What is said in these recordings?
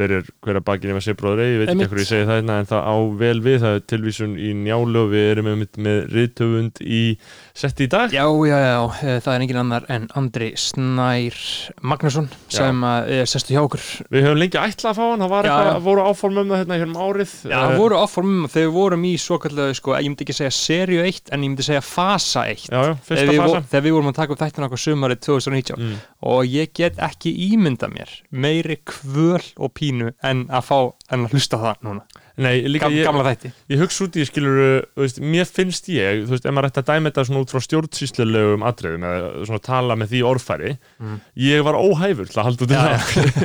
berir hverja bakinn ef að sé bróður eigi, ég veit ekki ekkur ég segi það hérna en það á vel við, það er tilvísun í njálu og við erum með, með riðtöfund í setti í dag. Já, já, já, eh, það er engin annar en Andri Snær Magnusson sem að er sestu hjá okkur. Við höfum lengi ætlað að fá hann, það var Já, eitthvað, já. voru áform um það hérna hérna um árið. Já, það voru áformum að þegar við vorum í svo kallega, sko, ég myndi ekki segja serju 1 en ég myndi segja fasa 1 já, já, þegar fyrsta við, fasa. vo- þegar við vorum að taka upp þættina okkur sumarið 2019 mm. og ég get ekki ímynda mér meiri kvöl og pínu en að fá, en að hlusta það núna. Nei, líka Gam, ég, gamla þætti. ég hugsa út í skilur veist, mér finnst ég, þú veist, ef maður ætti að dæma þetta svona út frá stjórnsýslulegum atriðum eða svona tala með því orðfæri Mm. ég var óhæfur til að halda út í það.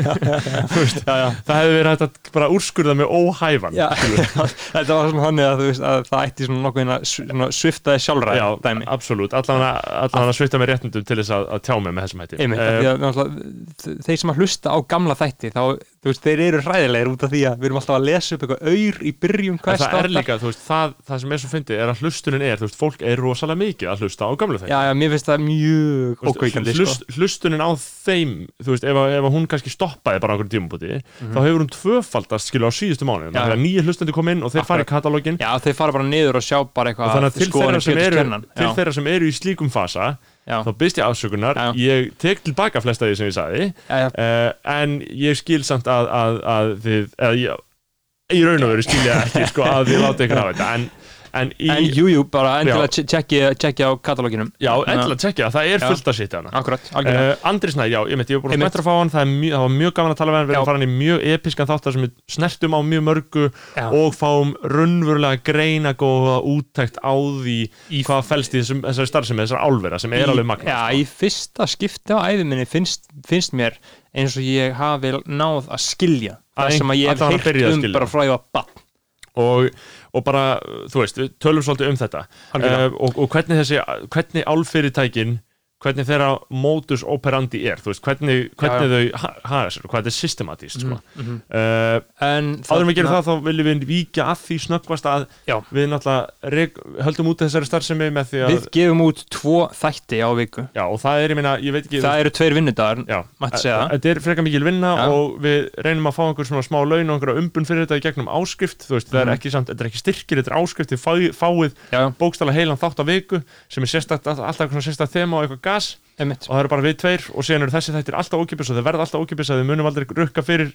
Þú veist, já, já. það hefði verið hægt að bara úrskurða mig óhæfan þetta var svona þannig að, þú veist, að það ætti svona nokkuð að svona sviftaði sjálfræð Já, dæmi. absolutt, allan að svita með réttundum til þess að, að tjá mig með þessum hætti. Einmitt, uh, að, þeir sem að hlusta á gamla þætti þá, þú veist, þeir eru hræðilegir út af því að við erum alltaf að lesa upp eitthvað auður í byrjun En hvers það er líka, þú veist, það, það sem er svo fyndið er að hlustunin er, þú veist, fólk er rosalega mikið að hlusta á gamlu þeim Já, já, mér finnst það mjög ókveikandi sko. hlust, Hlustunin á þeim, þú veist, ef, að- ef að hún kannski stoppaði bara einhverjum tímabúti þá hefur hún tvöfaldast, skilja, á síðustu mánu. Já. þegar nýja hlustandi kom inn og þeir fara í katalógin Já, þeir fara bara niður og sjá bara Já, þá byrst ég afsökunar, Já. ég tek tilbaka flesta því sem ég sagði. Já, uh, en ég skil samt að, að, að þið, eða ég í raun og veru skil ég ekki sko, að þið láta ykkur af þetta. En, en í, En jú, jú, bara endilega tjekkja tjekki á katalóginum. Já, endilega tjekkja, það er fullt að sitja Akkurat, algjörlega. Uh, Andri Snær, já, ég, meit, ég var búin að spættra að fá hann það, mjög, það var mjög gaman að tala við hann við erum hann í mjög episkan þáttar sem við snertum á mjög mörgu Já. og fáum raunverulega greina góða úttækt á því hvað felst í þessum, þessari starfsemi, þessari álvera sem er Í- alveg magna Já, í fyrsta skipti á æfiminni finnst, finnst mér eins og ég hafi náð að skilja Að það sem að ég hef heyrt um bara frá ég var bann og, og bara, þú veist, við tölum svolítið um þetta. Uh, og, og hvernig þessi hvernig álfyrirtækin hvernig þeirra modus operandi er veist, hvernig, hvernig þau ha- haga sér og hvað þetta er systematíst sko. Mhm. uh, En áður við gerum þarna- það þá viljum við víkja að því snöggvast að Já. við náttúrulega höldum út þessari starfsemi með því að Við gefum út tvo þætti á viku já, og það er, veit ekki Það eru tveir vinnudagar já, það. þetta er frekar mikil vinna Já. og við reynum að fá einhver smá laun og einhverja umbun fyrir þetta í gegnum áskrift veist, það er Mhm. ekki samt, þetta er ekki styrkir þetta er áskrift, þið fáið, Já, já, bókstala heilan þátt á viku sem er alltaf eitthvað sérstakt þema og eitthvað gas. Einmitt. Og það eru bara við tveir og síðan eru þessi þættir alltaf ókipis og þeir verða alltaf ókipis að þið munum aldrei rukka fyrir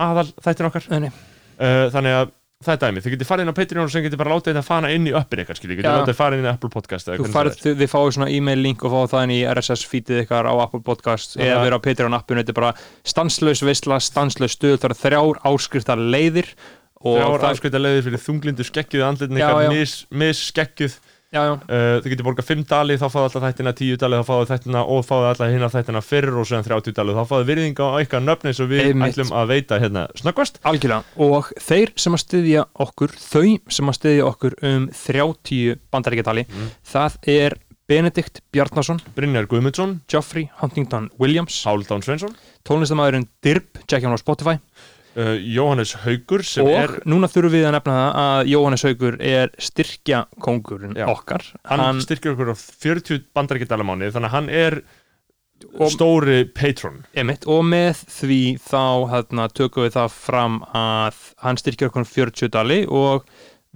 aðal þættin okkar. Nei, uh, þannig að það er dæmi, þið getið farið inn á Patreon og sem getið bara látið þetta fana inn í uppin ykkar skilji, getið Já. látið farið inn í Apple Podcast Þú farið, er. þið, fáið svona e-mail link og fáið það inn í RSS feedið ykkar á Apple Podcast eða vera á Patreon appinu, þetta er bara stanslaus veisla, stanslaus stuð, það eru þrjár áskriftar leiðir þrjár afskvita leiðir fyrir þunglindu skeggjuð andlitin Já, ykkar mis, mis já, uh, þið getið borgað 5 dali þá fáið alltaf þættina 10 dali þá fáið þættina og fáið alltaf hinna þættina fyrr og síðan 30 dali. Þá fáið virðinga á ykkar nöfni og við Einmitt. ætlum að veita hérna. Snöggvast. Algjörlega. Og þeir sem að styðja okkur þau sem að styðja okkur um 30 bandaríkjatali Mm. það er Benedikt Bjarnason Brynjar Guðmundsson, Geoffrey Huntington Williams Hálfdán Sveinsson. tónlistamæðurinn Dirb, check hann á Spotify uh, Jóhannes Haugur og er núna þurfum við að nefna það að Jóhannes Haugur er styrkja kongurinn Já. okkar. Hann, styrkir okkur á 40 bandaríkjadala mánuði þannig að hann er Og- stóri patron. Einmitt, og með því þá hérna, tökum við það fram að hann styrkir okkur um 40 dali og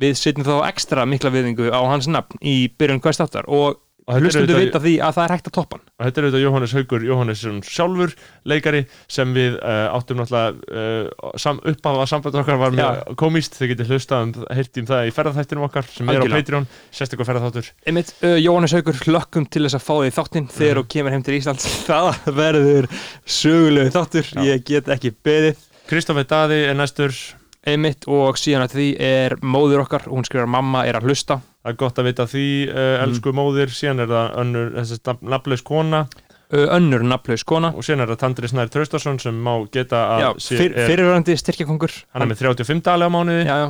við setjum þá ekstra mikla viðingu á hans nafn í byrjun hvers þáttar og hlustundu vita því að það er hægt að toppa hann. Og þetta er auðvitað Jóhannes Haugur Jóhannesson sjálfur leikari sem við uh, áttum náttúrulega uh, sam, upphafa samband okkar var mjög komíst þið getið hlustað um, um það í ferðarþættinum okkar sem er á Algjörlega. Patreon, sérstaklega ferðarþáttur Einmitt, uh, Jóhannes Haugur hlökkum til þess að fá því þáttinn þegar þú kemur heim til Íslands. Það verður sögulegu þáttur. Já. ég get ekki beðið. Kristoffer Daði er næstur. Einmitt, og síðan að því er móður okkar hún skrifar mamma er að hlusta það er gott að vita því, uh, elsku móðir. Síðan er það önnur, þessi nafnlaus kona. Uh, önnur nafnlaus kona. Og síðan er það Tandri Snær Traustason sem má geta að Já, fyr, er, fyrirverandi styrkjakongur. Hann er með 35 dali á mánuði. Já, já,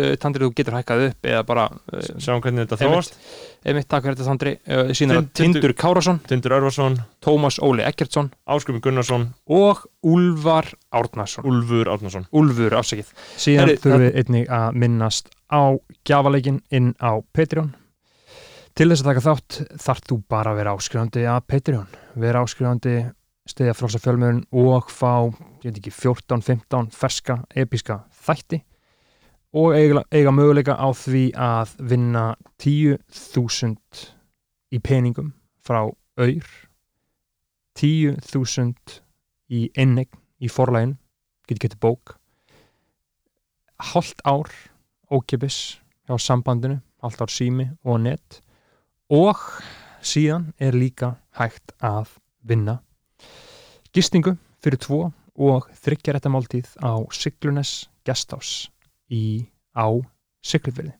uh, Tandri þú getur hækkað upp eða bara uh, sjáum hvernig þetta þróast. Einmitt takk fyrir þetta Tandri. Uh, síðan er það Tind- Tindur Kárasson Tindur Örvarsson, Tómas Óli Eggertsson. Áskrumi Gunnarsson. Og Úlfar Árnason. Úlfur Árnason. Úlfur, afsakið. Síðan þurfum við einnig að minnast á gjafaleikin inn á Patreon. Til þess að taka þátt þarf þú bara að vera áskrifandi að Patreon. Vera áskrifandi stiðja frálsa fjölmiðun og fá, ég veit ekki, 14-15 ferska, episka þætti og eiga, eiga möguleika á því að vinna 10.000 í peningum frá auður 10.000 í innegn í forlægin getur getið bók hálft ár ókipis hjá sambandinu hálft ár sími og net og síðan er líka hægt að vinna gistingu fyrir tvo og þryggjarætta máltíð á Siglunes Gestás í á Siglufyrði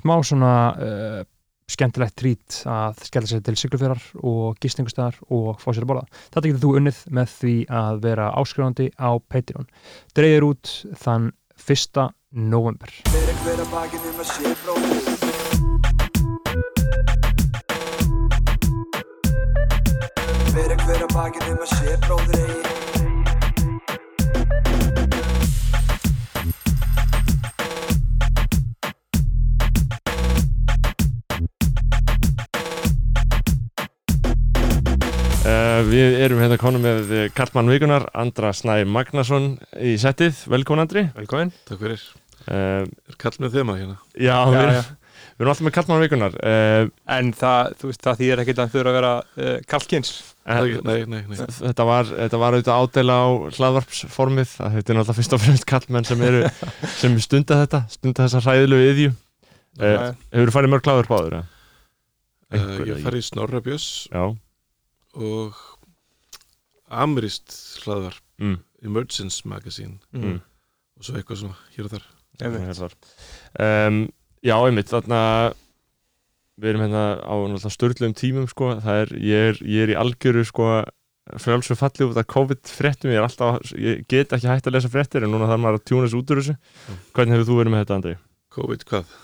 smá svona uh, skemmtilegt trít að skella sér til Siglufjörðar og gistingustæðar og fá sér að borða. Þetta getur þú unnið með því að vera áskrifandi á Patreon. Dreyðir út þann 1. november. Fyrir hver að bakið um að sé bróðir eigi Uh, við erum hérna konum með Karlmann Vikunar, Andra Snæ Magnason í settið, velkomin Andri Velkomin Takk fyrir. Uh, Er kall með þema hérna? Já, Já, við, já. við erum alltaf með Karlmann Vikunar uh, En það, þú veist, það þýðir ekkert að þurfa að vera uh, kallkins en, Nei, nei, nei. þetta var, þetta var auðvitað ádela á hlaðvarpsformið að þetta er náttúrulega fyrst og fremst kallmenn sem eru sem stunda þetta, stunda þessa hræðilegu yðju uh, Hefur þú farið mörg hlaðvarp áður? eða? Uh, ég farið í Snorrabjöss Já, og Amirist hlaðvar mm, Emergence Magazine mm. og svo eitthvað svona hér og þar. Um, Já, einmitt, þarna við erum hérna á störlum tímum sko, það er, ég er, ég er í algjöru sko frjálsum falli út af COVID-fréttum, ég er alltaf, ég get ekki hægt að lesa fréttir en núna þarf maður að tjúna þessu út úr þessu Hvernig hefur þú verið með þetta, Andri? COVID hvað?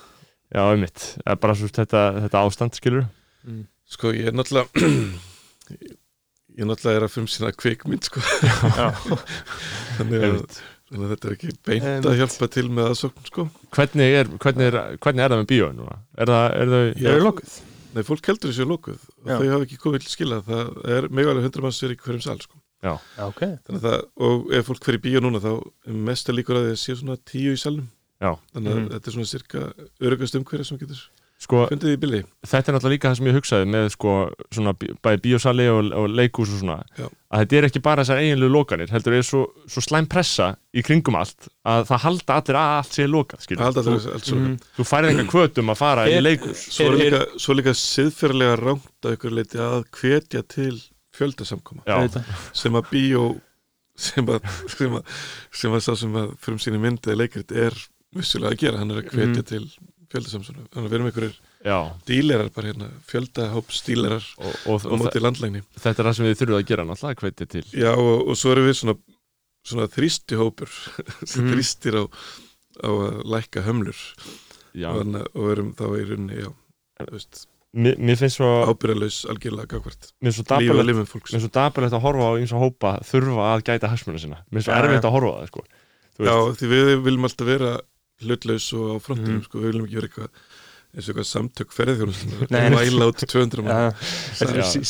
Já, einmitt, bara svo þetta, þetta ástand, skilur Sko ég er náttúrulega ég er náttúrulega er að fyrir sína kvikmynd sko. þannig, að. Þannig að þetta er ekki beint að hjálpa til með aðsókn sko. Hvernig er, hvernig er, hvernig er það með bíóin núna? Er það, er. Eru lokuð? Nei, fólk heldur þessu lokuð og þau hafa ekki komið til skila það er alveg 100 manns er í hverjum sal sko. Já, ok Þannig að það, og ef fólk fer í bíó núna þá er mest að líkur að þið sé svona tíu í salnum Já. þannig að Mhm. þetta er svona cirka örugast umhverja sem getur sko, fundið í billi þetta er náttúrulega líka það sem ég hugsaði með sko, svona bæði bíósali og, og leikús og svona Já. að þetta er ekki bara þessar eiginlegu lokanir heldur er svo, svo slæm pressa í kringum allt að það halda allir að allt sé lokað þú, Mhm. þú færið einhver kvötum að fara í Er- leikús Svo er Er- líka, svo líka siðferðilega rámt að ykkur leiti að hvetja til fjöldasamkoma. Sem að bíó sem að, sem að, sem að að fyrir síni myndið leikrit er vissulega að gera, hann er að hvetja Mhm. til fjöldasamsona, þannig að við erum einhverjir dílerar bara hérna, fjöldahóps dílerar Og, og, og, móti landlægni þetta er það sem við þurfum að gera náttúrulega að hvetja til. Já, og, og svo erum við svona, svona þrýsti hópur sem Mhm. þrýstir á, á að lækka hömlur. Þannig og erum þá í rauninni, já, veist, Mér, mér finnst svo, ábyrðalaus algjörlega gagvart mér finnst svo dapalegt að horfa á eins og hópa þurfa að gæta hagsmuna sinna. Mér finnst svo erfitt að horfa á það sko. Já, því við viljum alltaf vera hlutlaus og á frontinum, Mhm. sko, við viljum ekki vera eitthvað eins og eitthvað samtök ferðarþjónustum Nei. væla út 200 mann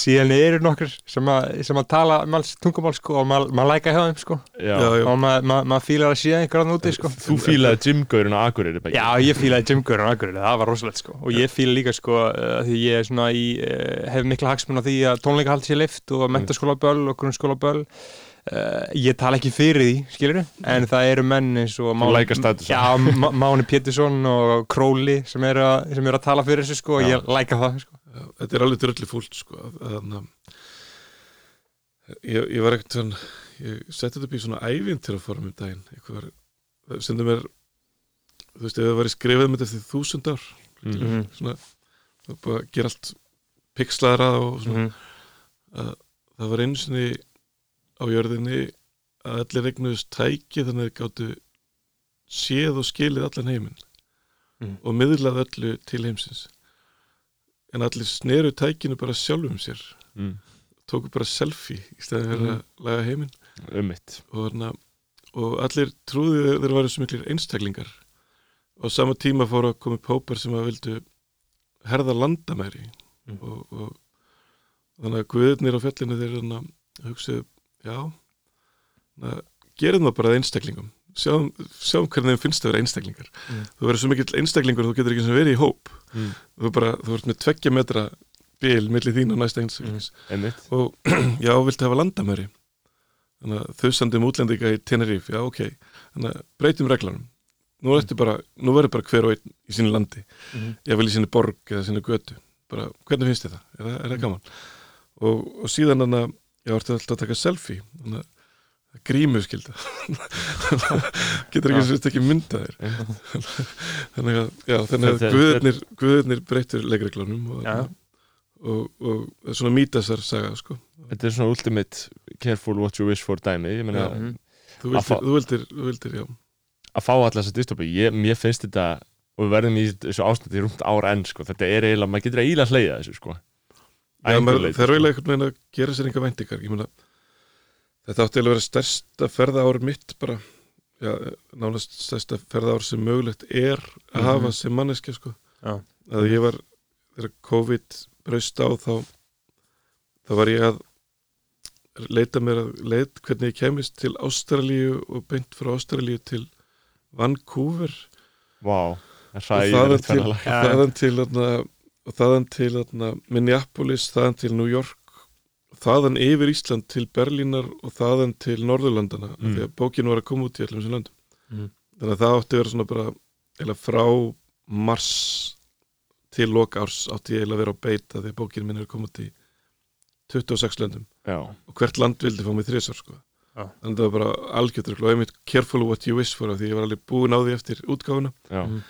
síðan eru nokkur sem að, sem að tala máls, tungumál sko og maður ma læka hjá þeim sko já. Já, já. og maður ma, ma fílar að sé einhverjan úti sko þú fílaði gymgaurin á Akureyri. Já, ég fílaði Jimgur á Akureyri, það var rosalegt sko og ég fíla líka sko uh, því ég er svona í, uh, hef mikla hagsmun á því að tónleikahald sé lift og mentaskólaböll og grunnskólaböll uh, ég tala ekki fyrir því, skilur en það eru menn eins og Þú Máni Pétursson og Króli sem eru að, sem eru að tala fyrir þessu sko og ég læka það sko. Þetta er alveg drölli fúlt sko að- að, að, ég, ég var ekkert svona ég setti þetta upp í svona ævintýraform um daginn. Eitthvað var sem þeim er þú veist, ef það væri skrifað með þetta eftir þúsund ár mm. Mhm, svona, það er bara að gera allt pixlaðra og svona mhm, að það var einu sinni á jörðinni að allir regnuðust tæki þannig að þeir gáttu séð og skilið allan heiminn Mhm. og miðlað öllu til heimsins en allir sneru tækinu bara sjálfum sér Mm. tóku bara selfie í stæðin fyrir Mhm. að laga heiminn og, og allir trúðu þeir væri svo miklir einstaklingar og sama tíma fóru að koma upp hópar sem að vildu herða landamæri Mhm. og, og þannig að guðurnir á fjallinu þeir, hugsaðu, já. Gerum það bara einstaklingum. Sjáum, sjáum hvernig þeim finnst að vera einstaklingar. Mm. þú verður svo mikill einstaklingur þú getur ekki sem verið í hóp. Mm. þú, bara, þú ert með tveggja metra bil millir þín og næsta einstaklings. Einmitt. Og já, viltu hafa landamæri? Þau sendum útlendinga í Tenerife, já ok. Breytum reglanum nú, ertu bara, nú verður bara hver og einn í sínu landi. Mhm. ég vil í sínu borg eða sínu götu. Bara, hvernig finnst þið það? Er það, er það gaman? Og, og síðan þannig að ég vartu alltaf að taka selfie þannig að grímu skilda getur ekki sérst ekki mynda þér þannig að, já, þannig að guðirnir, guðirnir breytur leikreglunum og, og, og, og svona mítasar saga sko. þetta er svona ultimate careful what you wish for dæmi meina. Mhm. þú, Að fá- vildir, þú, vildir, þú vildir, já að fá allar þessa dystopi ég, mér finnst þetta og við verðum í þessu ástandi í rúmt ára enn sko. þetta er eiginlega, maður getur eiginlega hleyða þessu sko. Það er eiginlega einhvern veginn að gera sér ég meina þetta átti að vera stærsta ferðaár mitt bara, já, nánast stærsta ferðaár sem mögulegt er að Mhm. hafa sem manneskja sko. Að ég var, þegar COVID braust á þá þá var ég að leita mér að leit hvernig ég kemist til Ástralíu og beint frá Ástralíu til Vancouver. Vá, það er hræðilegt þaðan til, þaðan til, þarna, og þaðan til þarna, Minneapolis, þaðan til New York þaðan yfir Ísland til Berlínar og þaðan til Norðurlandana Mm. mm. því að bókin var að koma út í allum þessum löndum Mm. þannig að það átti að vera svona bara eða frá mars til lok árs átti ég eiginlega að vera á beita því að bókin minn er að koma út í 26 löndum Já, og hvert land vildi fá mig þrísar sko. Já. þannig að það var bara algjörður og einmitt careful what you wish for því ég var alveg búin á því eftir útgáfuna já, Mm.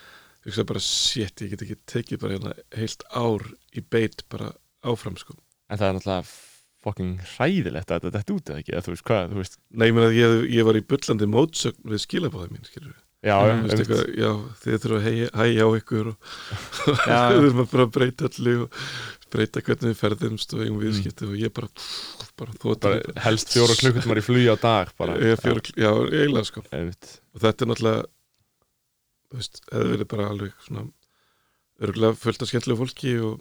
Ég hugsa bara shit, ég get ekki tekið bara hérna heilt ár í beit bara áfram sko. en það er náttúrulega fucking hræðilegt að þetta þetta út eða ekki, eða þú veist hvað, þú veist Nei, ég meina að ég, ég var í bullandi mótsögn við skilabóðið mín, skilur við já, Mm, já, Þú veist, eitthvað, já, þið þurfum að hægja, á ykkur og við þurfum að bara breyta allir og breyta hvernig við ferðumst og Mm. eigum viðskipti og ég bara, pff, bara bara helst fjóra klukkutímar í flugi á dag bara, ég fjóra, já, eiginlega sko. Einmitt. og þetta er náttúrulega hefði verið bara alveg svona örgulega fullt af skemmtilegu fólki og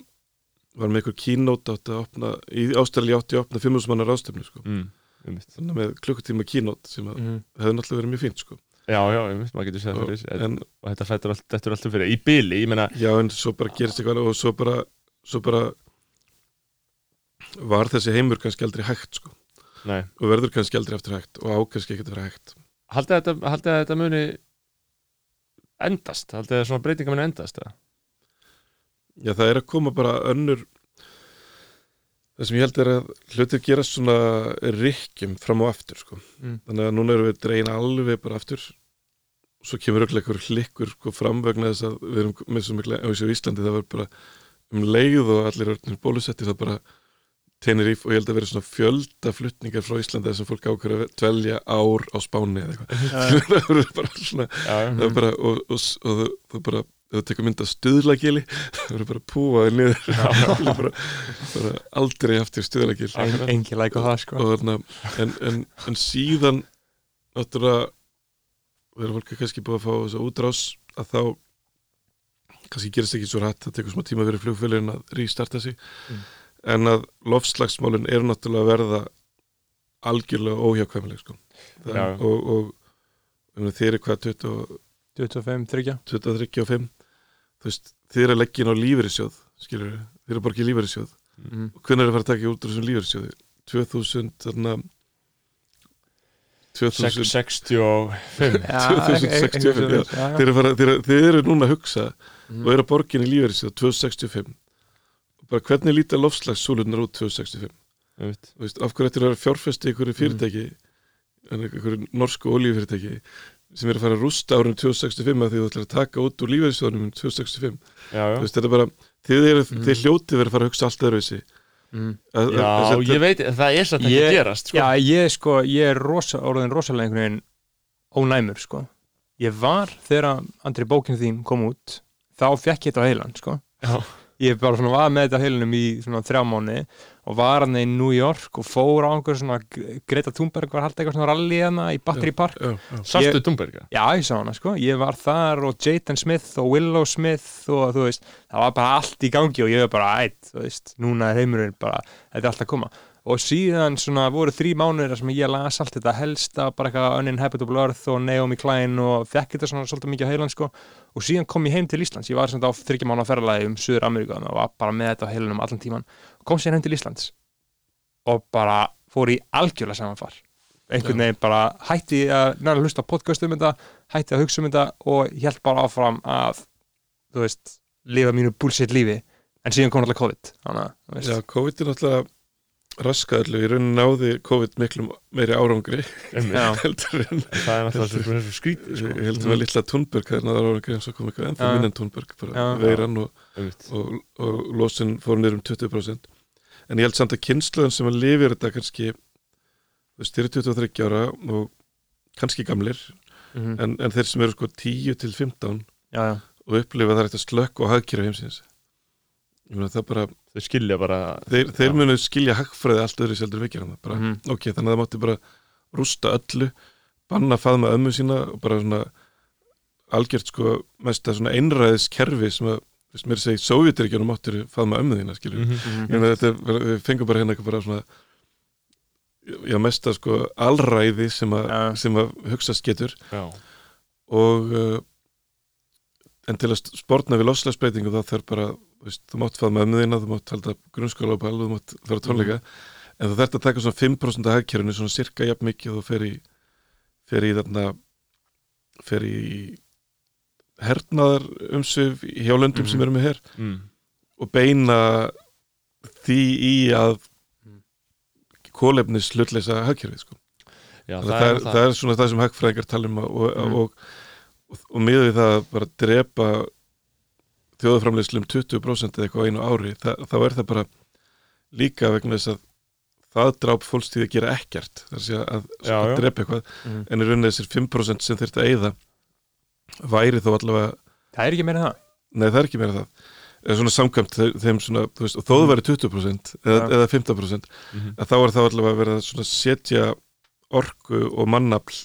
var með ykkur kínót átti að opna, í ástæðli átti að opna 5.000 mannar ástöfnu sko, mm, með klukkutíma kínót sem að Mhm. hefði náttúrulega verið mjög fínt sko. Já, já, einmitt, maður getur séð og, fyrir sér. en, og þetta fættur allt, þetta er alltaf fyrir. Í bili, ég meina já, en svo bara gerist eitthvað og svo bara, svo bara var þessi heimur kannski aldrei hægt sko. Nei, og verður kannski aldrei aftur hægt og á kannski ekki að vera hægt. Haldið að þetta muni endast, haldið að svona breytinga muni endast eða? Já, það er að koma bara önnur það sem ég held er að hlutir gerast svona rykkjum fram og aftur sko. Mm. þannig að núna erum við dreina alveg bara aftur svo kemur öll eitthvað hlikkur sko, fram vegna þess að við erum með svo mikla á Íslandi það var bara um leið og allir örnir bólusetti það bara Tenerife og ég held að vera svona fjölda flutningar frá Íslandi þessum fólk ákveður að dvelja ár á Spáni eða eitthvað. Það verður bara svona er bara og, og, og, og þú bara þú tekur mynd af stuðlagili það verður bara púaði niður. Bara, bara aldrei aftur stuðlagil. En- Engin læk á það sko. Og þarna en, en, en síðan náttúrulega þegar fólk er kannski búið að fá þess að útrás að þá kannski gerist ekki svo rætt það tekur smá tíma fyrir flugfélagin að rístarta sig. Mm. En að lofslagsmálin eru náttúrulega að verða algjörlega óhjákvæmlega sko. Það- og, og, og þeir eru hvað 20 25, 30 23 og 5 þú veist, þið eru að leggja inn á lífeyrissjóð skilur þið eru að borga í lífeyrissjóð. Mm. og hvernig er að fara að taka út úr þessum lífeyrissjóði? 2000 þarna 2000 65 2065, já. þið eru, núna að hugsa og eru að borga inn í lífeyrissjóð 2065 og bara hvernig líta lofslagssúlunar út 2065 einmitt. Þú veist, af hverju ættir að vera fjárfesti í einhverju fyrirtæki en einhverju norsku olíufyrirtæki sem er að fara að rústa árið 2065 að því þú ætlar að taka út úr lífeyrissjóðunum um 2065 já, já. Þú veist, þetta er bara, þið, eru, Mm. þið hljótið verið að fara að hugsa allt öðruvísi mm. að, já, að, að, ég veit, það er satt ekki að gerast sko. Já, ég sko, ég er rosa, orðin rosalega einhvern veginn ónæmur, sko. Ég var þegar Andri bókin þín kom út, þá fekk ég þetta á heilan, sko. Já. Ég bara svona var með þetta á heilanum í svona þrjá mánu og var hann í New York og fór á einhver svona, Greta Thunberg var haldið eitthvað svona rally hana í Battery Park. Ég- Dumberga? Já, ég sá hana, sko. Ég var þar og Jaden Smith og Willow Smith og þú veist, það var bara allt í gangi og ég var bara, ætt, þú veist, núna er heimurinn bara, þetta er allt að koma. Og síðan svona voru þrý mánuðir sem ég las allt þetta helsta bara eitthvað Uninhabitable Earth og Naomi Klein og fekk þetta svona svolítið mikið á heilan sko. Og síðan kom ég heim til Íslands. Ég var svona á þryggja mánu ferðalagi um Suður Ameríkan og var bara með þetta á heilanum allan tíman kom síðan heim til Íslands og bara fór í algjörlega samanfar. Einhvern veginn bara hætti að næra hlusta podcast um þetta hætti að hugsa um þetta og held bara áfram að þú veist, lifa mínu bullshit lífi. En síðan kom alltaf COVID þannig Já, COVID er náttúrulega raskað allu, í raunin náði COVID miklum meiri árangri heldur en það er náttúrulega svo, svo skrítið sko. ég heldur að litla Thunberg það er náður árangri eins og kom eitthvað ennþá minn en Thunberg bara Já. veiran og, og, og losin fór niður um 20% en ég held samt að kynsluðan sem að lifir þetta kannski þeir eru 23 ára og kannski gamlir mhm, en, en þeir sem eru sko 10 til 15 já, já, og upplifa það er þetta slökk og hagkýra heimsins. Ég meina það bara þau skilja bara þeir, þeir munu skilja hagfræði allt öðru seldur hann bara, Mhm. ok, þannig að það mátti bara rústa öllu, banna faðma ömmu sína og bara svona algjört sko mesta svona einræðis kerfi sem að, veist mér segi Sovjeturíkjunum máttir faðma ömmu þína, skilju mhm, ég meina þetta, bara- við fengum bara hérna eitthvað bara svona já, mesta sko alræði sem að, Já. sem að hugsast getur. Já, og uh, en til að spórna við lofslagsbreytingu þá þarf bara, veist, þú mátt faða með ömmuðina, þú mátt halda grunnskóla á ball þú mátt fara á tónleika, en þú þarft að taka svona 5% af hagkerfinu, svona cirka jafn mikið og þú fer í fer í þarna fer í hernaðar umsvif hjá löndum Mhm. sem eru með her mm. og beina því í að Mm. kólefnis hlutleysa hagkerfið sko. já, það, það, er, það er svona það sem hagfræðingar tala um og, og, Mm. og, og, og miður við það að bara drepa þjóðaframleyslu um 20% eða eitthvað einu ári, það, þá er það bara líka vegna þess að það dráp fólkstíð að gera ekkert er að, að, Já, að drepa eitthvað mhm. en í rauninni þessir 5% sem þurft að eyða væri þó allavega það er ekki meira það nei það er ekki meira það eða svona samkvæmt þe- þeim svona þú veist, og þó það væri 20% eða, eða 15% Mhm. að þá er það allavega verið að svona setja orku og mannafl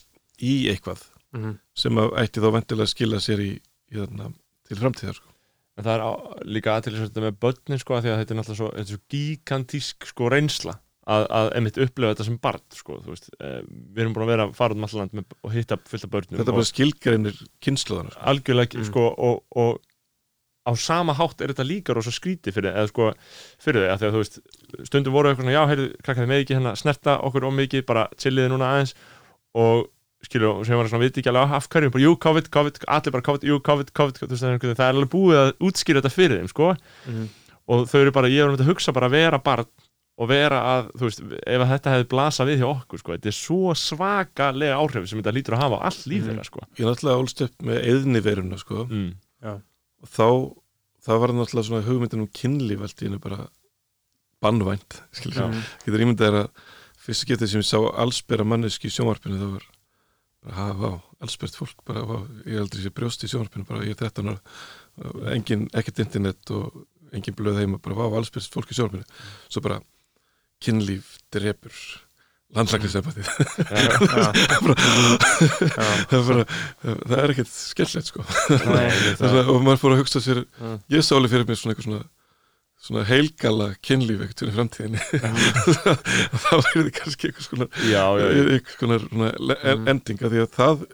í eitthvað Mhm. sem að ætti þá vendilega að skila sér í, í þarna, til framtíðar sko. En það er á, líka aðtilsvægt með börnin sko, af því að þetta er náttúrulega svo, er svo gigantísk sko, reynsla að, að emitt upplefa þetta sem barn sko, veist, eh, við erum búin að vera að fara um alland með, og hitta fullt af börnum þetta og bara skilgreinir kynsluðanar sko. algjörlega Mm. sko, og, og á sama hátt er þetta líka rosa skríti fyrir, eða, sko, fyrir því að þú veist stundum voru eitthvað svona, já, heyrðu, krakkaði með ekki hérna snerta okkur of mikið, bara chilliði núna aðeins og skilju, og sem var svona viti ekki alveg af hverju, bara, jú, COVID, COVID, allir bara COVID, jú, COVID, COVID, þú veist, það er er alveg búið að útskýra þetta fyrir þeim, sko Mhm. og þau eru bara, ég er um þetta að hugsa bara að vera barn og vera að, þú veist, ef að þetta hefði blasað við hjá okkur, sko, þetta er svo svakalega áhrif sem þetta lítur að hafa á all líf Mhm. þeirra, sko ég er náttúrulega ólst upp með eðniveruna sko. mm. og þá það var náttúrulega svona hugmyndin um kynlíf allt í hennu bara bannvænt skilur getur ímyndað er að fyrst getið sem ég sá allsbera manneski í sjónvarpinu það var ha, vá, allsbert fólk bara, vá, ég heldur sé brjóst í sjónvarpinu bara, ég er 13 ára, engin, ekkert internet og engin blöð heima bara, vá, allsbert fólk í sjónvarpinu svo bara, kynlíf Já. Já. það, er bara, það er ekkert skellett sko og maður fór að hugsa sér Mm. ég sá alveg fyrir mér svona eitthvað svona svona heilgala kynlíf ekkert fyrir framtíðinni þá verður þið kannski eitthvað svona já, já, já. svona le- Mhm. endinga því að það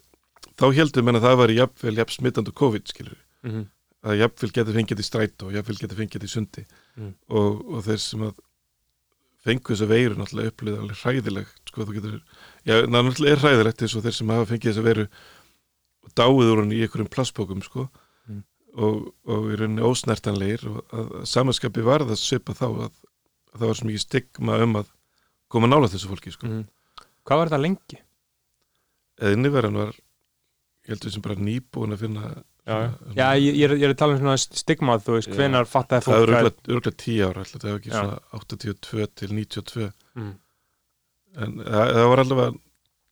þá heldur menn að það væri jafnvel jafn smittandi COVID skilur Mhm. að jafnvel getur fengið í strætó og jafnvel getur fengið í sundi Mm. og, og þeir sem að fengu þessa veiru náttúrulega upplýða alveg hræðilegt sko þú getur, já náttúrulega er hræðilegt eins og þeir sem hafa fengið þessa veiru og dáið úr hann í einhverjum plastbókum sko Mm. Og, og í rauninni ósnertanlegir og að, að samanskapi var það svipa þá að, að það var svo mikið stigma um að koma nála þessu fólki sko Mhm. hvað var þetta lengi? eða inniveran var ég heldur sem bara nýbúin að finna Já, svona- Já, ég, ég, er, ég er að tala um svona stigmað, þú veist, hvenar fattaði það fólk er örgulega 10 ára ætla, það var ekki Já. svona 82 til 92 Mm. en það, það var allavega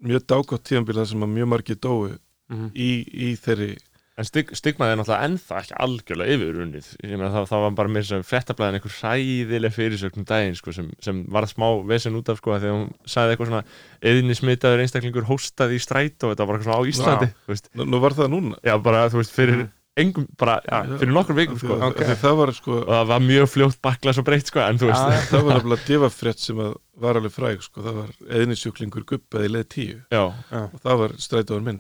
mjög dágótt tíðanbíl þar sem að mjög margir dói Mhm. í, í þeirri En stig, stigmaði er náttúrulega ennþá ekki algjörlega yfirunnið. Ég meina það, það var bara mér sem frettablaðin einhver hræðileg fyrirsögnum daginn sko, sem, sem var smá vesen út af sko, þegar hún sagði eitthvað svona eðinni smitaður einstaklingur hóstaði í stræt og þetta var eitthvað svona á Íslandi. Þú veist. nú, nú var það núna Já, bara þú veist, fyrir Mhm. engum, bara Já. fyrir nokkur vikum sko. að- af ok. því að það var sko og það var mjög fljótt bakla svo breytt sko, en þú veist, Já, það var nefnilega divafrétt sem að var alveg fræg sko, það var eðnisjúklingur guppaði leið tíu já, og það var strætóðan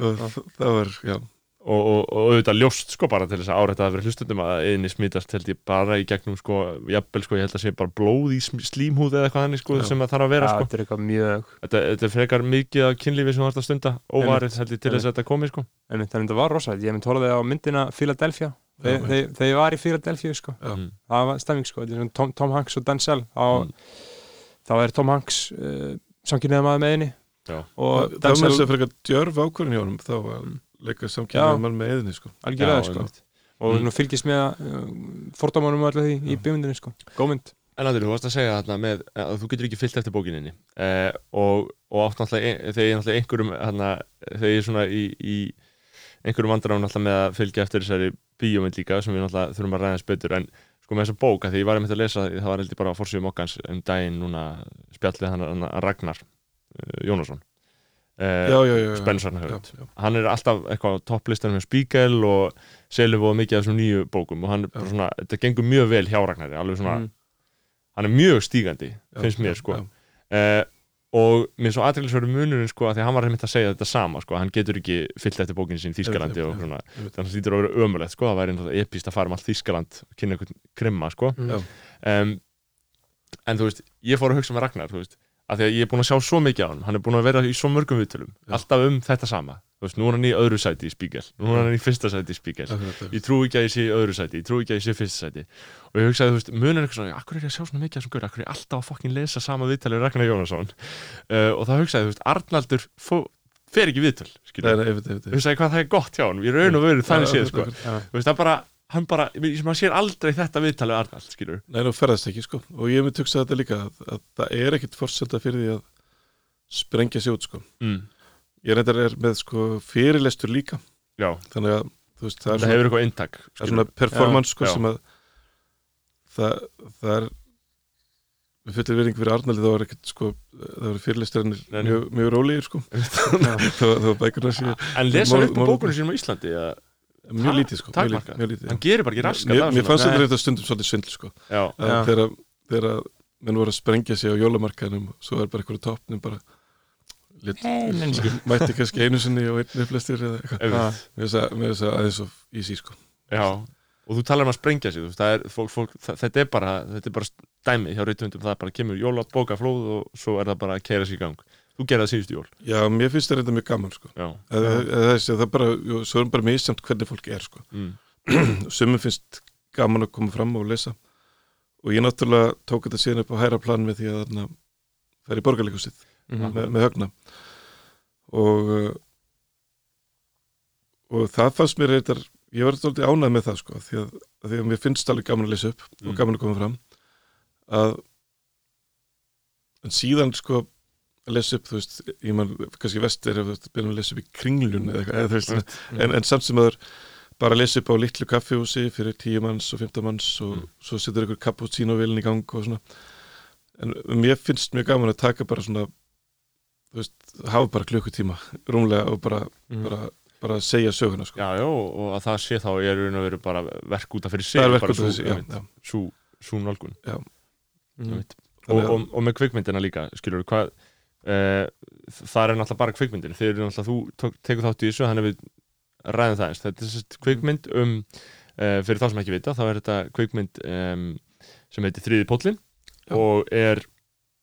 það var, já, og, og, og auðvitað ljóst sko bara til þess að árætta að vera hlustundum að eðinni smitast held ég bara í gegnum sko, jafnvel sko, ég held að sé bara blóð í slímhúð eða eitthvað þannig sko, Já. sem það þarf að vera sko. þetta er eitthvað mjög þetta, þetta er frekar mikið af kynlífi sem þú ert að stunda óvarið held ég til þess að þetta komi sko. en þetta var rosalegt, ég mynd horfði á myndina Philadelphia, þegar þeir var í Philadelphia sko, Já. Mm. það var stemming sko þetta er Tom, Tom Hanks og Denzel á, Mm. þá er Tom Hanks uh, samkynniða maður með Já. og það, með Denzel þess að frekar djörf ákvörðin hjá honum þá að leika Já. samkynnaðan mann með eðinni sko algjörlega sko og Mm. nú fylgist með uh, fordómanum og allir því í Já. bygmyndinni sko góðmynd En Andri, þú varst að segja þarna með að þú getur ekki fyllt eftir bókininni eh, og, og átt náttúrulega þegar ég náttúrulega einhverjum þarna, þegar ég er svona í, í einhverjum vandræðum náttúrulega með að fylgja eftir þessari bíómynd líka sem við náttúrulega þurfum að ræða eins betur en sko með þessa bók að því ég var einmitt að lesa það var heldur bara á forsýðum okkans um daginn núna spjallið hann, Ragnar uh, Jónasson eh, já. hann er alltaf eitthvað á topplistanum með Spiegel og selur voða mikið af þessum nýju bókum og hann er bara svona, þetta gengur mjög vel hjá Ragnari alveg svona, Mm. hann er mjög stígandi finnst mér sko já. Og mér svo aðteglisverðu munurinn sko að því hann var einmitt að segja þetta sama sko, hann getur ekki fyllt eftir bókinu sín Þískalandi og svona, þannig að það hlýtur að vera ömulegt sko, það væri náttúrulega epíst að fara um allt Þískaland kynna einhvern krimma sko. Mm. Um, en þú veist, ég fór að hugsa með Ragnar þú veist, að því að ég er búin að sjá svo mikið á hann hann er búin að vera í svo mörgum viðtölum Já. alltaf um þetta sama, þú veist, nú er hann í öðru sæti í Spiegel, nú er hann í fyrsta sæti í akkurat. ég trú ekki að ég sé í öðru sæti, ég trú ekki að ég sé í fyrsta sæti. Og ég hugsaði, þú veist, munur eitthvað svona akkur er ég að sjá svona mikið af þessum gaur, akkur er ég alltaf að fokkin lesa sama viðtalið við Ragnar Jónasson? Uh, og þá hugsaði, þú veist, Arnaldur fer ekki einmitt, einmitt. hugsaði hvað það er gott hjá hann, ég raun og veru þannig séð, sko, þú veist, það bara hann bara, maður sér aldrei þetta viðtalið við Arnald, skilur Nei, nú ferðast ekki sko. Og ég myndi hugsa þetta líka að, að það er ekkit forsenda fyrir því að sprengja sig út sko. Mm. Ég reyndar er með sko fyrirlestur líka. Já, þannig að þú veist, það er það svona, hefur eitthvað inntak það er svona performance sko Já, já. sem að það, það er við fullir vering fyrir Arnaldi þá var ekkert sko það var fyrirlesturinn mjög, mjög rólegir sko. Það var bækurna sér en lesa upp bókunum sínum á Íslandi eða, mjög lítið sko mjög lítið, mjög lítið hann gerir bara ekki raskat mér, fannst þetta reynda stundum svolítið svindl sko. Já, að Já. þegar, menn voru að sprengja sig á jólamarkaðinum svo er bara einhverju toppnum bara lit, mætti kannski einu sinni og einu flestir eða eitthvað. Mér finnst það aðeins of easy sko. Já, og þú talar um að sprengja sig þú veist, það er, fólk, fólk, þetta er bara þetta er bara dæmi hjá reytundum það bara kemur jólabóka flóð og svo er það bara að keira sig í gang. Þú gerði það síðustu jól. Já, mér finnst það reynda mjög gaman sko. Já, það, það, það, það er bara, jú, svo er bara misjamt hvernig fólk er sko. Mm. sumum finnst gaman að koma fram og lesa. Og ég náttúrulega tók þetta síðan upp á hæra plan með því að þarna það er í borgarleikusið Mhm. með, með högna og uh, og það fannst mér reyndar ég var svolítið ánægð með það sko því að, að því að mér finnst alveg gaman að lesa upp Mm. og gaman að koma fram að en síðan sko að lesa upp, þú veist, ég man kannski vestir ef þú byrjum að lesa upp í kringlun eða eða, veist, en, en samt sem aður bara að lesa upp á litlu kaffihúsi fyrir 10 manns og 15 manns og Mm. svo setur ykkur cappuccino-vilin í gang og svona en mér finnst mjög gaman að taka bara svona veist, hafa bara klukkutíma rúmlega og bara, Mhm. bara, bara segja söguna sko. já, já, og að það sé þá er raun og veru bara verk út af fyrir sig það er verk út af sú- þessi, já, sú nálgun. Og, með kvikmyndina líka skilur hvað e, það er náttúrulega bara kvikmyndin. Þeir eru náttúrulega, þú tók, tekur þátt í þessu þannig að við ræðum það eins þetta er sérst kvikmynd um e, fyrir þá sem ekki vita, þá er þetta kvikmynd um, sem heitir Þriði Póllin og er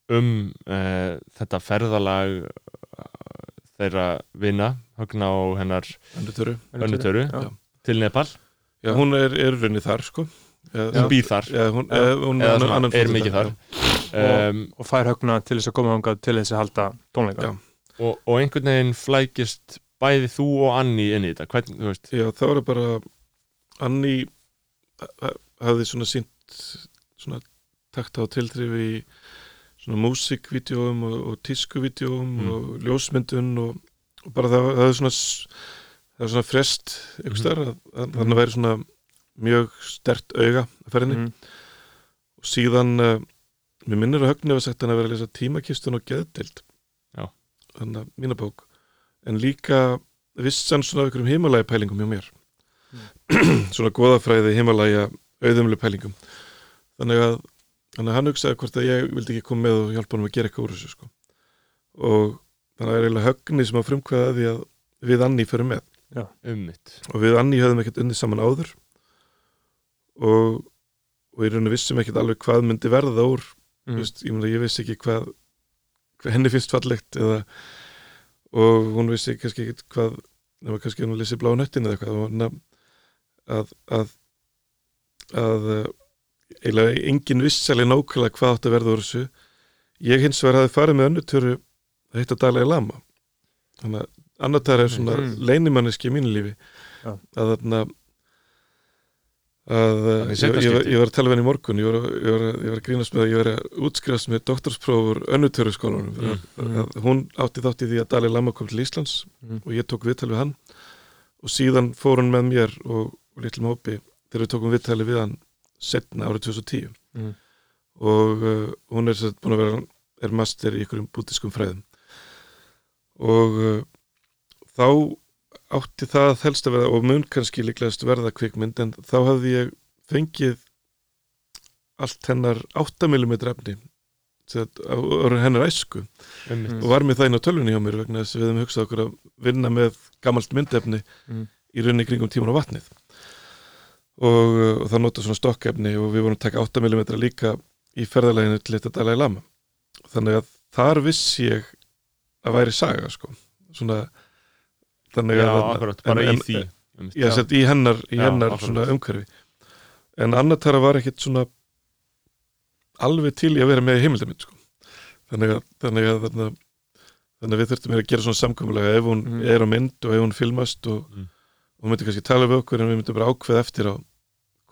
um e, þetta ferðalag eh, þeirra vinna Högna og hennar Önnu Töru. önnutöru Já. til Nepal, já, hún er, er raunin þar sko já, hún býr þar já, hún, eða, hún Eða annan- svona, annan er mikið þar. já. um, og fær högna til þess að koma hangað til þess að halda tónleika Já. og, og einhvern veginn flækist bæði þú og Anni inn í þetta veist, Já, það var bara Anni ha- hafði svona sínt svona takta á tilþrifi í svona músikvídeóum og, og tískuvídeóum Mm. og ljósmyndun og, og bara það, það er svona það er svona frest ykkur starf að þannig að væri svona mjög stert auga að ferðinni. Mhm. og síðan uh, mér minnir að högni var sagt hann að vera að lesa tímakistun og geðdild þannig að mína bók. En líka vissan svona af einhverjum himalæja pælingum hjá mér. Svona goðafræði himalæja auðumlu pælingum. Þannig að, þannig að hann hugsaði hvort að ég vildi ekki koma með og hjálpa hann að gera eitthvað úr þessu sko. og þannig að það er eiginlega högni sem að frumkvæða því að við Anni förum með. Ummitt og við Anni höfðum ekkert unnið saman áður. Og, og í rauninu vissum ekkert alveg hvað myndi verða úr. Mm. veist, ég, ég vissi ekki hvað, hvað henni finnst fallegt eða, og hún vissi kannski ekkert hvað nema kannski hún lýsi blá nöttin eða eitthvað. Að að, að eiginlega engin vissalega nákvæmlega hvað átti að verða úr þessu ég hins vegar hafði farið með önnutöru að hitta Dalai Lama þannig að annatar er svona Mm. mm. leinimanniski í mínu lífi Já. að þarna að ég, ég, ég var að tala við henni í morgun ég var, ég var, var að grínast með að ég var að útskrifast með doktorsprófur önnutöru skólanum Mm. að hún átti þátt í því að Dalai Lama kom til Íslands Mm. og ég tók viðtal við hann og síðan fór hann með mér og, og litlum hópi þegar við tókum viðtali við hann setna árið 2010 Mm. og uh, hún er búin að vera er master í ykkurum bútiskum fræðum. Og uh, þá átti það að verða og mun kannski líklegast verða kvikmynd en þá hafði ég fengið allt hennar 8mm efni á hennar æsku. Ummitt og var með það inn á tölvunni hjá mér vegna þess að við hefum hugsað okkur að vinna með gamalt myndefni Mm. í rauninni kringum tíman á vatnið og, uh, og það nota svona stokkefni og við vorum að taka 8mm líka í ferðaleginu til þetta Dalai Lama þannig að þar vissi ég að væri saga sko svona þannig já, að þarna- akkurat, bara en- í en- því einmitt. ég sett í hennar, í Já, hennar svona umhverfi en annartara var ekkit svona alveg til í að vera með í heimildamind sko. þannig að þannig að, þarna, þannig að við þurftum að gera svona samkomulega ef hún Mhm. er á mynd og ef hún filmast og Mm. og hún myndi kannski tala við okkur en við myndum bara ákveða eftir á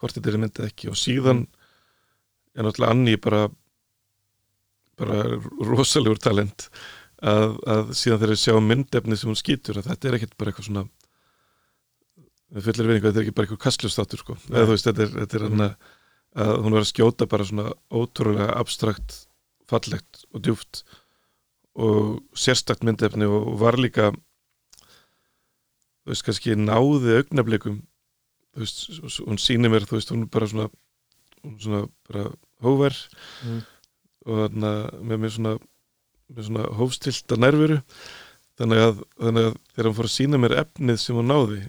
hvort þetta er myndið ekki og síðan er náttúrulega Anni bara bara rosalegur talent að, að síðan þegar við sjáum myndefni sem hún skýtur að þetta er ekkit bara eitthvað svona við fullir vinningu að þetta er ekki bara eitthvað kastljóðstáttur sko. eða þú veist, þetta er, þetta er mm. að hún var að skjóta bara svona ótrúlega abstrakt, fallegt og djúft og sérstakt myndefni og var líka þú veist, kannski náði augnablikum þú veist, hún sýnir mér þú veist, hún er bara svona hún er svona bara hóver Mm. og þarna með mér svona með svona hófstilta nærveru þannig að, þannig að þegar hún fór að sína mér efnið sem hún náði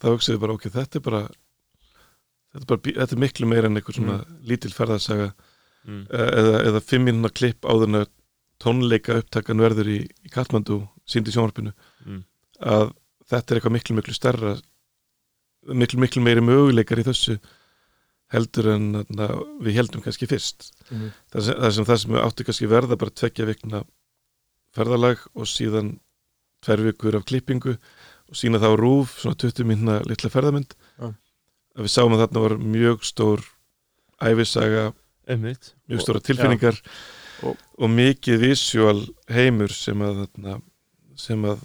þá hugsaði ég bara, ok, þetta er bara þetta er, bara, þetta er miklu meira en einhver svona lítil ferðarsaga Mm. e- eða, eða fimm mínúna klipp en að tónleika upptakan verður í, í Katmandu sínd í sjónvarpinu Mm. að þetta er eitthvað miklu miklu stærra miklu miklu meiri möguleikar í þessu heldur en na, við heldum kannski fyrst Mhm. það sem, það sem það sem átti kannski verða bara tvekja vikna ferðalag og síðan tvær vikur af klippingu og sína þá rúf, svona 20 mínuna litla ferðamynd Já. að við sáum að þarna var mjög stór æfisaga, ummitt mjög stóra tilfinningar Og- og, mikið visual heimur sem að þarna, sem að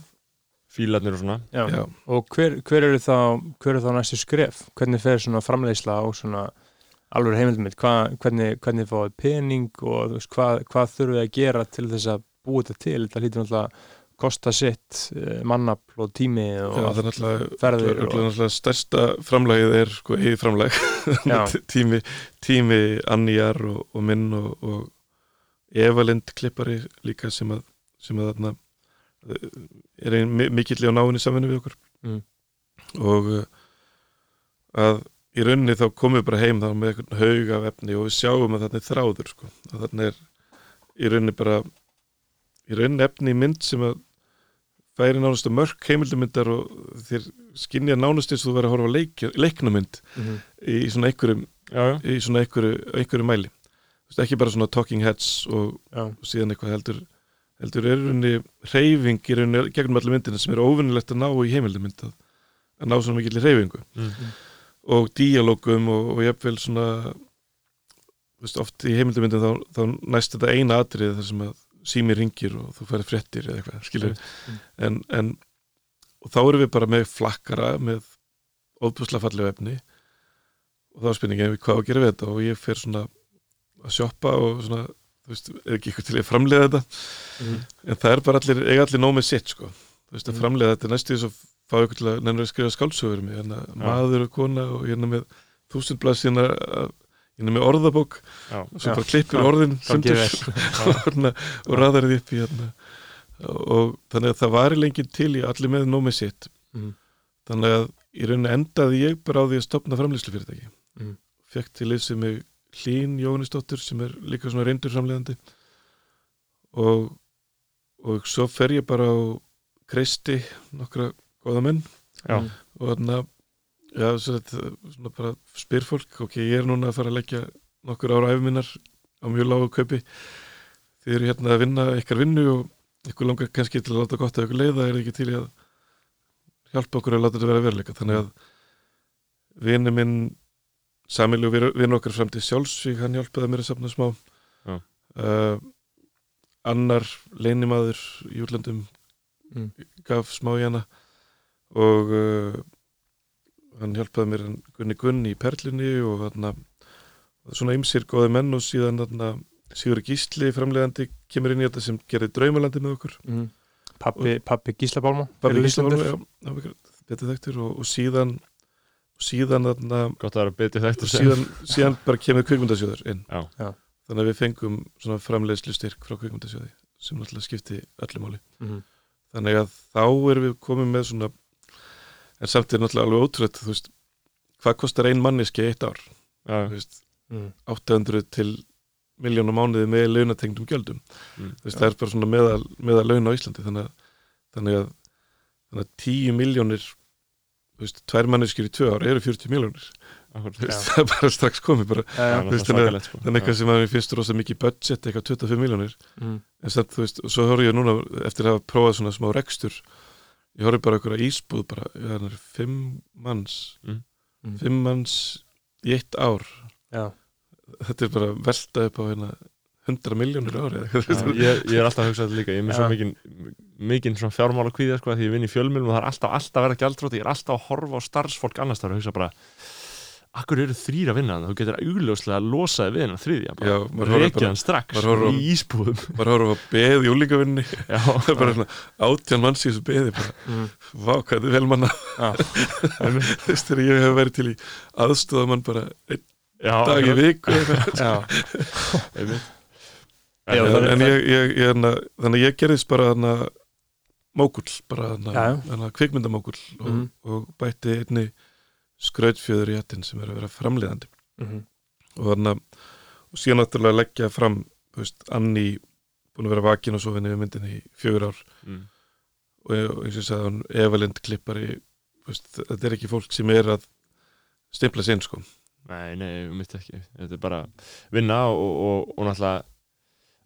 fílarnir og svona Já. já, Og hver, hver eru þá hver eru þá næstu skref? Hvernig fer svona framleiðsla á svona alveg heimildmitt? Hva, hvernig, hvernig fáið pening og veist, hvað, hvað þurfum við að gera til þess að búa þetta til? Þetta hlýtur náttúrulega kosta sitt eh, mannafl og tími og já það allt. er náttúrulega ferðir stærsta framlagið er sko eigið framlag Já. tími, tími Anníjar og, og minn og, og Evalind klippari líka sem að, sem að þarna er einn mi- mikill í á náinni samvinni við okkur Mm. og uh, að í rauninni þá komum við bara heim þá með einhvern haug af efni og við sjáum að þarna er þráður sko. að þarna er í rauninni bara í rauninni efni í mynd sem að færi nánast að mörk heimildumyndar og þér skinja nánast eins og þú verður að horfa leik, leiknumynd Mhm. í svona einhverjum já, já, í svona einhverju, einhverju mæli ekki bara svona talking heads og, Já. og síðan eitthvað heldur heldur er runni reyfing í runni gegnum allir myndina sem er óvinnilegt að ná í heimildumynd að, að ná svona mikill reyfingu Mm. og díalógum og, og jafnvel svona veist, oft í heimildumyndum þá, þá næst þetta eina atrið þar sem að sími ringir og þú færi fréttir eða eitthvað, skilur en, en og þá erum við bara með flakkara með óbúslega fallega efni. Og þá er spurningin hvað að gera við þetta? Og ég fer svona að sjoppa og svona þú veist, er ekki eitthvað til að framleiða þetta? Mhm. en það er bara allir, eiga allir nóg með sitt sko. Þú veist að framlega þetta næstu þess að fá ykkur til að nefnir að skrifa skálsögur mig hérna, maður og kona og hérna með þúsund blaðs hérna, hérna með orðabók. Já, og svo Já. bara klippir orðin sundur og, hérna, og raðar þið upp í hérna. Og þannig að það var lengi til í allir með nómið sitt. Mhm. þannig að í rauninni endaði ég bara á því að stopna framlýslu fyrirtæki Mhm. fekk til liðs sem mig Hlín Jóhannesdóttir sem er líka svona reyndur framleiðandi. Og og svo fer ég bara á Kristi nokkra góða menn. Já. og þarna já, svo þetta, svona bara spyr fólk ok, ég er núna að fara að leggja nokkur ára æfiminnar á mjög lágu kaupi. Þið eru hérna að vinna ykkar vinnu og ykkur langar kannski til að láta gott að ykkur leiða er ekki til að hjálpa okkur að láta þetta vera veruleika. Þannig að vinnu minn Samil og vinn okkar fram til sjálfsvík hann hjálpaði mér að safna smá uh, annar leinimaður í útlöndum Mm. gaf smá í hana og uh, hann hjálpaði mér hann Gunni Gunni í Perlinni og hann svona ymsir góði menn og síðan hann Sigur Gísli framleiðandi kemur inn í þetta sem gerði draumalandi með okkur Mhm. Pappi, pappi Gísla Gísli var Íslandur. nú, já, já, betur þekktur og, og síðan síðan hann gott að vera betið þetta og síðan, síðan bara kemur kvikmyndasjóður inn Já. Já. þannig að við fengum svona framleiðslu styrk frá kvikmyndasjóði sem náttúrulega skipti öllu máli Mhm. þannig að þá erum við komið með svona en samt er náttúrulega alveg ótrúlega þú veist, hvað kostar ein manneski eitt ár Þú veist, Mhm. 800 til miljónum mánuði með launatengdum gjöldum Mm. Veist, það er bara svona meðal, meðal laun á Íslandi þannig að, þannig að, þannig að 10 miljónir veist, tvær manneskir í tvö ár eru 40 miljónir það er bara strax komið bara þú veist, svakalegt, sko. þannig eitthvað sem að mér finnst rosa mikið budget, eitthvað 25 miljónir Mhm. en samt, þú veist, og svo horf ég núna eftir að hafa prófað svona smá rekstur ég horf bara okkur að ísbúð bara, það er fimm manns Mm. Mm. fimm manns í eitt ár Já. þetta er bara velta upp á hérna 100 miljónir ári ég, ég er alltaf að hugsa þetta líka ég er með svo mikinn mikinn svona fjármála kvíða sko, því ég vinn í fjölmjölum og það er alltaf, alltaf að vera gjaldrótt ég er alltaf að horfa á starfsfólk annars þar og hugsa bara akkur eru þrýra vinnan þú getur augljóslega að losa þig við hennar maður bara bara- hann strax á- í ísbúðum. bara horfa á beð í úlíkavinni það er bara svona átján manns í þessu beði bara, vá, hvað þetta er vel manna. Þú veist, þegar ég hef verið til í aðstofamann bara einn já, dag í viku. Já. En, en ég, ég, ég, hana, þannig að ég gerðist bara mókull, bara kvikmyndamókull og, Mhm. og bætti einni skrautfjöður í hattin sem er að vera framleiðandi Mhm. og þannig og síðan náttúrulega leggja fram veist, Anni búin að vera vakin og svo vinni við myndinni í fjögur ár Mm. og, eins og ég sagði hann Evalind klippari veist, þetta er ekki fólk sem er að stimpla sinn sko nei, nei, mitt ekki þetta er bara vinna og, og, og náttúrulega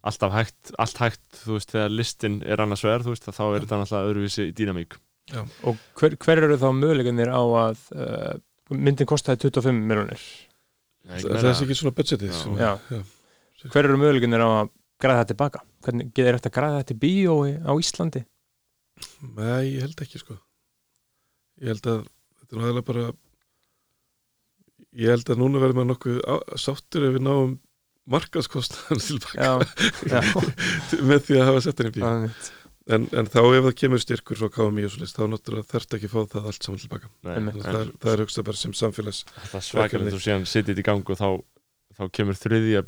alltaf hægt, allt hægt, þú veist, þegar listin er annars vegar, þú veist, þá er þetta náttúrulega öðruvísi dýnamík Og hver, hver eru þá möguleikinir á að uh, myndin kostaði 25 miljonir? það er ekki svona budgetið Já. sem, Já. Hver eru möguleikinir á að græða þetta tilbaka? Hvernig getur þetta að græða þetta í bíói á Íslandi? Nei, ég held ekki sko Ég held að þetta er náttúrulega bara ég held að núna verðum við nokkuð sáttur ef við náum markaskostnaðan tilbaka Já, já. með því að hafa sett henni Einmitt. en, en þá ef það kemur styrkur frá KMI og svo list, þá náttúrulega þarft ekki að fá það allt saman tilbaka að það, er, það er hugsað bara sem samfélags það er svakalegt og síðan sittið þetta í gang og þá, þá kemur þriði að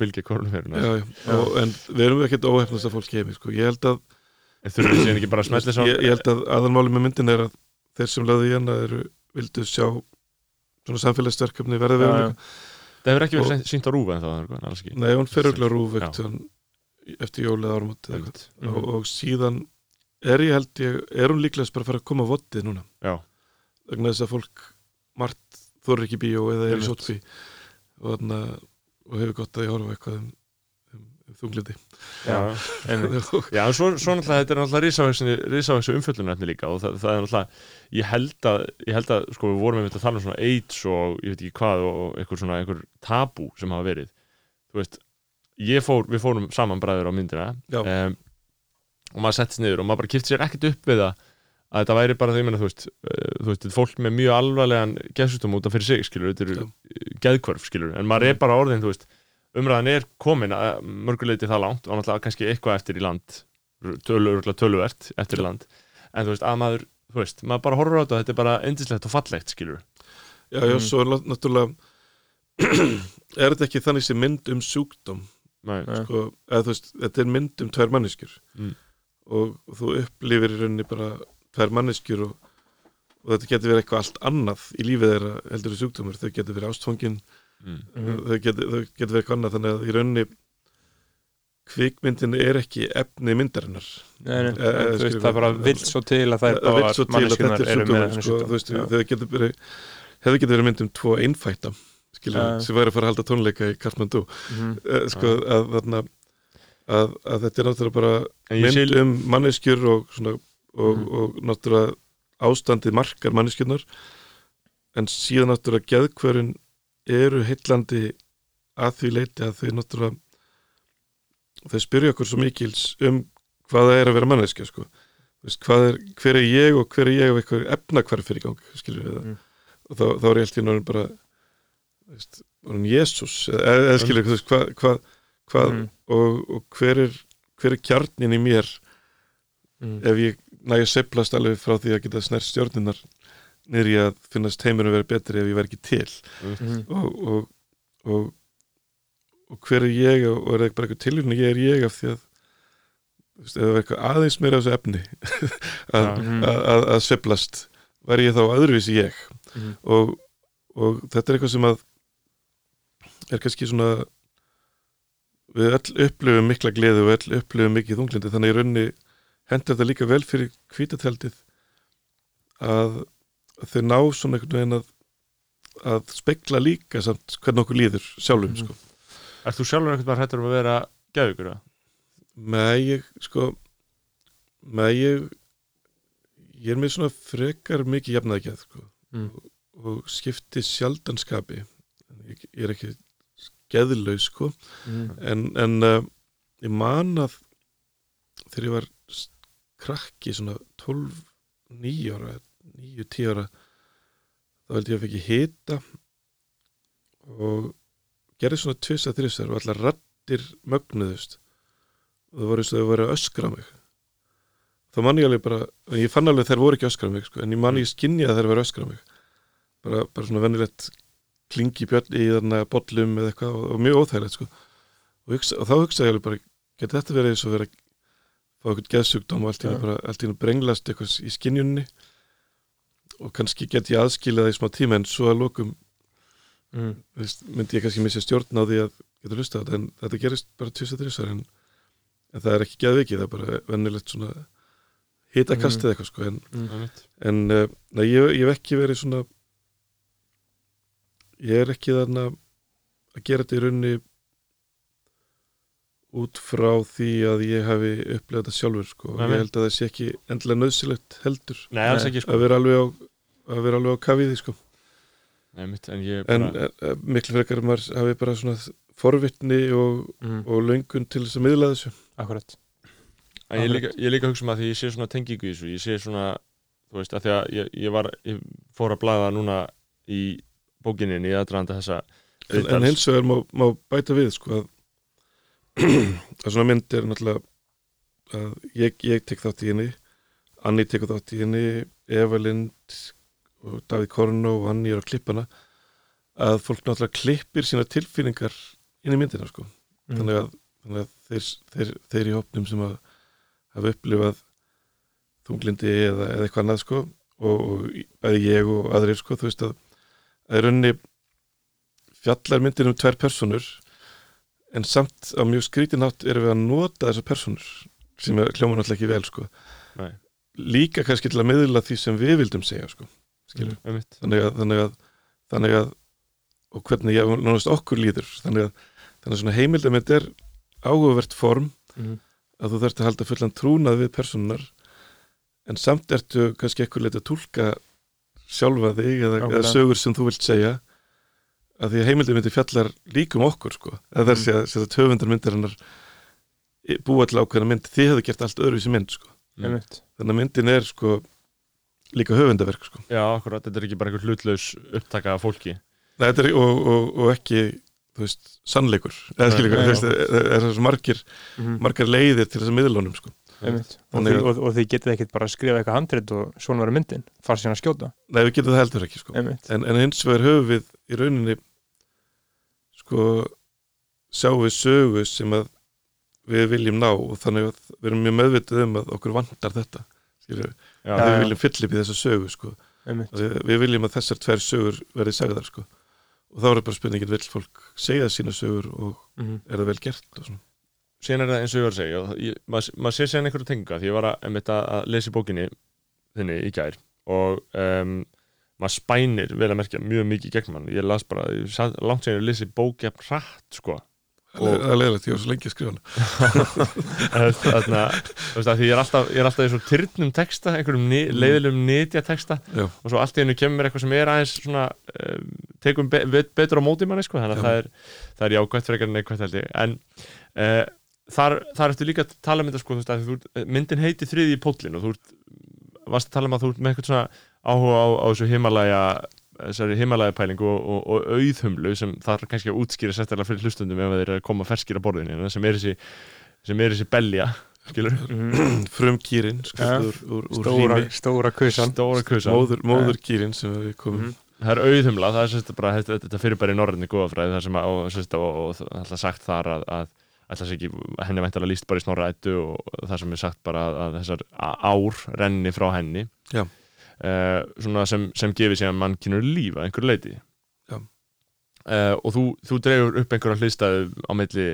já. Og, en við erum ekkert óhefnast að fólk heimi sko. ég held að en að ég, ég held að aðalmáli með myndin er að þeir sem lögðu í hana eru, vildu sjá svona samfélagsverkefni verða veruleika það hefur ekki verið sínt á rúfa en ekki. Nei, hún fer auðvitað rúf eftir, jólið árumot Einmitt. og, og síðan er ég held ég, er hún líklegast bara að fara að koma á vottið núna? Vegna þess að fólk margt þorri ekki bíó eða er í sótfi og, og hefur gott að ég horfa eitthvað um þunglindi Já. Einmitt. Já, en svo, svo náttúrulega, þetta er náttúrulega risavexu umfjöllunarefni líka og það, það er náttúrulega, ég held að, ég held að, sko, við vorum einmitt að tala um svona AIDS og ég veit ekki hvað og einhver svona, einhver tabú sem hafa verið. Þú veist, ég fór, við fórum saman bræður á myndina um, og maður settist niður og maður bara kipti sér ekkert upp við það að þetta væri bara, þegar ég meina, þú veist, uh, þú veist, þetta er fólk með mjög alvarlegan geðsútum út af fyrir sig, skilur, þetta eru geðkvörf, skilur, en maður er bara orðin, þú veist, umræðan er komin að mörguleiti það langt og náttúrulega kannski eitthvað eftir í land tölu, örugglega töluvert eftir í land. En þú veist, að maður þú veist, maður bara horfir á þetta og þetta er bara endislegt og fallegt, skilur Já, já, Mhm. svo er nátt- náttúrulega er þetta ekki þannig sem mynd um sjúkdóm? Sko, eða þú veist, þetta er mynd um tvær manneskjur. Mm. og, og þú upplifir í rauninni bara tvær manneskjur og, og þetta getur verið eitthvað allt annað í lífið þeirra heldur í sjúkdómur, þau getur verið ástfangin mm. Þau getur, getur verið eitthvað annað þannig að í rauninni kvikmyndin er ekki efni myndarinnar. Nei, nei, Eh, eh, þú veist, það bara við- vill svo til að það er það vil bara að er eru með sjúkdómur þennan sko, sjúkdóm þú veist, þau getur verið hefði getur verið mynd um tvo einfætta skilur, Ja. sem væri að fara að halda tónleika í Kathmandu Mhm. sko, að, þarna, að, að þetta er náttúrulega bara mynd um manneskjur og, svona, og, Mhm. náttúrulega ástandið markar manneskjurnar. En síðan náttúrulega geðkvörin eru heillandi að því leiti að þau náttúrulega þau spyrja okkur svo mikils um hvað það er að vera manneskja sko. Er, hver er ég og hver er ég og eitthvað efna hver fyrir gang Mm. og þá, þá er ég alltaf bara veist, Jésús eða, eða skilur veist, hvað hva, hva, Mhm. og, og hver er hver er kjarnin í mér Mhm. ef ég næ að seplast alveg frá því að geta snert stjórninar niður í að finnast heimurum vera betri ef ég verð ekki til Mhm. og, og, og, og hver er ég og, er það bara eitthvað tilvíðin ég er ég af því að það er eitthvað aðeins meira af þessu efni að, Já. Mhm. að, að, seplast væri ég þá öðruvísi ég Mhm. og, og þetta er eitthvað sem að er kannski svona við öll upplifum mikla gleði og öll upplifum mikið þunglindi þannig í raunni hendur þetta líka vel fyrir kvítatjaldið að, þau ná svona einhvern veginn að að spekla líka samt hvernig okkur líður sjálfum Mhm. sko. Ert þú sjálfur einhvern veginn hættur um að vera geðugur? eða? með ég sko með ég ég er með svona frekar mikið jafnaðgjað sko. Mm. og, og skipti sjaldanskapi ég, ég er ekki geðlaus sko Mhm. en, en uh, ég man að þegar ég var krakki svona 12, 9 ára 9, 10 ára þá held ég að ég hita og gerði svona tvisa þrjusar og allar rattir mögnuðust. Og það voru eins og þau voru að öskra mig. Þá man ég alveg bara en ég fann alveg að þær voru ekki að öskra mig sko, en ég man ég skinni að þær voru að öskra mig. Bara, bara svona venilegt klingi björn í þarna bollum eða eitthvað og, og mjög óþægilegt sko. og, hugsa, og þá hugsaði ég alveg bara geti þetta verið eins og verið að fá eitthvað geðsjúkdóm og allt í í einu brenglast eitthvað í skinjunni og kannski get ég aðskilað það í smá tíma en svo að þú veist, myndi ég kannski missa stjórn á því að geta hlusta á þetta en þetta gerist bara 23 en, en það er ekki geðvikið, það er bara vennilegt svona hitakast Mhm. eða eitthvað sko en, Einmitt. en uh, nei, ég, ég hef ekki verið svona ég er ekki þarna að gera þetta í raunni út frá því að ég hafi upplegað þetta sjálfur sko. Nei, ég held að það sé ekki endilega nöðsilegt heldur. Nei, alls ekki sko. Að vera alveg á að vera alveg á kafiði sko. Nei, mitt, en ég en bara uh, miklu frekar að maður hafi bara svona forvitni og, Mhm. og löngun til þess að miðla þessu. Akkurat. En ég líka, ég líka hugsa um að því ég sé svona tengingu í þessu ég sé svona, þú veist, að því að ég, ég var, ég fór að blæða núna í bókinni í aðdraðanda þessa en, en hins vegar má, má bæta við sko að að svona mynd er náttúrulega að ég, ég tek þátt í henni Anni tekur þátt í henni Eva Lind og Davíð Korno og Anni er á klippana að fólk náttúrulega klippir sína tilfinningar inn í myndina sko Mhm. þannig að, þannig að þeir, þeir, þeir í hópnum sem að hafa upplifað þunglindi eða, eða eitthvað annað sko og, bæði ég og aðrir sko þú veist að að í rauninni fjallar myndin um tvær personur en samt á mjög skrítinátt erum við að nota þessar personur sem hljóma náttúrulega ekki vel sko. Líka kannski til að miðla því sem við vildum segja sko Einmitt. þannig að, þannig að, þannig að og hvernig ég nánast okkur líður. Þannig að, þannig að svona heimildamind er áhugavert form Mhm. að þú þarft að halda fullan trúnað við personar en samt ertu kannski ekkur leiti að túlka sjálfa þig eða, eða sögur sem þú vilt segja að því að heimildamindi fjallar líka um okkur sko, þess að, að höfundar myndarinnar búa til ákveðna mynd þið hefðu gert allt öðruvísi mynd sko. Mm. Þannig að myndin er sko líka höfundaverk sko Já, akkurat, þetta er ekki bara einhver hlutlaus upptaka af fólki Nei, þetta er, og, og, og ekki þú veist, sannleikur eða veist, það er það svo margir Mhm. margar leiðir til þess að miðlunum sko. Og, og, og þið getið ekkert bara að skrifa eitthvað handrit og svona verður myndin, fara síðan að skjóta Nei, við getum það heldur ekki sko. en, en hins vegar höfum við í rauninni sko sjáum við sögu sem að við viljum ná og þannig að við erum mjög meðvitið um að okkur vantar þetta við viljum fylla upp í þessa sögu sko. við, við viljum að þessar tvær sögur verði sagðar sko. og þá er bara spurningin vill fólk segja sína sögur og Mhm. er það vel gert og svona síðan er það eins og ég var að segja ég, maður, maður sé síðan einhverju tenginga því ég var að, að, að lesa bókinni þinni í gær og um, maður spænir vel að merkja mjög mikið í gegnum hann. Ég las bara, ég sat, langt síðan ég lesi bóki að hratt sko. Það er- leiðilegt, ég var svo lengi að skrifa hana. Því ég er alltaf er í svo tyrnum texta einhverjum ni, leiðilegum nýtja texta Já. og svo allt í hennu kemur eitthvað sem er aðeins svona um, tekum be be betur á móti manni sko þannig að það er, það er en neikvætt held ég. En uh, þar, þar ertu líka að tala um þetta sko þú veist ert- myndin heiti þriði í póllin og þú ert, varst að tala um að þú ert með eitthvað svona áhuga á, á þessu himalæja þessari himalæja pælingu og, og, og auðhumlu sem þarf kannski að útskýra sérstaklega fyrir hlustundum ef þeir eru að koma ferskir á borðinu sem er þessi, sem er þessi belja Mhm. frum kýrin Ja. sko, úr, úr, úr stóra, stóra kusan stóra kusa móður, móður kýrin sem við komum Mhm. það er auðhumla, það er sérst bara þetta, þetta fyrir bara í norræni góðafræði þar sem að, og, sérst, og, og, og alltaf sagt þar að, að alltaf sé ekki, henni er væntalega líst bara í snorra ættu og það sem er sagt bara að, að þessar ár renni frá henni. Eh, svona sem, sem gefið síðan mannkynur líf að einhverju leiti Já. Eh, og þú, þú dreifur upp einhverja hlýstaðu á milli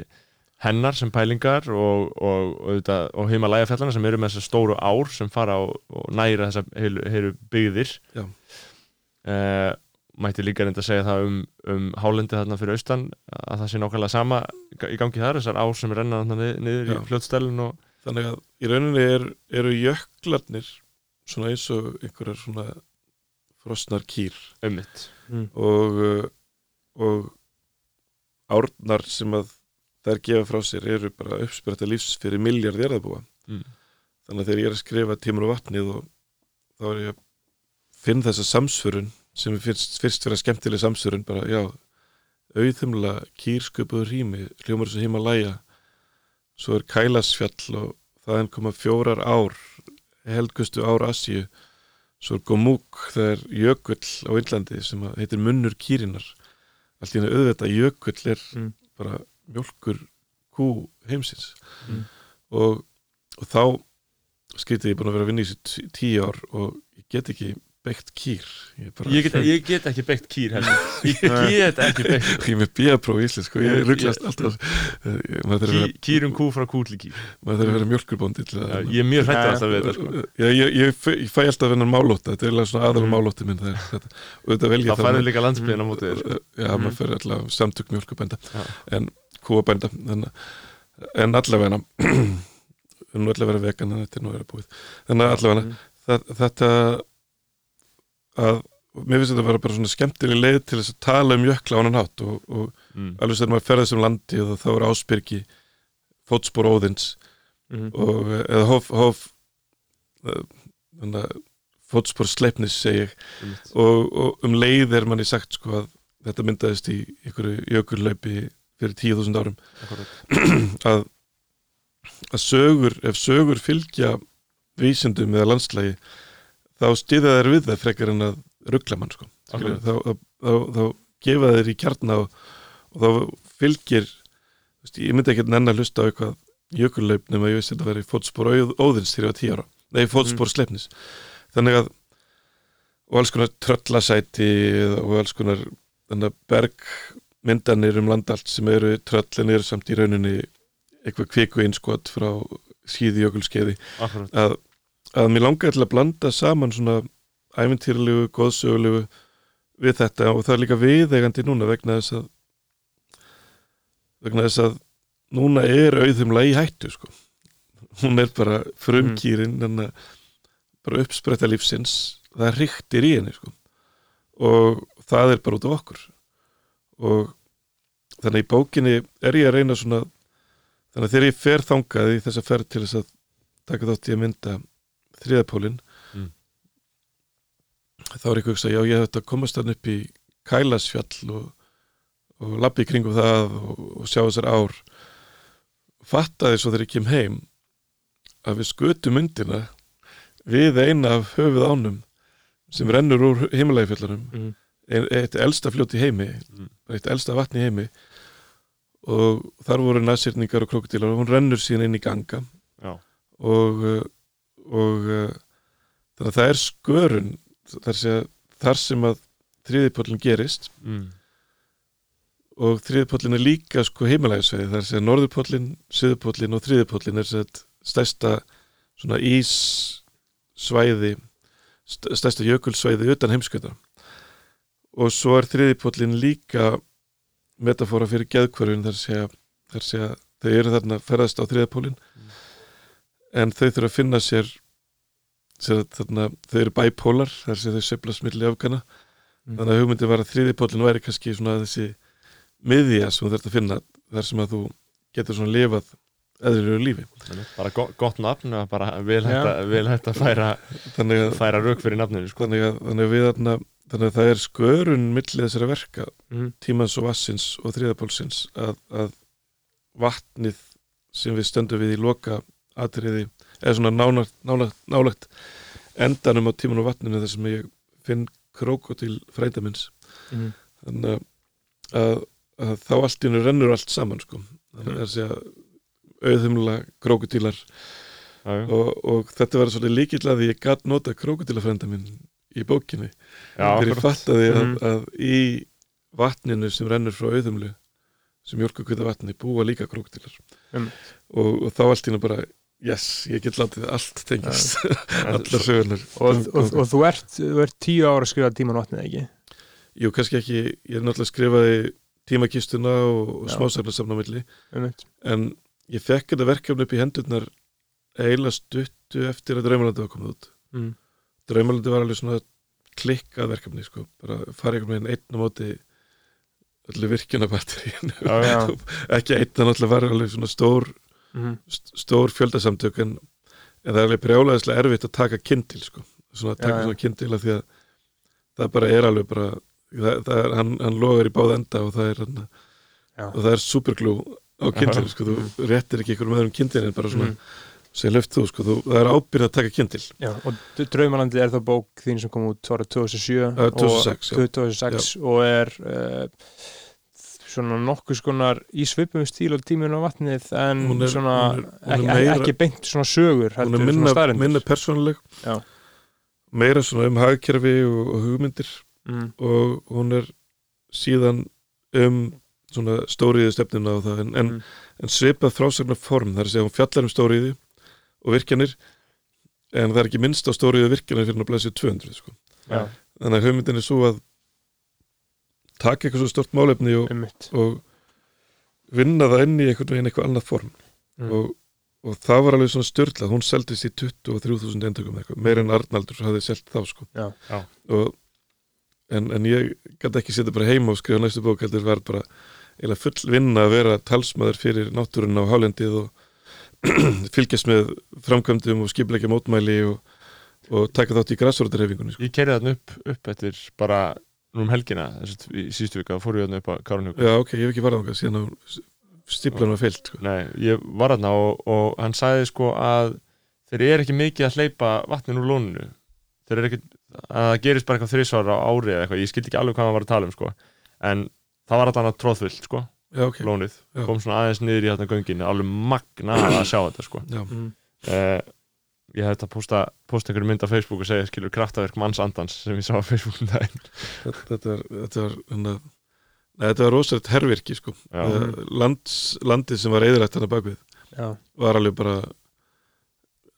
hennar sem pælingar og, og, og, og, og heimalægafjallana sem eru með þessar stóru ár sem fara og, og næra þessar heilu, byggðir Já. uh, mætti líka reynda að segja það um, um hálendi þarna fyrir austan að það sé nákvæmlega sama í gangi þar þessar ár sem renna þarna niður, niður Já. í fljótstælun og þannig að í rauninni er, eru jöklarnir svona eins og einhverjar svona frosnar kýr ummitt og, uh, og árnar sem að þær gefa frá sér eru bara uppspretta lífs fyrir miljard erðabúa Mm. þannig að þegar ég er að skrifa tímur og vatnið og þá er ég að finna þessa samsvörun sem er fyrst, fyrst vera skemmtileg samsvörun bara já, auðumla kýrsköpuður rými, hljómar þessu Himalaya svo er Kælasfjall og þaðan koma fjórar ár helgustu ár Asíu svo er Gomúk, það er jökull á Índlandi sem heitir munnur kýrinar allt í henni auðvitað jökull er Mm. bara mjólkur kú heimsins Mm. og, og þá skrítið ég búin að vera að vinna í þessu tí- tíu ár og ég get ekki beitt kýr ég, bara, ég get, ég get ekki beitt kýr heldur ég get ekki beitt ég er með bíapróf í Ísland sko, ég rugglast alltaf Eh, Ký, vera, kýrum kú frá kútli kýr maður þarf að vera mjölkurbóndi Já, ég er mjög hrættur Já, alltaf við þetta sko. Já, ég, ég, fæ- ég fæ alltaf hennar málóta þetta er svona aðal Mm. málóti minn það er þetta. það færður líka landsbyðin á móti þér sko. já, Mhm. maður fyrir allavega samtök mjölkubænda Já. en kúabænda en, en allavega nú allavega vegan en þetta er nú að vera búið þannig að allavega þetta að mér finnst þetta að vera bara svona skemmtileg leið til þess að tala um jökla á hann hátt og, og mm. alveg sem maður ferðast um landi og þá er áspyrki fótspor óðins Mhm. og eða hóf, hóf eh, þannig að fótspor sleipnis segi ég Einmitt. og, og um leið er manni sagt sko að þetta myndaðist í einhverju jökullaupi fyrir 10.000 árum Akkúrat. að, að sögur, ef sögur fylgja vísindum eða landslægi þá stýða þær við það frekar en að ruggla mann sko. Akkúrat. þá, þá, þá, þá gefa þeir í kjarna og, og þá fylgir veist, ég myndi ekki nenn að hlusta á eitthvað jökullaup nema ég vissi að þetta veri fótspor óð- óðins þegar ég var 10 ára nei, fótspor mm. sleipnis þannig að og alls konar tröllasæti og alls konar að bergmyndanir um landallt sem eru tröllin eru samt í rauninni eitthvað kviku einskot frá síði jökulskeiði að, að mér langaði til að blanda saman svona æventýrlegu, góðsögulegu við þetta og það er líka viðeigandi núna vegna þess að vegna þess að núna er auðumla í hættu sko. hún er bara frumkýrin mm. bara uppspretta lífsins það ríktir í henni sko. og það er bara út af okkur og þannig í bókinni er ég að reyna svona þannig að þegar ég fer þangað í þessa ferð til þess að taka þátt í að mynda þriðapólinn Mm. þá er eitthvað að segja, já ég hef þetta komast þann upp í Kælasfjall og, og labbi í kringum það og, og sjá þessar ár fattaði svo þegar ég kem heim að við skutum myndina við eina af höfuð ánum sem rennur úr himmelægifjöllarum Mm. eitt elsta fljót í heimi Mm. eitt elsta vatn í heimi og þar voru næsirningar og krokodílar og hún rennur síðan inn í ganga Já. og uh, og uh, þannig að það er skörun þar sem, þar sem að þriðipóllin gerist. Mm. og þriðipóllin er líka sko heimalægisveið þar sem norðupóllin, söðupóllin og þriðipóllin er sett stærsta svona íssvæði st- stærsta jökulsvæði utan heimskjöta og svo er þriðipóllin líka metafóra fyrir geðkvörfin þar sé að að þau eru þarna að ferðast á þriðapólin en þau þurfa að finna sér, sér þarna, þau eru bæpólar þar sé þau sveiflast milli afgana Mm. þannig að hugmyndin var að þriðipóllin væri kannski svona þessi miðja sem þú þarft að finna þar sem að þú getur svona lifað eðlilegu lífi bara go gott nafn og bara vel hægt að, færa, þannig að, færa rauk fyrir nafninu sko. þannig að, þannig að við þarna þannig að það er skörun milli þessara verka Mm. tímans og vassins og þriðapólsins að, að vatnið sem við stöndum við í loka atriði eða svona nánagt, nánagt, nálagt endanum á tíman og vatninu þar sem ég finn krokodil fræta minns Mm. þannig að, að, að þá allt í hennu rennur allt saman sko. þannig að þessi að auðhumla krokodílar og, og þetta var svolítið líkill að ég gatt nota krokodílafrænda minn í bókinni þegar ég fattaði að, Mhm. að í vatninu sem rennur frá auðumlu sem mjölkukvita vatni búa líka krokodílar Einmitt. og, og þá allt í hennu bara yes, ég get látið allt tengist allar sögurnar. og, og, og þú, ert, þú ert tíu ára að skrifa tíman vatnið ekki? Jú, kannski ekki, ég er náttúrulega skrifaði tímakistuna og, og Einmitt. en ég fekk þetta verkefni upp í hendurnar eiginlega stuttu eftir að Draumalandi var komið út. Mm. Draumalandi var alveg svona klikkað verkefni sko, bara fara einhvern veginn einn á móti öllu virkjunabatterín Já, já. ekki einn, það náttúrulega var alveg svona stór Mm. st- stór fjöldasamtök en, en það er alveg brjálæðislega erfitt að taka kindil sko, svona að taka já. svona kindil af því að það bara er alveg bara það, það er, hann, hann logar í báða enda og það er hann, og það er superglú á kindil, sko, þú réttir ekki einhverjum öðrum kindil en bara svona Mm. segja löft þú, sko, þú, það er ábyrð að taka kindil Já, og Draumalandi er þá bók þín sem kom út ára 2007 Uh, 2006, og, 2006 og er uh, svona nokkuð skonar í svipum stíl og tíminu á vatnið en Hún er- svona hún er- hún er ekki, meira- ekki beint svona sögur hún heldur er svona minna, minna persónuleg Já. meira svona um hagkerfi og, og hugmyndir mm. og hún er síðan um svona stóriði stefnuna og það en, en, Mm. en svipað frásagnar form þar að segja hún fjallar um stóriði og virkjanir en það er ekki minnst á stóriði og virkjanir fyrir að blæsja 200 sko. Þannig að hugmyndin er svo að taka eitthvað svo stort málefni og, og vinna það inn í einhvern veginn eitthvað annað form Mm. og, og það var alveg svona störtlað hún seldist í 23.000 endökum eða eitthvað, meir en Arnaldur hafði selt þá sko. Já. Já. Og, en, en ég gæti ekki setja bara heima og skrifa næstu bók heldur var bara eða full vinna að vera talsmaður fyrir náttúrun á hálendið og fylgjast með framkvæmdum og skipleikja mótmæli og, og taka þátt í græsvörðarhefingunni sko. Ég kerði þarna upp, upp eftir bara um helgina, í síðustu vika fór ég þarna upp á Kárunhjúk Já, ok, ég hef ekki varðað okkar síðan að stíplan var feilt sko. Nei, ég var þarna og, og hann sagði sko að þeir eru ekki mikið að hleypa vatnin úr lóninu. Þeir eru ekki, að það gerist bara eitthvað þrísvara á ári eða eitthvað, ég skildi ekki alveg hvað hann var að tala um sko. En það var alltaf tróðfullt sko, Já, ok, lónið. Já. kom svona aðeins niður í þarna gönginu, alveg magna að sjá þetta sko. Já, mm. uh, ég hef þetta að posta, posta einhverju mynd á Facebook og segja skilur kraftaverk manns andans sem ég sá á Facebook um daginn þetta, var þetta var, hana, nei, þetta var rosalegt hervirki sko. Eh, lands, landið sem var eðrætt hana bakvið Já, var alveg bara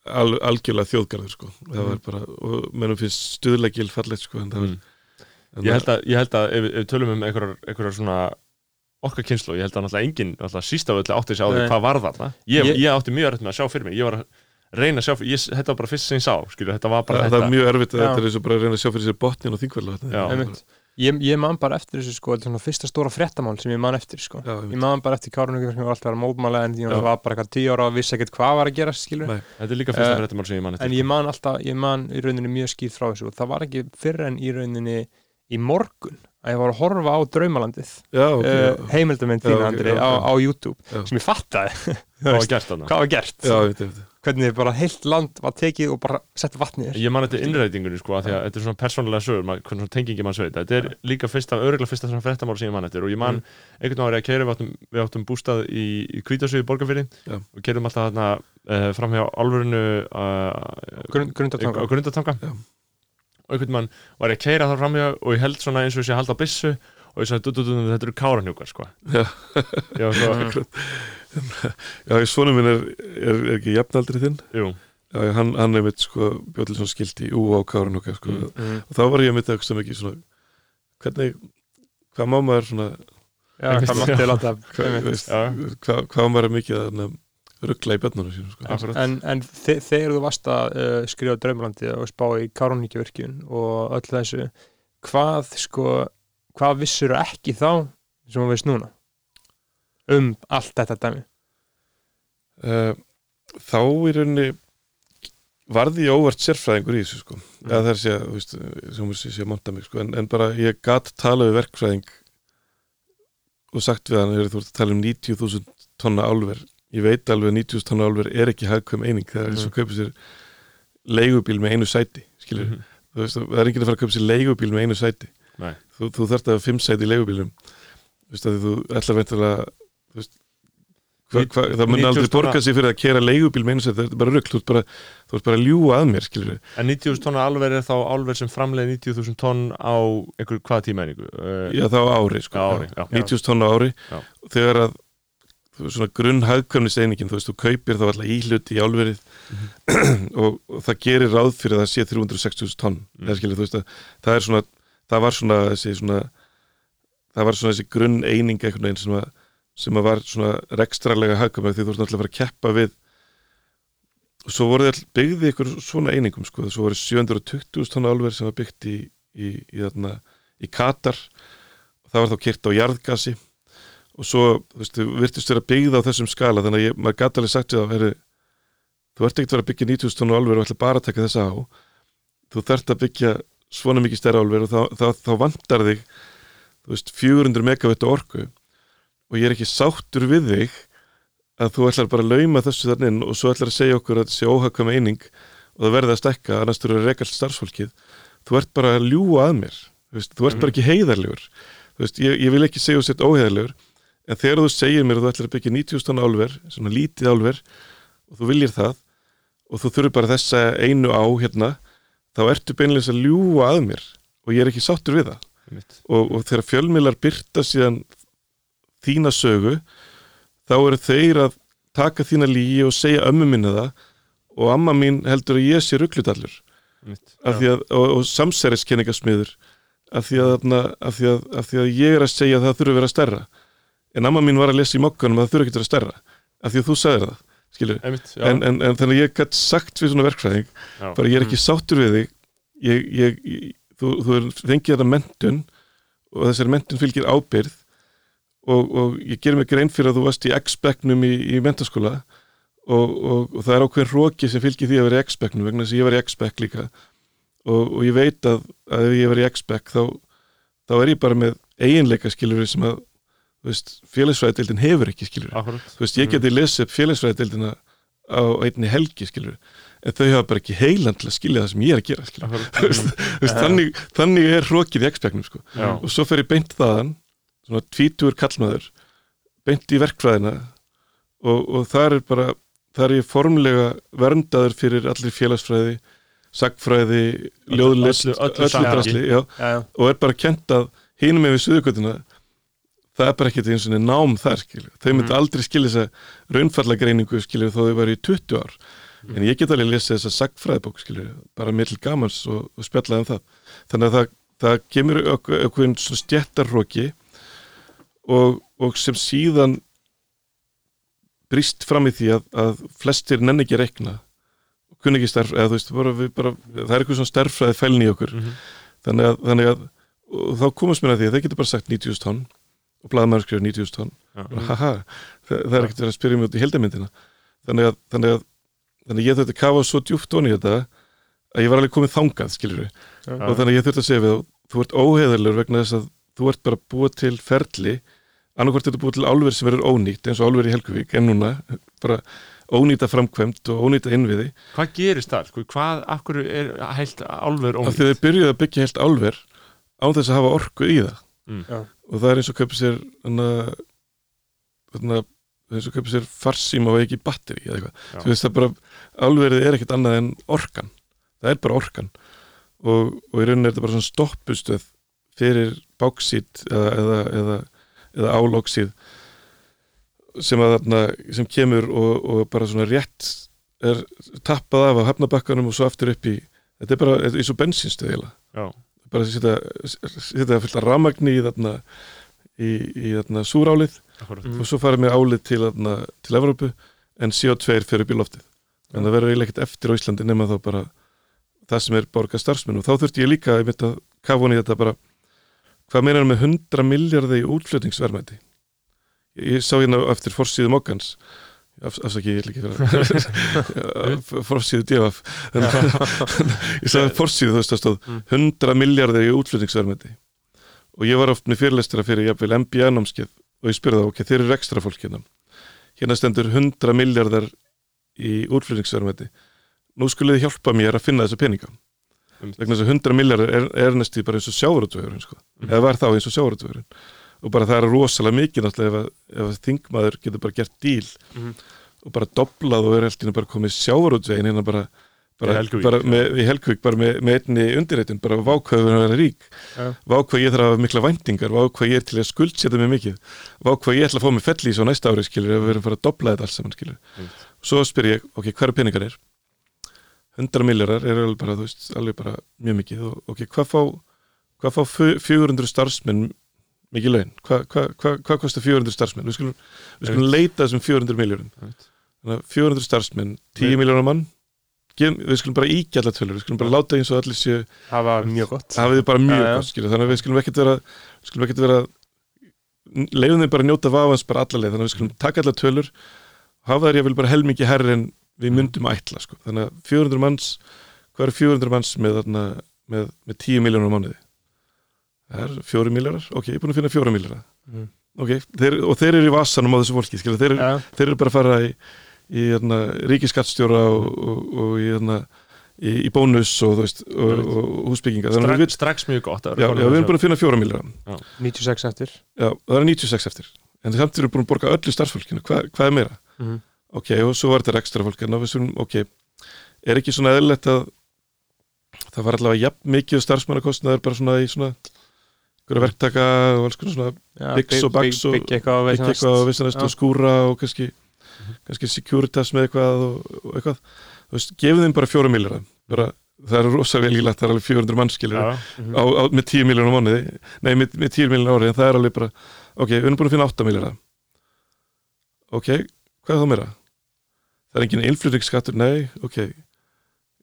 al, algjörlega þjóðgarður sko. það Mhm. var bara, og mennum finnst stuðlegil fallegt sko, en það var mm. en ég, held að, ég held að ef, ef við tölum um einhverjar, einhverjar svona okkar kynslu, ég held að náttúrulega enginn náttúrulega síst af öllu átti sig á því hvað var þarna ég, Ég- ég átti mjög erfitt með að sjá fyrir mig ég var að reyna að sjá fyrir, ég, þetta var bara fyrst sem ég sá skilur, þetta var bara það, það þetta. er mjög erfitt að Já. þetta er eins og bara að reyna að sjá fyrir sér botnin og einmitt. Ég, ég man bara eftir þessu sko, þetta er svona fyrsta stóra fréttamál sem ég man eftir sko. Já, Ég man bara eftir Kárunvík sem var alltaf að vera mótmála en ég Já. var bara eitthvað tíu ára og vissi ekkert hvað var að gera þetta er líka fyrsta Eh, fréttamál sem ég man eftir en ég man alltaf, ég man í rauninni mjög skýrt frá þessu og það var ekki fyrr en í rauninni í morgun að ég var að horfa á Draumalandið okay, uh, heimildamind Já, þín ok, Andri já, á, á YouTube Já. sem ég fattaði. Hvað var gert þarna? hvað var gert? Já, ég veit, ég veit. Hvernig bara heilt land var tekið og bara sett vatnið Ég man þetta innrætingunni sko að því að þetta er svona persónulega sögur, hvernig svona tengingi mann sveit þetta er líka fyrsta, örgulega fyrsta svona fréttamál sem ég man eftir og ég man einhvern veginn var ég að keira við áttum, við áttum bústað í, í Kvítasögu í Borgarfyrði Já. og keirum alltaf þarna uh, fram hjá álfurinu uh, Grund, á grundartanga. Grundatanga Já. og einhvern mann var ég að keira þar framhjá og ég held svona eins og ég sé að halda á byssu og ég sagði, "Dú, dú, dú, dú, þetta eru káranjúkar sko. Já. Já, svo, Já, svonum minn er, er, er ekki jafnaldri þinn jú, Já, hann, hann er mitt sko bjóð til svona skilti Ú á kárun okkar sko Mm. mm. og þá var ég mitt að hugsa mikið svona hvernig, hvað má maður svona Já, það mátti láta hvað, einmitt. veist, Já. hvað, hvað á maður mikið að ruggla í björnunum sínum sko. En, en þe þegar þú varst að uh, skrifa Draumalandi og spá í Karoníkjavirkjun og öll þessu hvað sko, hvað vissur ekki þá sem þú veist núna um allt þetta dæmi uh, þá í rauninni varði ég óvart sérfræðingur í þessu sko Mm. eða það er sé að, þú veist, sem þú sé að monta mig sko, en, en bara ég gat tala við verkfræðing og sagt við hann, þú ert að tala um 90.000 tonna álver ég veit alveg að 90.000 tonna álver er ekki hagkvæm eining, það er eins og Mm. kaupið sér leigubíl með einu sæti skilur, Mhm. þú veist, það er ekki að fara að kaupa sér leigubíl með einu sæti Nei. þú, þú þarft að hafa fimm sæti í leigubílum þú veist að þú ætlar veintilega veist hva, hva, það mun 90 aldrei borga sig fyrir að kera leigubíl sæti, þetta er bara rugl, þú ert bara, bara að ljúga að mér, skilur En 90.000 tonna álver er þá álver sem framleiði 90.000 tonn á einhver hvaða tímaeiningu? Uh, já þá ári, sko, ári, já. 90 tonna ári Já. þegar að þú veist, svona grunn hagkvæmniseiningin, þú veist, þú kaupir þá alltaf íhluti í álverið Mhm. og, og það gerir ráð fyrir að það sé 360.000 tonn, Mm. eða skilur, veist að það er svona, það var svona þessi svona, það var svona þessi grunn eining einhvern veginn sem að sem að var svona rekstralega hagkvæmur því þú ert náttúrulega að að keppa við og svo voru það byggði ykkur svona einingum sko, svo voru 720.000 tonna álver sem var byggt í, í, í, þarna, í Katar. Það var þá kyrt á jarðgasi. Og svo, þú veist, þú virtist vera byggð á þessum skala, þannig að ég, maður gæti alveg sagt þá, heru, þú ert ekkert að að byggja 90.000 tonna álver og ætla bara að taka þessa á. Þú þarft að byggja svona mikið stærra álver og þá, þá, þá vantar þig þú veist, 400 megavitt orku og ég er ekki sáttur við þig að þú ætlar bara að lauma þessu þannig inn og svo ætlar að segja okkur að þetta sé óhagkvæm eining og það verði að stekka annars þú eru að reka allt starfsfólkið. Þú ert bara að ljúa að mér þú, veist, þú ert bara ekki heiðarlegur. Veist, ég, ég vil ekki segja þú sett óheiðarlegur en þegar þú segir mér að þú ætlar að byggja 90 tonn álver, svona lítið álver og þú viljir það og þú þurfur bara þessa einu á hérna, þá ertu beinleins að ljúa að mér og ég er ekki sáttur við það. Og, og þegar fjölmiðlar byrta síðan þína sögu þá eru þeir að taka þína lígi og segja ömmu minna það og amma mín heldur að ég sé rugglutallur og, og samsæriskenningasmiður af því að, af, því að, af því að ég er að segja að það þurfi að vera stærra. En amma mín var að lesa í mokkanum að það þurfi ekki að vera stærra af því að þú sagðir það Einmitt, en, en, en þannig ég gætt sagt við svona verkfræðing Já. bara ég er ekki sáttur við þig ég, ég, þú, þú er fengið þetta mentun og þessari mentun fylgir ábyrð og, og ég ger mig grein fyrir að þú varst í X-bekknum í, í mentaskóla og, og, og það er ákveðin róki sem fylgir því að vera í X-bekknum vegna þess að ég var í X-bekk líka. Og, og ég veit að, að ef ég var í X-bekk þá, þá er ég bara með eiginleika skilur sem að félagsfræðdeildin hefur ekki skilur þú veist, ég geti lesið upp félagsfræðdeildina á einni helgi, skilur en þau hafa bara ekki heiland til að skilja það sem ég er að gera, Akkurat. Þú veist, veist, þannig, þannig er hrókið í X-Becknum, sko. Já. og svo fer ég beint þaðan svona tvítur kallmaður beint í verkfræðina og, og það er bara það er ég formlega verndaður fyrir allir félagsfræði sagfræði, ljóðlist öllu- öllu samhengi. drasli, já, já, já. og er bara kent að hinum með við suðugötuna það er bara ekkert eins og nám þar skilju. þau myndi Mhm. aldrei skilja þess að raunfalla greiningu skilju þó þau væri í 20 ár en ég get alveg lesið þess að sagfræðibók skilju bara til gamans og, og spjallaði um það þannig að það, það kemur okkur svona stjettarróki og, og sem síðan brýst fram í því að, að flestir nenni ekki rekna og kunni ekki starf eða þú veist, bara, við bara, það er eitthvað svona starffræði fælni í okkur Mhm. þannig að, þannig að og þá komast mér að því að þeir getur bara sagt 90.000 tonn og blaðmaður skrifur 90.000 tonn Já. Bara, haha, það, það er ekkert verið að spyrja mig út í heldamyndina þannig að, þannig að, þannig ég þurfti að kafa svo djúpt onni þetta að ég var alveg komið þangað skilur Já. og þannig að ég þurfti að segja við þú ert óheðalur vegna þess að þú ert bara búið til ferli annarkvort þetta búið til álver sem verður ónýtt eins og álver í Helguvík en núna bara ónýta framkvæmt og ónýta innviði Hvað gerist þar? Sko, hvað, af hverju er heilt álver af ónýtt? því þeir byrjuðu að byggja heilt álver án þess að hafa orku í það Mm. Og það er eins og kaupið sér eins og kaupið sér farsíma og ekki batteri eða eitthvað, Já. þú veist það bara álverið er ekkert annað en orkan það er bara orkan og, og í rauninni er þetta bara svona stoppustöð fyrir báksít eða, eða, eða, eða álóksíð sem, að, þarna, sem kemur og, og bara svona rétt er tappað af á hafnabakkanum og svo aftur upp í þetta er bara þetta eins og Já, bara fullt af rafmagni í þarna í, í þarna súrálið akkurat og svo farið með álið til, þarna, til Evrópu en CO2 fyrir upp í loftið. En það verður eiginlega ekkert eftir á Íslandi nema þá bara það sem er borga starfsmenn og þá þurfti ég líka að mynda kafa hún í þetta bara hvað meinar með 100 miljardar í útflutningsverðmæti? Ég, sá hérna eftir forsíðu mokkans Af, afsaki, ég vera forsíðu djafaf ég sagði forsíðu þú veist að stóð Mm. 100 miljardar í útflutningsverðmæti. Og ég var oft með fyrirlestara fyrir jafnvel MBA-námskeið og ég spurði það, ok, þeir eru ekstra fólk hérna. Hérna stendur 100 miljardar í útflutningsverðmæti. Nú skulle þið hjálpa mér að finna þessa peninga. Vegna þess að 100 miljardar er, er næstu bara eins og sjávarútvegurinn sko. Mhm. eða var þá eins og sjávarútvegurinn og bara það er rosalega mikið náttúrulega ef, að- ef að þingmaður getur bara gert díl Mhm. og bara doblað og er heldur bara komið sjávarútvegin hérna bara, bara, Í Helguvík. bara með, í Helgvík bara með, með einni undirreitun, bara vákvæður að vera rík Já. vákvæð ég þarf að hafa mikla væntingar vákvæð ég er til að skuldsetja mig mikið vákvæð ég ætla að fá mig fell í svo næsta ári skilur ef við erum að fara að dobla þetta alls saman skilur Einmitt. svo spyr ég, ok, hvað er peningar er 100 miljardar er alveg bara, þú veist, alveg bara mjög mikið. Og ok, hvað fá, hvað fá fö- 400 starfsmenn mikið laun, hvað hva, hva, hva kostar 400 starfsmenn, við skulum, við skulum leita þessum 400 miljórum Einmitt. þannig að 400 starfsmenn, 10 miljónar mann við skulum bara íkja allar tölur. Við skulum bara láta eins og allir séu það var mjög gott. Hafið þið bara mjög já. gott skilur, þannig að við skulum ekkert vera við skulum ekkert vera leiðum þið bara að njóta vafans bara alla leið. Þannig að við skulum taka allar tölur hafa þær ég vil bara helmingi herri en við myndum ætla sko. þannig að 400 manns hvað er 400 manns með, þarna, með, með 10 miljónur á mánuði? Það er 4 miljórar, ok, ég er búin að finna 4 miljórar Mhm. ok, þeir, og þeir eru í vassanum á þessu fólki, skilur, þeir, eru- Já, þeir eru bara að fara í, í hérna, ríkiskattstjóra og, og, og í, hérna, í, í bónus og, veist, og, og, og húsbygginga að við, strax, strax mjög gott að já, vera já, við erum búin að finna 4 miljórar 96 eftir. Já, það er 96 eftir. En samt erum við búin að borga öllu starfsfólkinu. Hva, Hvað er meira? Mhm. Ok, og svo var þetta ekstra fólk En við sem, ok, er ekki svona eðlilegt að Það var allavega jafn mikið starfsmannakostnaður bara svona í svona einhverja verktaka og alls konar svona Bix og Bax og- byggja eitthvað á að vissanast og skúra og kannski, kannski securitas með eitthvað og, og eitthvað. Þú veist, gefið þeim bara fjóra miljardar bara, það er rosa vel ílætt, það er alveg 400 mannskilir Mhm. á, á, með 10 miljónum mánuði. Nei, með, með 10 miljónum ári, en það er alveg bara ok, við erum búin að finna 8 miljardar ok, hvað er það meira? Það er engin innflutningsskattur, nei, ok.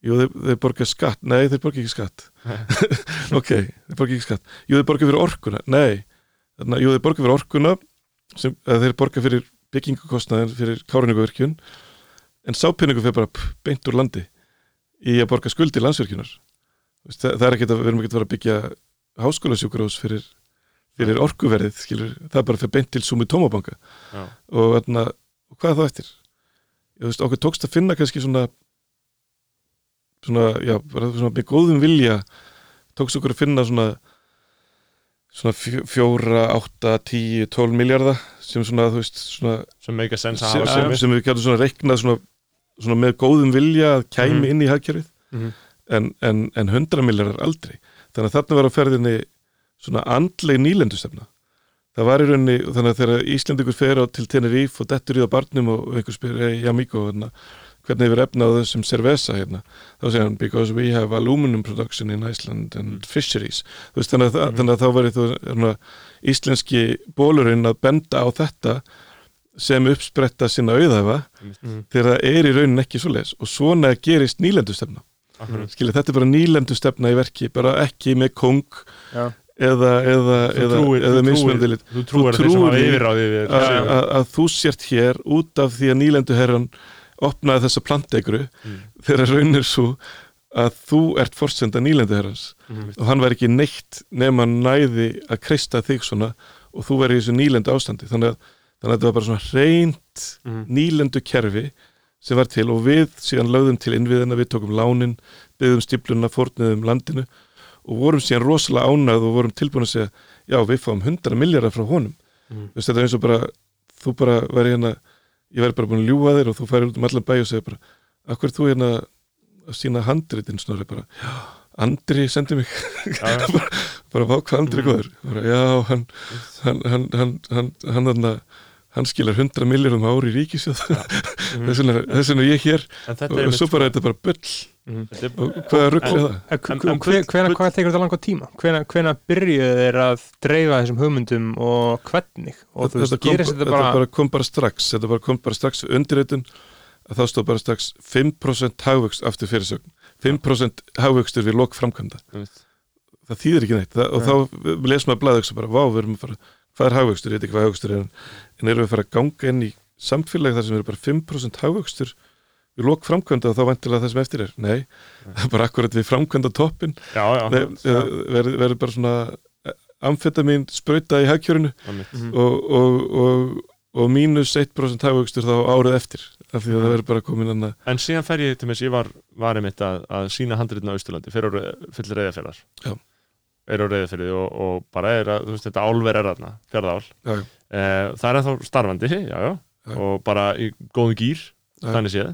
Jú, þeir, þeir borga skatt, nei, þeir borga ekki skatt. Ok, þeir borga ekki skatt. Jú, þeir borga fyrir orkuna, nei. Þarna, jú, þeir borga fyrir orkuna sem, þeir borga fyrir byggingukostnaðin fyrir kárinninguverkjun en sápinningu fyrir bara beint úr landi í að borga skuldi landsverkjunar það, það er ekkert að við erum ekkert að fara að byggja háskólasjúkurós fyrir, fyrir orkuverðið skilur, það er bara fyrir beint til Sumi Tómabanka. Og, og hvað þá eftir veist, okkur tókst að finna kannski svona svona, já, bara svona með góðum vilja tókst okkur að finna svona svona fjó- fjóra, átta, tíu, tólf miljardar sem svona, þú veist, svona sem að sem, hafa sem, sem við gætum svona reiknað svona, svona með góðum vilja að kæmi Mhm. inn í hagkerfið Mhm. en, en, en 100 miljardar aldrei þannig að þarna var á ferðinni svona andleg nýlendustefna það var í rauninni, þannig að þegar Íslandingur fer á til Tenerife og dettur í það barnum og, einhver spyr, hey, já Míko hérna, hvernig hefur efnað þessum cerveza hérna? Þá segir hann, because we have aluminum production in Iceland and fisheries. Þú veist, þannig, að, mm. þannig að þá var þetta íslenski bólurinn að benda á þetta sem uppspretta sinna auðæfa Mhm. þegar það er í raunin ekki svo leis og svona gerist nýlendustefna. Skilja þetta er bara nýlendustefna í verki bara ekki með kong Já. Eða, eða, trúir- eða þú trúir- þú trúir Þú trúir því yfirráði að, að, að þú sért hér út af því að nýlenduherran opnaði þessa plantegru Mm. þegar raunir svo að þú ert forsenda nýlenduherrans Mhm. og hann væri ekki neitt nema hann næði að kreista þig svona og þú væri í þessu nýlendu ástandi þannig að, þannig að þetta var bara svona reynt Mhm. nýlendu kerfi sem var til og við síðan lögðum til innviðina, við tókum lánin byggðum stípluna, fórniðum landinu og vorum síðan rosalega ánægð og vorum tilbúin að segja, já við fáum 100 miljardar frá honum, Mhm. þú veist þetta er eins og bara þú bara væri hérna ég væri bara búin að ljúga þér og þú færi út um allan bæ og segja bara, akkur er þú hérna að sína handritin? Snorri bara, já, Andri sendi mig. Já, bara vá hvað Andri Mhm. góður. Bara, já, hann hann, hann, hann, hann, hann, hann, hann skilar 100 miljardum ári í ríkisjóð þess vegna þess vegna er ég hér en þetta og, er og svo bara er þetta bara er- og hvaða rugl er það? Hvað tekur þetta langa tíma? Hvena, byrjuðu þeir að dreifa þessum hugmyndum og hvernig? Og þú veist, þetta, kom, gerist þetta þetta bara, bara kom bara strax þetta bara kom bara strax við undirreitun að þá stóð bara strax 5% hagvöxt aftur fyrirsögn 5% hagvöxtur við lok framkvæmda það þýðir ekki neitt það, og þá lesum maður blæðið bara, vá, við erum að fara hvað er hagvöxtur, ég veit ekki hvað hagvöxtur er en, en erum við að fara að ganga inn í samfélagi þar sem er bara 5% hagvöxtur við lok framkvæmda þá vantilega það sem eftir er. Nei, það er bara akkurat við framkvæmda toppin verður verður bara svona amfetamin sprauta í hagkjörinu. Mhm. og, og, og, og mínus 1% hagvöxtur þá árið eftir af því að það verður bara komin annað en síðan fer ég til mér, ég var, var einmitt að, að sína handritin á Austurlandi fyrir Já. er á reyðafjörði og, og bara er að, þú veist, þetta álver er aðna, fjörðaál Já, já. eh, það er ennþá starfandi, já, já, Já. og bara í góðum gýr, þannig séð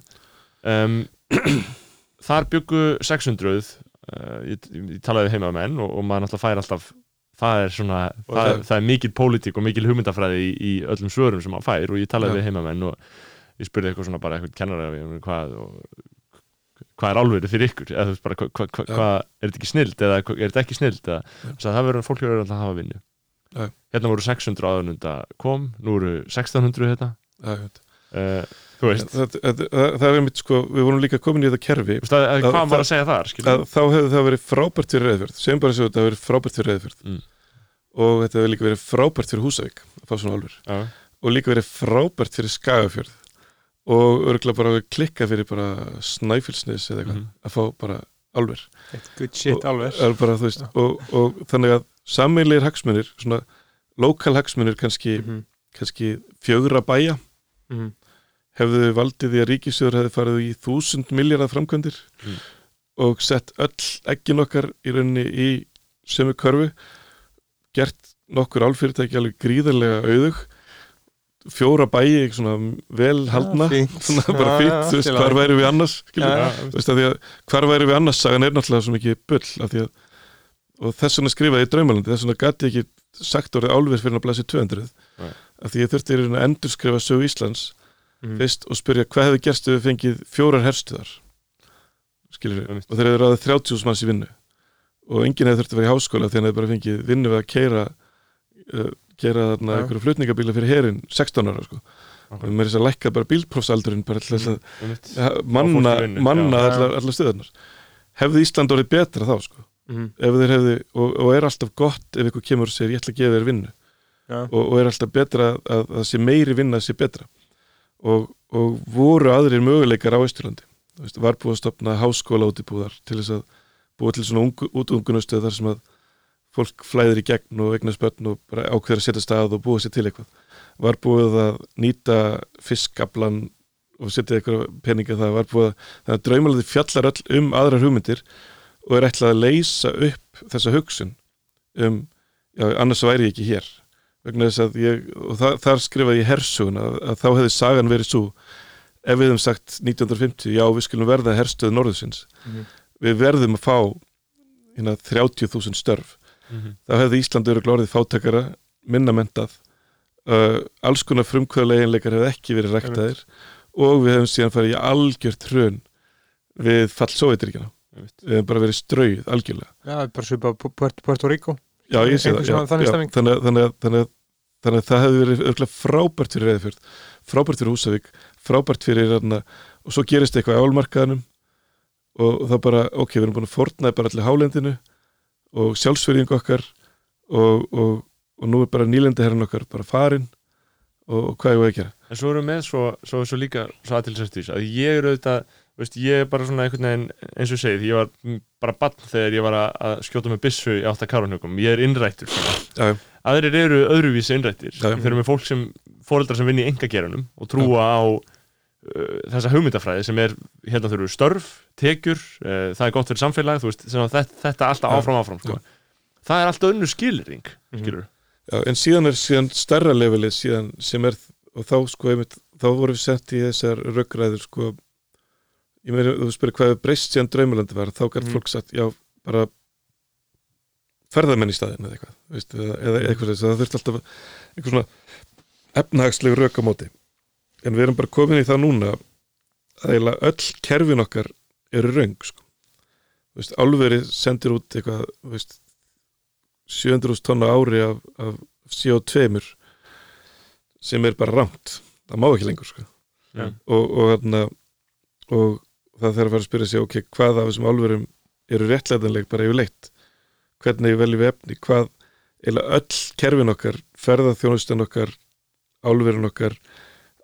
um, þar byggu 600 uh, ég, ég talaði heima menn og, og maður náttúrulega fær alltaf það er svona, það, það- það er mikil pólitík og mikil hugmyndafræði í, í öllum svörum sem maður fær og ég talaði Já. við heimamenn og ég spurði eitthvað svona bara eitthvað kennara um hvað og hvað er álverið fyrir ykkur? Eða bara hva, hva, hva, er þetta ekki snild eða er þetta ekki snild? Eða að það verður fólk verður alltaf að hafa vinnu. Já. hérna voru 600 áðurnunda kom nú eru 1600 hérna. Uh, það, það, það, það er einmitt sko, við vorum líka komin í þetta kerfi. Þú veist, að, að, Það- hvað var að segja þar skilur? að þá hefði það verið frábært fyrir reyðfjörð segjum bara að það hefði verið frábært fyrir reyðfjörð Mm. og þetta hefði líka verið frábært fyrir Húsavík að fá svona álfur Já. og líka verið frábært fyrir Skagafjörð. Og örgulega bara klikka fyrir bara Snæfellsnes eða eitthvað Mhm. að fá bara álfur good shit er þú veist, og, og þannig að sammeilir hagsmunir, svona lokal hagsmunir kannski, Mhm, kannski fjögra bæja. Mhm. Hefðu valdið því að ríkisjóður hefði farið í þúsund miljardar framkvæmdir Mm. og sett öll eggin okkar í rauninni í sömu körfu gert nokkur álfyrirtæki alveg gríðarlega auðug fjóra bæi svona vel haldna fínt. svona bara fínt, já, þú veist, hvar væri við annars já. þú veist, að því að hvar væri við annars sagan er náttúrulega svo mikið bull af því að, og þess vegna skrifaði ég draumalandi þess vegna gati ég ekki sagt orðið álfur fyrir að blæsi 200 Nei. af því ég þurfti í að endurskrifa sögu Íslands Mhm. fyrst og spyrja hvað hefði gerst ef við fengið fjórar herstuðar skilur við, og þeir hefði ráðið 30 manns í vinnu. Og enginn hefði þurfti að vera í háskóla því hann hefði bara fengið vinnu við að keira uh, keira þarna einhverju flutningabíla fyrir herin 16 ára sko. Og mér er þess að lækka bara bílprófsaldurinn bara þess að fólk manna, vinnu, manna allar, allar stöðarnar hefði Ísland orðið betra þá sko? Mhm, ef þeir hefði, og, og er alltaf gott ef ykkur kemur og segir ég ætla að gefa þér vinnu. Og, og er alltaf betra að, að það sé meiri vinna að sé betra og, og voru aðrir möguleikar á Ísturlandi var búið að stopna háskóla útibúðar til þess að búa til svona útungunustöð þar sem að fólk flæðir í gegn og eignast börn og bara ákveður að setja stað og búa sér til eitthvað. Var búið að nýta fiskablan og setja eitthvað peninga í það. Var búið að, þannig að draumalandi fjallar öll um aðrar hugmyndir og er ætlað að leysa upp þessa hugsun um, já, annars væri ég ekki hér vegna þess að ég, og það, þar skrifaði ég hersuguna að, að þá hefði sagan verið svo ef við hefum sagt 1950 já við skulum verða herstöð norðusins Mhm. við verðum að fá hérna 30.000 störf. Mhm. þá hefði Ísland örugglega orðið fátakara minna mentað uh, alls konar frumkvöðuleginleikar hefði ekki verið ræktaðir og við hefum síðan farið í algjört hrun við fall Sovjetiríkjana við hefum bara verið strauð algjörlega. Já, bara svipa Puerto, Rico. Já, ég sé það, já, já, þannig, að- þannig, að- þannig, að- þannig að það hefði verið örgulega frábært fyrir Reyðfjörð, frábært fyrir Húsavík frábært fyrir hérna og svo gerist eitthvað í álmarkaðanum og það bara, ok, við erum búin að fornaði bara allir hálendinu og sjálfsverðing okkar og, og, og nú er bara nýlendi herran okkar bara farin og, og hvað er við að gera? En svo erum við með svo, svo, svo líka svo aðtilsættís að ég er auðvitað veist, ég er bara svona einhvern veginn eins og segið, ég var bara bann þegar ég var að, skjóta með byssu í átta kárunhjögum ég er innrættur já. aðrir eru öðruvísi innrættir já. þeir eru með fólk sem, fóreldrar sem vinna í engagerunum og trúa á uh, þessa hugmyndafræði sem er hérna þurfu störf, tekjur uh, það er gott fyrir samfélag, þú veist þetta, þetta alltaf Já. áfram áfram sko. það er alltaf önnur skilring skilur Já, en síðan er síðan stærra levelið síðan sem er, og þá sko einmitt, þá vorum við sent í þessar röggræður sko, ég meina, þú spyrir hvað er breyst síðan draumulandi var, þá gætt Mhm. fólk sagt, já, bara ferðamenn í staðin eða eitthvað, veist, eða, eða eitthvað þess að það þurft alltaf einhver svona efnahagslegu rök á móti en við erum bara komin í það núna að eiginlega öll kerfin okkar eru röng sko. Veist, álveri sendir út eitthvað veist, 700.000 tonna ári af, af CO2 sem er bara rámt það má ekki lengur sko. Já. og, og, þarna, og það þarf að fara að spyrja sig ok, hvað af þessum álverum eru réttlætanleg bara yfirleitt? Hvernig veljum við efni, hvað eða öll kerfin okkar, ferðarþjónustan okkar álverin okkar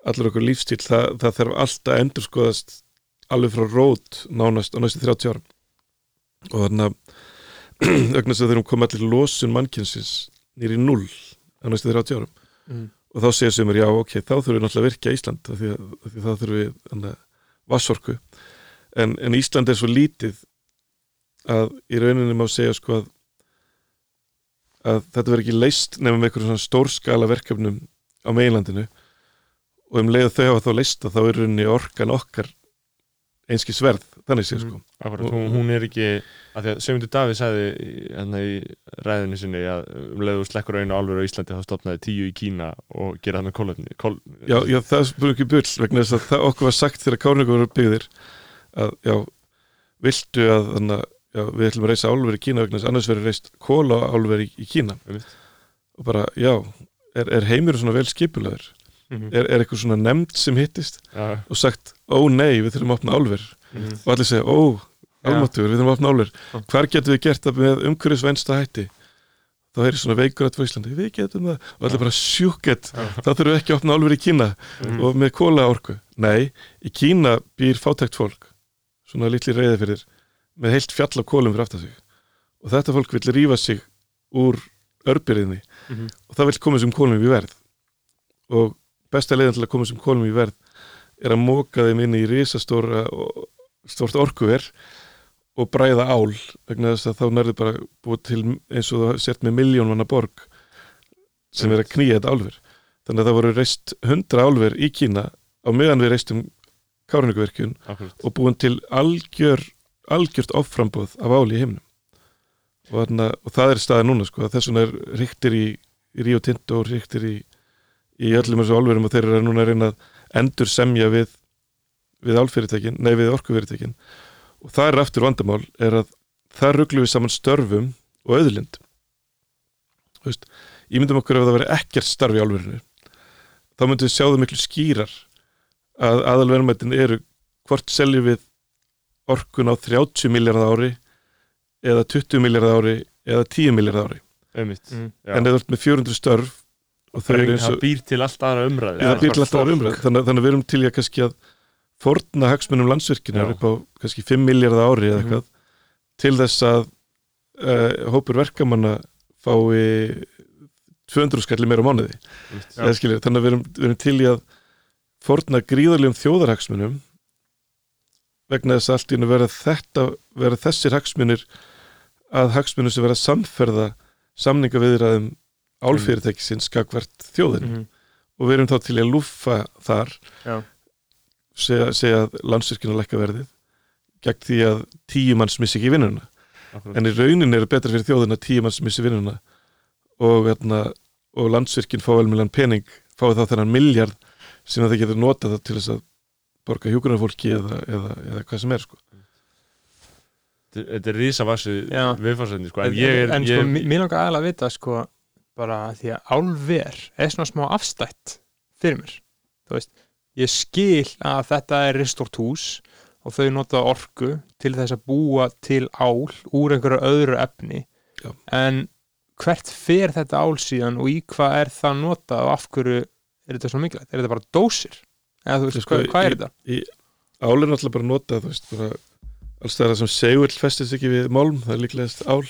allir okkur lífstíl, það, það þarf alltaf að endurskoðast alveg frá rót nánast á næstu 30 árum. Og þannig að þess að þeir koma allir losun mannkynsins nýri null á næstu 30 árum. Mm. og þá segja sumir, já ok, þá þurfum við náttúrulega að virkja Ísland því því þá þurfum við þannig, vassorku en, en Ísland er svo lítið að í rauninni má segja sko að að þetta verður ekki leist nefnum einhverjum svona stórskala verkefnum á meginlandinu. Og um leið þau hafa þá leist að þá er rauninni orkan okkar einski sverð, þannig sé sko. Akkurat, hún, hún er ekki að því að Sigmundur Davíð sagði hérna í ræðinni sinni að um leiðu slekkur einu álfur á Íslandi þá stopnaði tíu í Kína og gera hann með kólöfni kól, Já, já, það bara ekki bull vegna þess að það okkur var sagt þegar Kárningur byggðir að, já, viltu að þannig að, já, við ætlum að reisa álver í Kína vegna þess að annars verður reist kóla álver í, Kína. Einmitt. og bara, já, er, er heimur svona vel skipulaður? Mhm. Er, er eitthvað svona nefnd sem hittist? Já, og sagt, ó nei, við þurfum að opna álver. Mhm. og allir segja, ó, álmáttugur, við þurfum að opna álver. Já. hvar getum við gert það með umhverfisvensta hætti? Þá er svona veikur að Íslandi, við getum það. Og allir bara sjúkett, þá þurfum við ekki að opna álver í Kína. Mhm. og með kóla orku nei, í Kína býr fátækt fólk svona litli reyði fyrir með heilt fjall af kólum fyrir aftan sig. Og þetta fólk vil rífa sig úr örbyrðinni Mhm. og það vil koma þessum kólum í verð. Og besta leiðin til að koma þessum kólum í verð er að móka þeim inn í risastóra og stórt orkuver og bræða ál vegna þess að þá nærðu bara búið til eins og það sért með miljón manna borg sem er að knýja þetta álver. Þannig að það voru reist 100 álver í Kína á meðan við reistum kárnugverkjun akkurat. og búin til algjör algjört offrambóð af áli í heiminum. Og, þarna, og það er staðið núna sko, þess vegna er ríktir í, í Rio Tinto og ríktir í, í öllum þessu álverum og þeir eru núna að reyna að endur semja við við álfyrirtækin, nei við orkufyrirtækin. Og það er aftur vandamál er að það rugglu við saman störfum og auðlind. Þú veist, ég myndum okkur ef það veri ekkert starf í álverinu þá myndum við sjá það miklu skýrar að aðalverðmættin eru hvort seljum við orkun á 30 miljardar ári eða 20 miljardar ári eða 10 miljardar ári einmitt. Já. en eða með 400 störf og það og býr til allt aðra umræðu það býr til alltaf fólk. umræð þannig, þannig að við erum til að kannski að forna hagsmunum landsvirkina Já. upp á kannski 5 miljardar ári eða eitthvað til þess að uh, hópur verkamanna fái 200 skalli meira á mánuði þannig að við erum, við erum til í að forna gríðarlegum þjóðarhagsmunum vegna þess að allt í hennu vera þetta vera þessir hagsmunir að hagsmunum sem vera að samferða samninga viðræðum álfyrirtækisins skakvart þjóðin Mhm. og við erum þá til að lúffa þar segja, segja að landsvirkina lækka verðið gegn því að tíu manns missi ekki vinnuna Akkurat. en í raunin er betra fyrir þjóðin að tíu manns missi vinnuna og, hérna, og landsvirkin fá velmjölan pening fái þá þennan miljard sem það getur notað það til þess að borga hjúkunarfólki eða, eða, eða hvað sem er sko. Þetta- þetta er rísavassi Já. viðfarsætni sko. en, ég er, en sko, ég, mér mér langar aðalega að vita sko, bara því að álver er svona smá afstætt fyrir mér þú veist, ég skil að þetta er ristort hús og þau nota orku til þess að búa til ál úr einhverju öðru efni Já. en hvert fer þetta ál síðan og í hvað er það notað og af hverju er þetta svona mikilvægt? Er þetta bara dósir? Eða þú veist, Sko, hvað, hvað er þetta? ál er náttúrulega bara notað þú veist, bara alls það sem segull festist ekki við málm, það er líklegast ál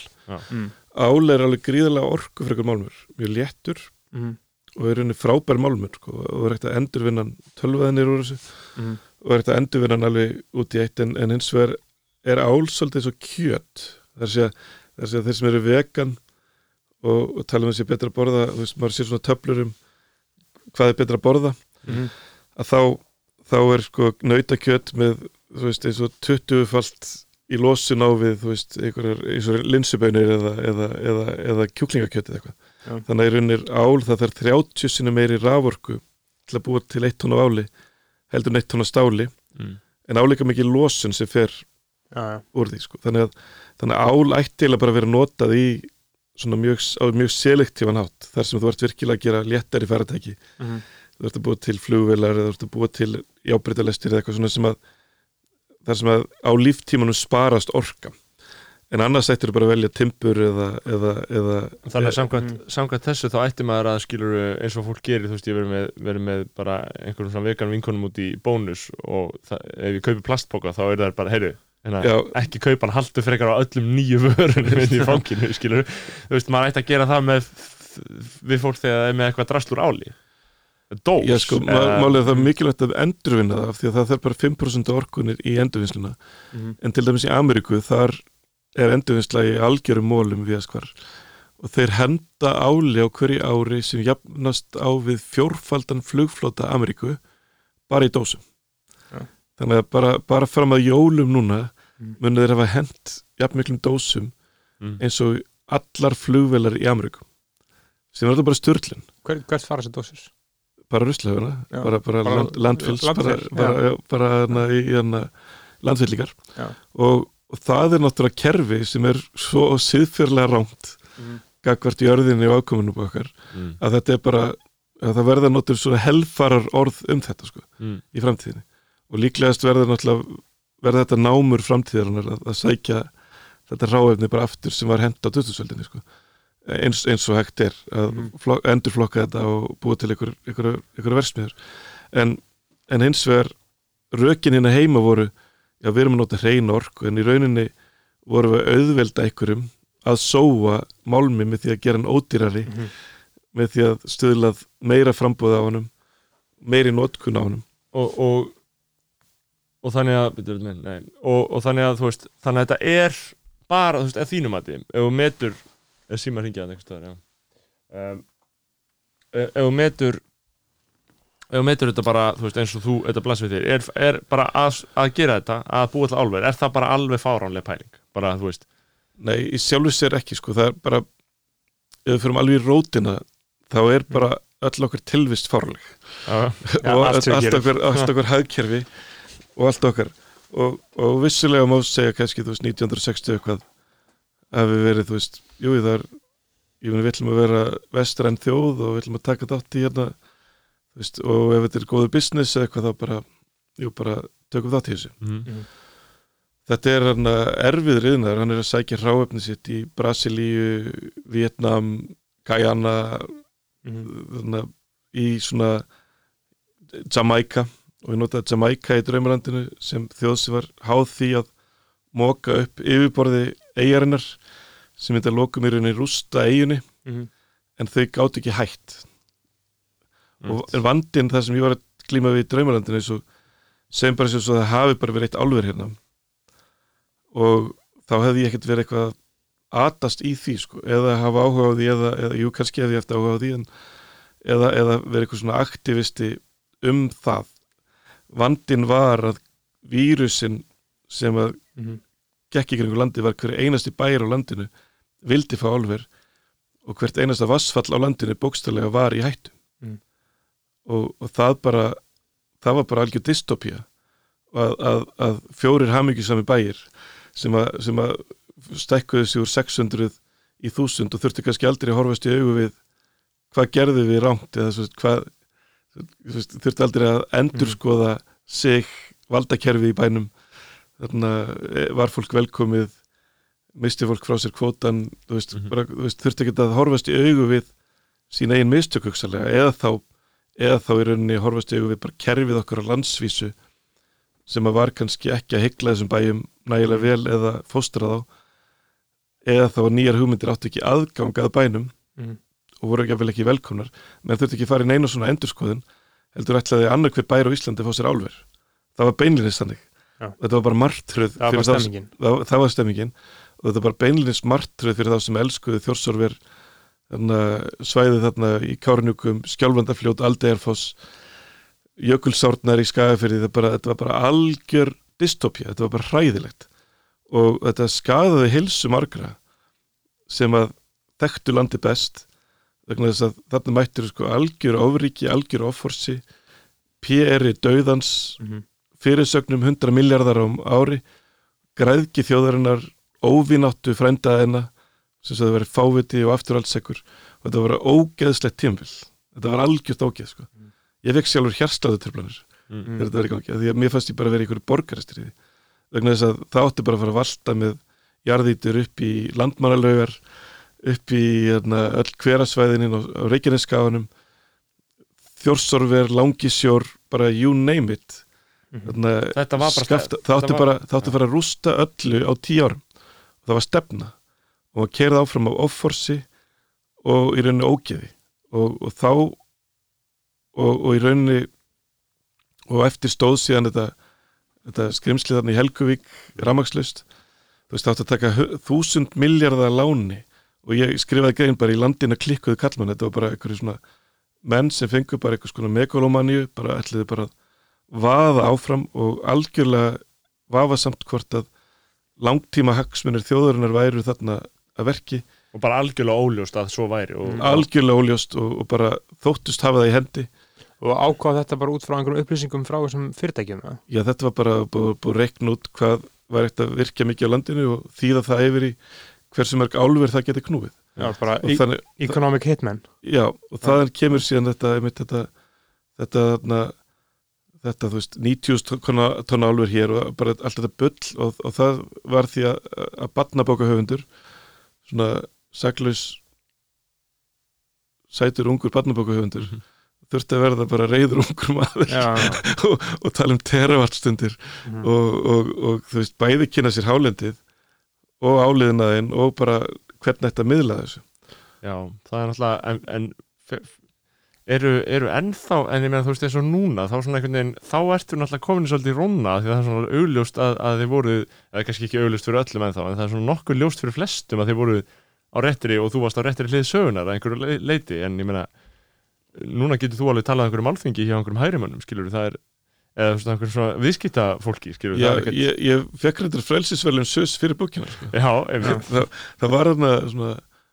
Mm. ál er alveg gríðarlega orku fyrir málmur, mjög léttur Mm. og er rauninni frábær málmur sko, og er hægt að endurvinna tölvaðinir úr þessu Mhm. og er hægt að endurvinna hann alveg út í eitt en, en hins vegar er ál svolítið svo kjöt þar sé að, að þeir sem eru vegan og, og tala um þessi betra að borða þú veist, maður sér svona töflur um hvað er betra að borða Mhm. að þá, þá er sko nautakjöt með, þú veist, eins og 20 falt í losun á við þú veist, einhverjar, eins og linsubönir eða, eða, eða, eða kjúklingakjötið eitthvað Já. þannig að í raunir ál það þarf 30 sinni meiri raforku til að búa til 1 tónu áli heldur en 1 tónu stáli mm. en álíka mikið losun sem fer já, já. úr því sko. þannig, að, þannig að ál ætti eiginlega bara vera notað í svona mjög, á mjög selektífan hátt þar sem þú ert virkilega að gera léttari faratæki Mhm. þú ert að búa til flugvelar eða þú ert að búa til jábreytalestir eða eitthvað svona sem að þar sem að á líftímanum sparast orka en annars ættir þú bara að velja timbur eða, eða, eða Þannig að samkvæmt, Mm. samkvæmt þessu þá ætti maður að skilur eins og fólk gerir, þú veist, ég verið með, verið með bara einhverjum svona vegan vinkonum út í bónus og það, ef ég kaupi plastpoka þá er það bara, heyru. Ekki kaupa hann haldur frekar á öllum nýju vörunum inn í fanginu, skilur þú veist, maður ætti að gera það með við fólk þegar það er með eitthvað drastlur áli. Dós Já, sko, eða- málið er það mikilvægt að endurvinna það af því að það þarf bara 5% orkunir í endurvinnsluna. Mhm. en til dæmis í Ameríku þar er endurvinnsla í algjörum mólum við skvar og þeir henda áli á hverju ári sem jafnast á við fjórfaldan flugflota Ameríku bara í dósum. Þannig að bara, bara fram að jólum núna Mm. munu þeir hafa hent jafnmiklum dósum Mm. eins og allar flugvelar í Ameríku sem er þetta bara störlin Hver, hvert fara þessi dósir? bara Já. bara, bara, land, landfylls bara, bara, bara hana, í hana, landfyllingar og, og það er náttúrulega kerfi sem er svo siðfjörlega rámt Mhm. gagvart jörðinni og ákominum okkar mm. að þetta er bara að það verða náttúrulega helfarar orð um þetta sko, Mm. í framtíðinni og líklegast verða náttúrulega verða þetta námur framtíðarinnar að, að sækja þetta ráefni bara aftur sem var hent á 2000-söldinni sko. eins, eins og hægt er að Mhm. flok, endurflokka þetta og búa til ykkur, ykkur, ykkur versmiður en, en hins vegar rökin hérna heima voru já við erum að nota hrein orku en í rauninni vorum við auðvelda ykkurum að sóa málmi með því að gera hann ódýrari Mhm. með því að stuðlað meira frambúð á honum meiri notkun á honum og, og og þannig að nei, og, og þannig að þú veist þannig að þetta er bara, þú veist, eða þínum að því ef þú metur, eða síma hringja einhvers staðar, já. Um, ef ef þú metur ef þú metur þetta bara, þú veist, eins og þú þetta blas við þér, er, er bara að, að gera þetta að búa til álver, er það bara alveg fáránlega pæling, bara, þú veist. Nei, í sjálfu sér ekki sko, það er bara ef við fyrir alveg í rótina þá er bara öll okkur tilvist Já, og allt allt, sem við og allt okkar. Og, og vissulega má segja kannski þú veist 1960 eitthvað hafi verið þú veist, jú það er ég meni við ætlum að vera vestræn þjóð og við ætlum að taka þátt í hérna veist, og ef þetta er góður business eða eitthvað þá bara, jú bara tökum þátt í þessu. Mm. Þetta er hann erfið riðnar, hann er að sækja ráefni sitt í Brasilíu, Vietnam, Guyana, Mhm. þannig, í svona Jamaica og ég notaði Jamaica í draumalandinu sem þjóð sem var háð því að móka upp yfirborði eigarinnar sem þetta lokum í rauninni rústa eiginni Mhm. en þau gátt ekki hætt. Og en vandinn það sem ég var að glíma við í draumalandinu eins og segjum bara sem svo að það hafi bara verið eitt álver hérna. Og þá hefði ég ekkert verið eitthvað að atast í því sko, eða hafa áhuga á því eða, eða jú, kannski hefði ég eftir áhuga á því en, eða, eða verið eitthvað svona aktivisti um það vandinn var að vírusin sem að Mhm. gekk í kringu landi var hverju einasti bæir á landinu vildi fá álver og hvert einasta vassfall á landinu bókstælega var í hættu Mm. og, og það bara það var bara algjör dystopía að, að, að fjórir hamingjusami bæir sem að, sem að stækkuðu sig úr 600 í 1000 og þurfti kannski aldrei að horfast í augu við hvað gerði við rámt eða hvað þurfti aldrei að endurskoða sig valdakerfi í bænum þarna eh, var fólk velkomið misti fólk frá sér kvótan þú veist, Mhm. bara, þú veist, þurfti ekki að horfast í augu við sín eigin mistök eða þá, eða þá í rauninni horfast í augu við bara kerfið okkar á landsvísu sem að var kannski ekki að hyggla þessum bæjum nægilega vel eða fóstra þá eða þá nýjar hugmyndir áttu ekki aðgang að bænum Mhm. Og voru ekki, ekki velkomnar menn þurfti ekki að fara í neina svona endurskoðun heldur ætlaði annar hver bær á Íslandi að fá sér álver. Það var beinlinist þannig. Já. þetta var bara martröð það var stemmingin það, það var stemmingin og þetta var bara beinlinist martröð fyrir þá sem elskuðu þjórsorver svæðið þarna í Kárnjúkum Skjálfandafljót, Aldegarfoss Jökulsárnar í Skagafyrði þetta, var bara algjör dystopía, þetta var bara hræðilegt. Og þetta skadaði hilsu margra sem að þekktu landi best vegna þess að þarna mættir sko algjör ofríki, algjör offorsi PR-i döðans Mhm. fyrirsögnum 100 miljardar á ári græðki þjóðarinnar óvináttu frændaðina sem það verið fáviti og afturhaldsekur og þetta var ógeðslegt tímfél þetta var algjört ógeð sko. ég fekk sjálfur hérslaðu tröflanir Mm. þegar þetta í gangi, því að mér fannst ég bara í einhverju borgaristriði vegna þess að það átti bara að fara að valta með jarðítur upp í landmannalaugar upp í hérna, öll hverasvæðinin á, Reykjaneskaðunum Þjórsorver, Langisjór bara you name it. Mhm. Þarna, Þetta var bara skafta, það. átti þetta var- bara að rústa öllu á tíu árum. Og það var stefna. Og að kerða áfram á offorsi og í rauninni ógeði. Og, og þá og, og í rauninni og eftir stóð síðan þetta, þetta skrimslið þarna í Helguvík ramagslust þú veist það átti að taka þúsund miljardar láni og ég skrifaði grein bara í landinu klikkuðu kallmann, þetta var bara einhverju svona menn sem fengu bara einhvers konar megalomaníu, bara ætliði bara að vaða áfram og algjörlega vafa samt hvort að langtíma hagsmunir þjóðurinnar væru þarna að verki, og bara algjörlega óljóst að svo væri og, algjörlega óljóst og, og bara þóttust hafa það í hendi. Og ákvað þetta bara út frá einhverjum upplýsingum frá þessum fyrirtækjum já þetta var bara búið reikna út hvað var eitt að virkja mikið á landinu og þýða það yfir í hversu mörg álver það geti knúið. Já, þannig, economic hitman já, og þaðan kemur síðan þetta, einmitt, þetta þetta, þetta, þetta þú veist 90 tonna, tonna álver hér og bara allt þetta bull og, og það var því að, að batnabóka höfundur svona saklaus sætur ungur batnabóka höfundur Mhm. þurfti að verða bara reyður ungur maður. Já, og, og tala um teravattstundir Mhm. og, og, og þú veist bæði kynna sér hálendið og áliðnaðinn og bara hvernig þetta miðla þessu. Já, það er náttúrulega en, en eru, eru ennþá en ég meina þú veist eins og núna þá veginn, þá ertu náttúrulega komin svolítið í róna því að það er svona augljóst að, að þið voru eða kannski ekki augljóst fyrir öllum ennþá en það er svona nokkuð ljóst fyrir flestum að þið voru á réttri og þú varst á réttri hlið sögunar að einhverju le- leiti en ég meina núna getur þú alveg talað um einhverjum málþingi hjá einhverjum hægrimönnum skilur það er eða svona einhverjum svona viðskiptafólki skilur Já, er ekkert ég, ég fekk reyndar frelsisverðlum sus fyrir bókina sko. já, einmitt, það, það var þarna svona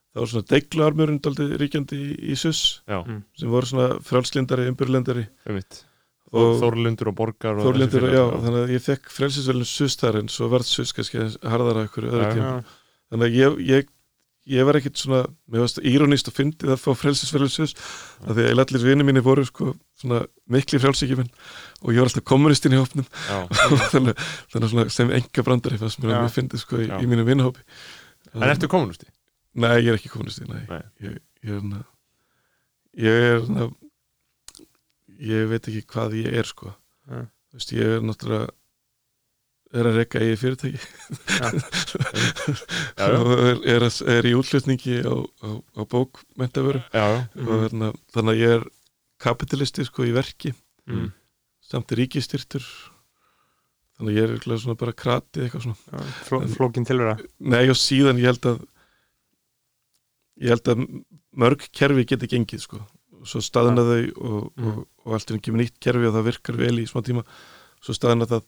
það var svona deigluarmurinn daldið ríkjandi í, í sus já, Mm. sem voru svona frjálslindari, umbyrlendari einmitt. Og Þórlindur og Borgar og Þórlindur, þessi já, þannig að ég fekk frelsisverðlum sus þar en svo varð sus kannski harðara ykkur öðru tíma. Þannig að ég, ég, ég var ekkit svona mér varst írónist og fyndið að fá frelsisverðum sus af því að allir vinni mínir voru sko svona mikli frjálsíkjumenn og ég var alltaf kommunistinn í hópnum. Já, þannig, þannig svona sem enga brandari fannst mér að mér fyndið sko í, í mínu vinnhópi en ertu komunusti? Nei, ég er ekki kommunisti, nei, Nei. Ég, ég er ég er ég veit ekki hvað ég er sko. Nei. Þú veist, ég er náttúrulega er að reyka eigi fyrirtæki. Já, já. og er, er, að- er í útflutningi á, á, á bókmentavörum já, já, og hérna, þannig að ég er kapitalisti sko í verki. Mm. samt ríkistyrtur þannig að ég er örugglega svona bara krati eitthvað svona. Já, fló, flókin tilvera. Nei og síðan ég held að ég held að mörg kerfi geti gengið sko. Svo staðna þau og, Mm. og, og allt er ekki með nýtt kerfi og það virkar vel í smá tíma. Svo staðna það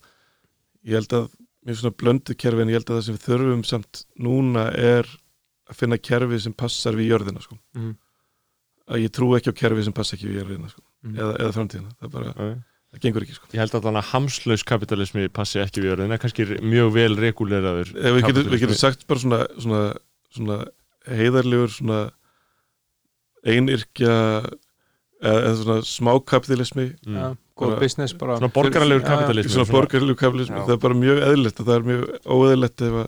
ég held að mér svona blöndu kerfi en ég held að það sem við þurfum samt núna er að finna kerfi sem passar við jörðina sko Mhm. að ég trú ekki á kerfi sem passa ekki við jörðina sko. Mhm. eða, eða framtíðina, það bara, já. það gengur ekki sko Ég held að þannig að hamslaus kapitalismi passi ekki við jörðina, kannski mjög vel reguleraður við getum, við getum kapitalismi. sagt bara svona, svona, svona heiðarlegur svona einyrkja eða, eða svona smákapitalismi mm. Já, góð Bara- business bara Svona já. kapitalismi svona borgarlegur kapitalismi, Já. það er bara mjög eðlilegt og það er mjög óeðlilegt ef að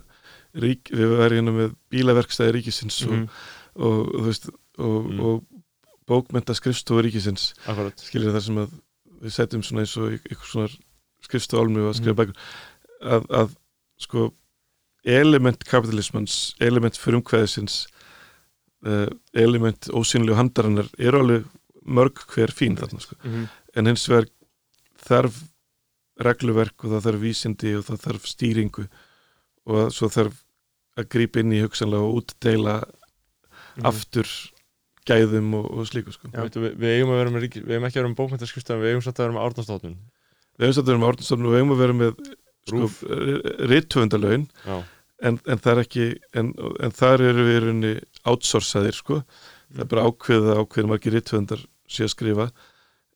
rík, við verðum hérna með bílaverkstæði ríkisins og, Mhm. og, og, þú veist, og, Mm. og bókmenta skrifstofu ríkisins Akkurat skilir það sem að við setjum svona eins og ykkur svona skrifstofu álmi og að skrifa Mhm. bækur að, að sko element kapitalismans element frumkvæðisins uh, element ósynlegu handarinnar eru alveg mörg hver fín þarna sko. Mhm. en hins vegar þarf regluverk og það þarf vísindi og það þarf stýringu og svo þarf að grípa inn í hugsanlega og útdeila Mhm. aftur gæðum og, og slíku sko. Já. Veitu, við, við eigum að vera með ríki, við eigum ekki að vera með bókmyndaskristan við eigum satt að vera með árnastofnun við hefum satt að vera með árnastofnun og við hefum að vera með sko, já, en, en það er ekki en, en þar eru við í rauninni outsourcaðir sko. það er bara ákveðið að ákveðið margir rittöfundar sé að skrifa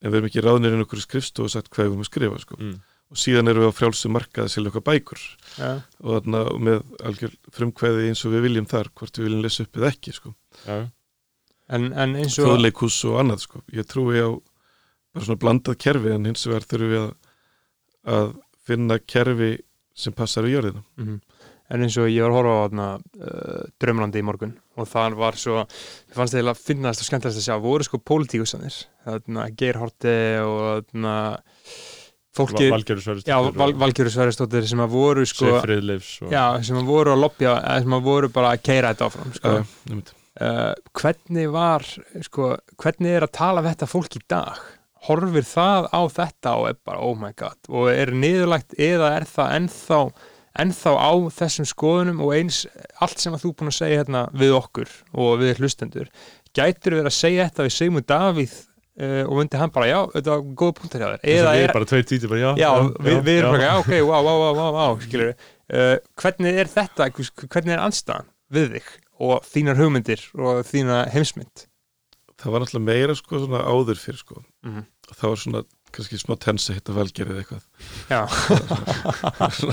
en við erum ekki ráðnir inn okkur skrifstof og sagt hvað við erum að skrifa sko. mm. og síðan erum við á frjálsum markað að selja okkar bækur Já. og þarna með algjör frumkvæði eins og við viljum þar hvort við viljum lesa upp eða ekki sko. já, En, en eins og þjóðleikús og annað sko. ég trúi á bara svona blandað kerfi en hins vegar þurfum við að, að finna kerfi sem passar við jörðina Mhm. En eins og ég var að horfa á þarna, uh, Drömlandi í morgun og það var svo, ég fannst það eiginlega finnast og skemmtilegast að sjá, voru sko pólitíkusanir þarna Geirhorti og þarna fólki, Valgjörður Sverrisdóttir sem að voru sko, og... já, sem að voru að eða sem að voru bara að keira þetta áfram sko. Einmitt. uh, hvernig var sko, hvernig er að tala við þetta fólk í dag horfir það á þetta og er bara oh my god og er niðurlagt eða er það ennþá ennþá á þessum skoðunum og eins allt sem að þú er búin að segja hérna við okkur og við hlustendur. Gætur verið að segja þetta við Sigmund Davíð uh, og myndi hann bara já, þetta var góða punktar hjá þér. Eða er er, bara tveit títi bara já, já, við, við erum já. bara já, ok, wow, wow, wow, wow, wow skilur uh, hvernig er þetta, hvernig er anstæðan við þig og þínar hugmyndir og þína heimsmynd? Það var náttúrulega meira sko svona áður fyrir sko. Mhm. það var svona kannski smá tensa hitta valgerið eitthvað Já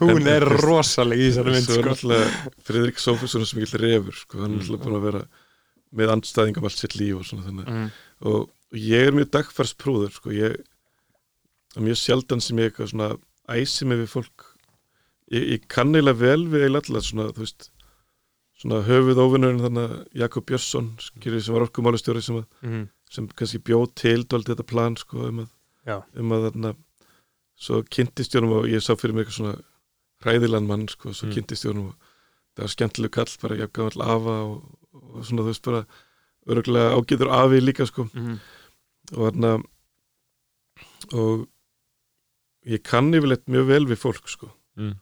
Hún er En- rosaleg í þessari mynd svo er sko. náttúrulega Fridrik Sófusson sem ekki refur sko, hann er Mm. náttúrulega búin að vera með andstæðingum allt sitt líf og svona þannig mm. og ég er mjög dagfarsprúður sko, ég er mjög sjaldan sem ég eitthvað svona æsi mig við fólk ég, ég kann eiginlega vel við eiginlega alla svona, þú veist svona höfuð óvinnurinn þannig að Jakob Björnsson sem var orkumálustjóri sem, að, Mm. Sem kannski bjóð til dálítið þetta plan sko um að, um að þarna svo kynntist ég honum og ég sá fyrir mig eitthvað svona hræðilan mann sko, svo Mm. kynntist ég honum og það var skemmtileg kall bara ég gaf all afa og, og svona þú veist bara örgulega ágætur afi líka sko Mm. og þarna og ég kann yfirleitt mjög vel við fólk sko Mm.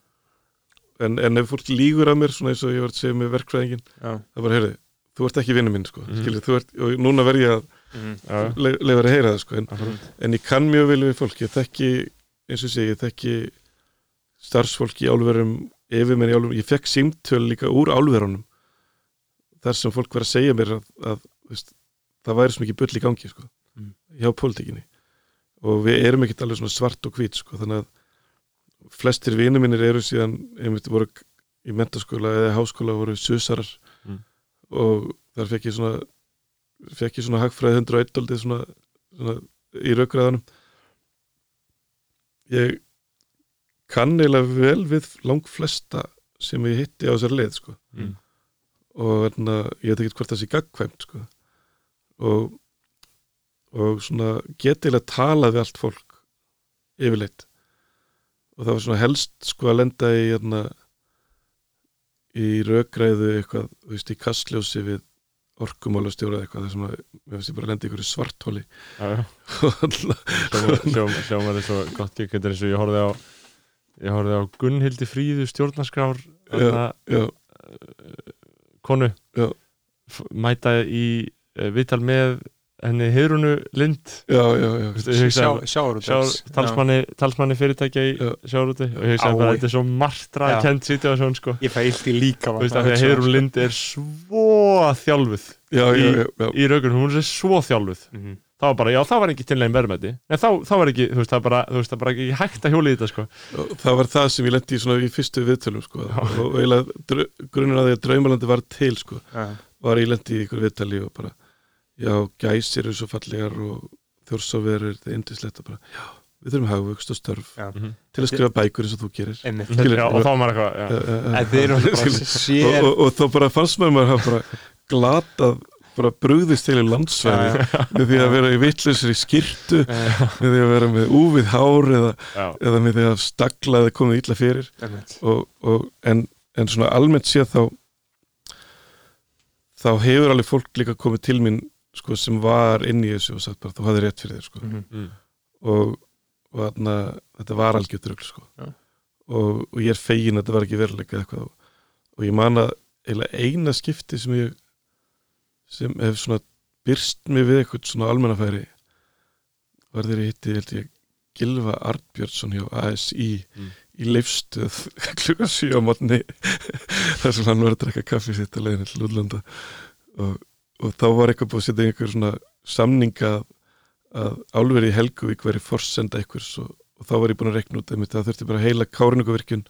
en, en ef fólk lígur að mér svona eins og ég var að segja með verkfræðingin Já. það bara, heyrði, þú ert ekki vinnu minn sko Mhm. þú ert, og núna verð ég að Mm. Já, le, leifa að heyra það sko en, akkurat. en ég kann mjög vel við fólk ég þekki, eins og segi, ég þekki starfsfólk í álverum yfir mér í álverum, ég fekk símtöl líka úr álverunum þar sem fólk var að segja mér að, að veist, það væri svo mikið bull í gangi sko, Mm. hjá pólitíkinni og við erum ekkert alveg svona svart og hvít sko, þannig að flestir vinur mínir eru síðan einmitt voru í mentaskóla eða háskóla voru susarar Mm. og þar fekk ég svona fekk ég svona hagfræði 101 daldið svona, svona í raukræðanum ég kann eiginlega vel við lang flesta sem ég hitti á þessar leið sko. Mm. og þarna, ég veit ekki hvort það sé gagkvæmt sko. og og svona getilega talað við allt fólk yfirleitt og það var svona helst sko að lenda í hérna, í raukræðu eitthvað, þú veist, í kastljósi við orkumálastjóra eða eitthvað, sem að mér finnst ég bara að lenda í einhverju svartóli Já, já. Hljómar- hljómar hljómar er svo gott þetta er eins og ég horfði á ég horfði á Gunnhildi Fríðu stjórnarskrár þarna, já, konu Já. Mæta í uh, viðtal með henni Heiðrunu Lind já, já, já, Veistu, ég Sjá, hugsaði- sjáur sjár, talsmanni, talsmanni fyrirtækja í Já. sjárúti og ég Ái. bara þetta er svo martra Já. kent situasjón sko Ég fæ illt í líka að Heiðrún Lind er svo þjálfuð já, já, já, já. í raugun, hún er svo þjálfuð mm. þá var bara, já, það var ekki til neginn verðmæti en þá, þá var ekki, þú veist, það var bara, þú veist, það bara ekki hægt að hjóla í þetta, sko það var það sem ég lendi í svona í fyrstu viðtölum sko. og eiginlega grunin að því að draumalandi var til sko. var ég lendi í ykkur viðtali og bara já, gæsir eru svo fallegar og þjórsóverur, það er indislegt og bara, já, við þurfum hagvöxt og störf Já. til að skrifa bækur eins og þú gerir. Skilur, já, og þá var maður eitthvað, og, og, og þá bara fannst maður maður hafa bara glatað bara brugðist til í landsvæði með því að vera í vittlusri skirtu með því að vera með úfið hár eða, eða með því að stagla eða komið illa fyrir. Og, og, en, en svona almennt séð þá þá hefur alveg fólk líka komið til mín sko, sem var inn í þessu og sagt bara þú hafði rétt fyrir þér sko. Mhm. Mm. og, og þarna, þetta var algjört rugl sko. Já. og, og ég er fegin að þetta var ekki veruleika eða eitthvað og, og ég man að eina skipti sem ég sem hef svona byrst mig við eitthvað svona almennafæri var þegar ég hitti held ég Gilva Arnbjörnsson hjá ASI Mm. í leifstöð klukka 7 á mótni þar sem hann var að drekka kaffi sitt að leiðin til útlanda og, og þá var eitthvað búið að setja einhver svona samninga að álverið í Helguvík veri forsenda einhvers og, og þá var ég búin að rekna út það þurfti bara heila kárinnuguvirkjun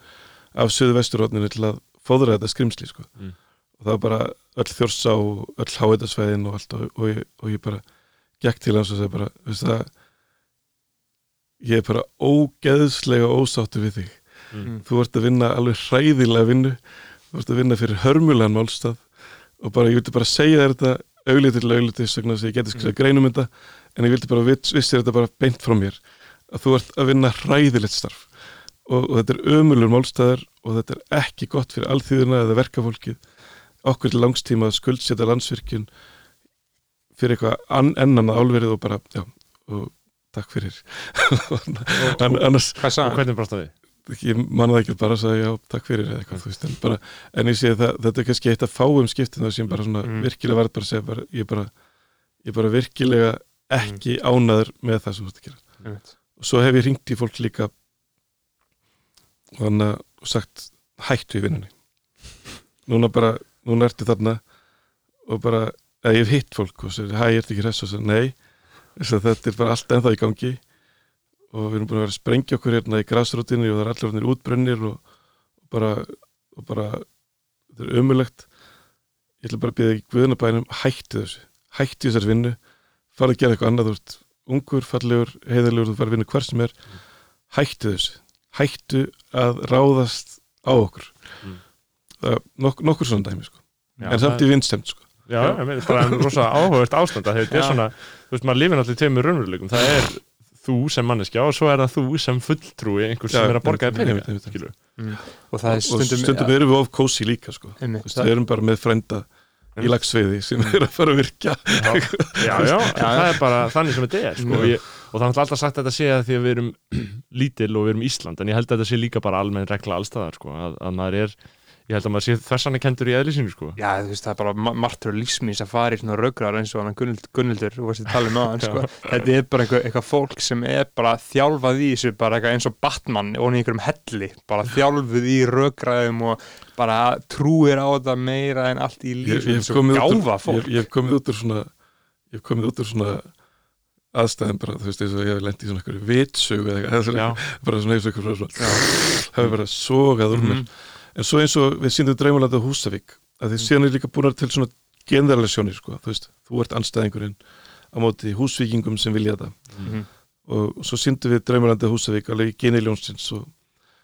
af söðu vesturhóttinu til að fóðra þetta skrimsli sko. Mm. og það var bara öll þjórsá og öll háetasvæðin og allt og, og, ég, og ég bara gekk til hans og segi bara það ég er bara ógeðslega ósáttu við þig Mm. þú ert að vinna alveg hræðilega vinnu þú ert að vinna fyrir hörmulegan málstað og bara ég vildi bara segja þér þetta auglítið til auglítið segna þess að ég geti skrifað greinum þetta en ég vildi bara viss, vissir þetta bara beint frá mér að þú ert að vinna hræðilegt starf og, og þetta er ömulur málstæðar og þetta er ekki gott fyrir alþýðuna eða verkafólkið okkur til langstíma að skuldsetja landsvirkjun fyrir eitthvað ennan álverið og bara, já, og takk fyrir An, annars, Hvað hann? hvernig brást það við? Ég manna það ekki bara að segja já, takk fyrir eða eitthvað, þú veist, en bara en ég sé það, þetta er kannski eitt að fáum skiptin það sem bara svona Mm. virkilega verð bara að segja bara, ég bara, ég bara virkilega ekki ánaður með það sem þú ert að gera. Einmitt. og svo hef ég ringt í fólk líka og hann og sagt hættu í vinnunni. Núna bara, núna ertu þarna og bara, eða ég hef hitt fólk og segir, hæ, ég ert ekki hress og segir, nei. Þess að þetta er bara allt ennþá í gangi og við erum búin að vera að sprengja okkur hérna í grasrótinni og það er allir orðnir útbrennir og, og bara, og bara þetta er ömulegt ég ætla bara að byrja í guðunabænum hættu þessu, hættu þessar vinnu farið að gera eitthvað annað, þú ert ungur, fallegur, heiðarlegur, þú farið að vinna hver sem er hættu þessu hættu að ráðast á okkur Mm. það er nok nokkur svona dæmi sko. Já, en samt það- í vinstemt sko. Já, ég meina, bara en rosa áhugavert ástand að þetta er Já. svona, þú veist, maður lifir náttúrulega í tveimur raunveruleikum, það er þú sem manneskja og svo er það þú sem fulltrúi einhvers sem Já, er að borga þér peninga, einmitt, einmitt. skilur Og það er og stundum, stundum, erum við of kósi líka sko. Við erum bara með frænda í lagsveiði sem er að fara að virka Já, já, en það er bara þannig sem þetta er sko, Já. og, ég, og það er alltaf sagt að þetta sé að því að við erum lítil og við erum Ísland en ég held að þetta sé líka bara almenn regla allstaðar sko, að, að maður er, ég held að maður sé þversanna kendur í eðlisínu sko. Já, þú veist, það er bara ma- martröð lífsmýs að fara í svona raugraðar eins og hann Gunnhild, Gunnhildur, þú veist að tala um aðan, sko. Þetta er bara eitthvað, eitthvað fólk sem er bara þjálfað í þessu, bara eitthvað eins og Batman og í einhverjum helli, bara þjálfuð í raugraðum og bara trúir á þetta meira en allt í ég, líf, ég, hef úr, fólk. ég, ég hef komið út úr svona ég hef komið út úr svona aðstæðum bara, þú veist, eins og ég hef lent í svona vitsögu eða eitthvað, svona, bara svona og einhverju svona, en svo eins og við síndum draumalandi á Húsavík að því síðan er líka búin til svona generalasjónir sko, þú veist, þú ert anstæðingurinn á móti húsvíkingum sem vilja þetta Mhm. og, og svo síndum við draumalandi á Húsavík alveg í geniljónsins og,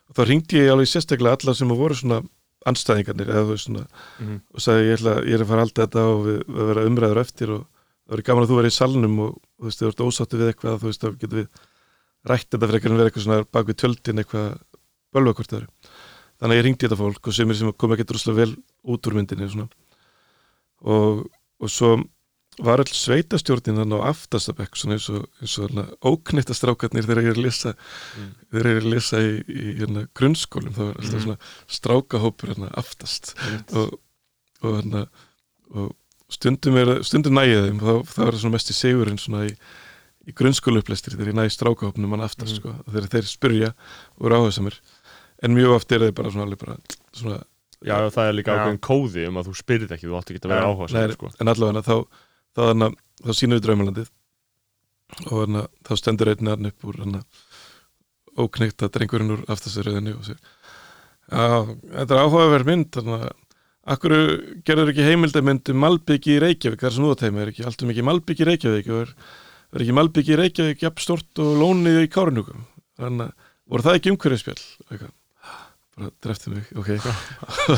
og þá ringdi ég alveg sérstaklega alla sem voru svona anstæðingarnir eða þú veist svona Mhm. og sagði ég, ætla, ég er að fara að halda þetta og við, við vera umræður eftir og það verið gaman að þú verið í salnum og þú veist, þú ert ósáttu við eitthvað þú veist, þá getum við rætt þetta frekar en verið eitthvað svona bak við tjöldin eitthvað bölva hvort það eru þannig að ég ringdi þetta fólk og sem er sem kom ekki droslega vel út úr myndinni og, og svo var all sveitastjórnin þannig á aftastabekk svona eins og, og óknittastrákarnir þegar ég er að lesa Mm. þegar ég er að lesa í, í hérna, grunnskólum þá er alltaf Mm. svona strákahópur hérna, aftast og, og, hérna, og stundum, er, stundum nægið þeim þá, þá er það svona mest í sigurinn svona í, í grunnskólu upplestir þegar ég næði strákahópnum mann aftast Mm. sko, þegar þeir spyrja og eru áhersamir en mjög oft er þeir bara svona, alveg bara, svona já, og það er líka Já. ákveðin kóði um að þú spyrir ekki, þú átt ekki að vera Já, áhuga Nei, sko. en allavega þá, þá, þá, þá sínum við draumalandið og hana, þá stendur einn hann upp úr ókneitt að drengurinn úr aftastaröðinni og sér Já, þetta er áhugaverð mynd þannig að Akkur gerður ekki heimildamynd um Malbyggi í Reykjavík, það er sem þú að teima, er ekki allt um ekki Malbyggi í Reykjavík? Og er, er ekki Malbyggi í Reykjavík jafn stort og lónið í Kárnjúkum þannig að voru það ekki umhverfispjall eitthvað, bara drefti mig ok,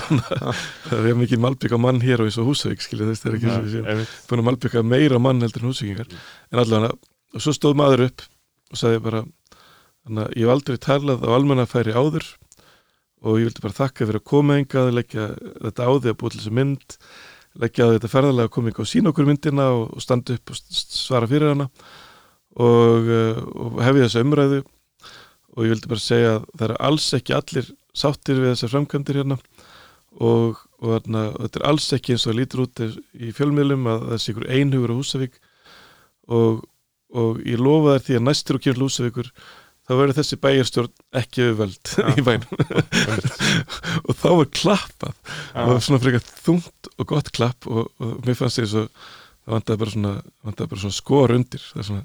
það er mikið Malbygg á mann hér og eins og Húsavík skilja þess, það er ekki Já, svo sem einmitt. búin að Malbygga meira mann heldur en Húsavíkingar. En allavega, og svo stóð maður upp og sagði bara ég hef aldrei talað á almannafæri áður og ég vildi bara þakka fyrir að koma engað leggja þetta á því að búið til þessu mynd leggja þetta ferðalega að koma ykkur og sína okkur myndina og, og standa upp og svara fyrir hana og, uh, og hefja þessa umræðu og ég vildi bara segja að það eru alls ekki allir sáttir við þessar framkvæmdir hérna. Og, og, þarna, og þetta er alls ekki eins og það lítur út í fjölmiðlum að það sé ykkur einhugur á Húsavík. Og, og ég lofa þær því að næstur og kemur Húsavíkur þá verður þessi bæjarstjórn ekki auðveld í bænum. Og þá var klappað. Og það var svona frekar þungt og gott klapp og, og mér fannst því svo það vantaði bara svona, vantaði bara svona skor undir. Það er svona,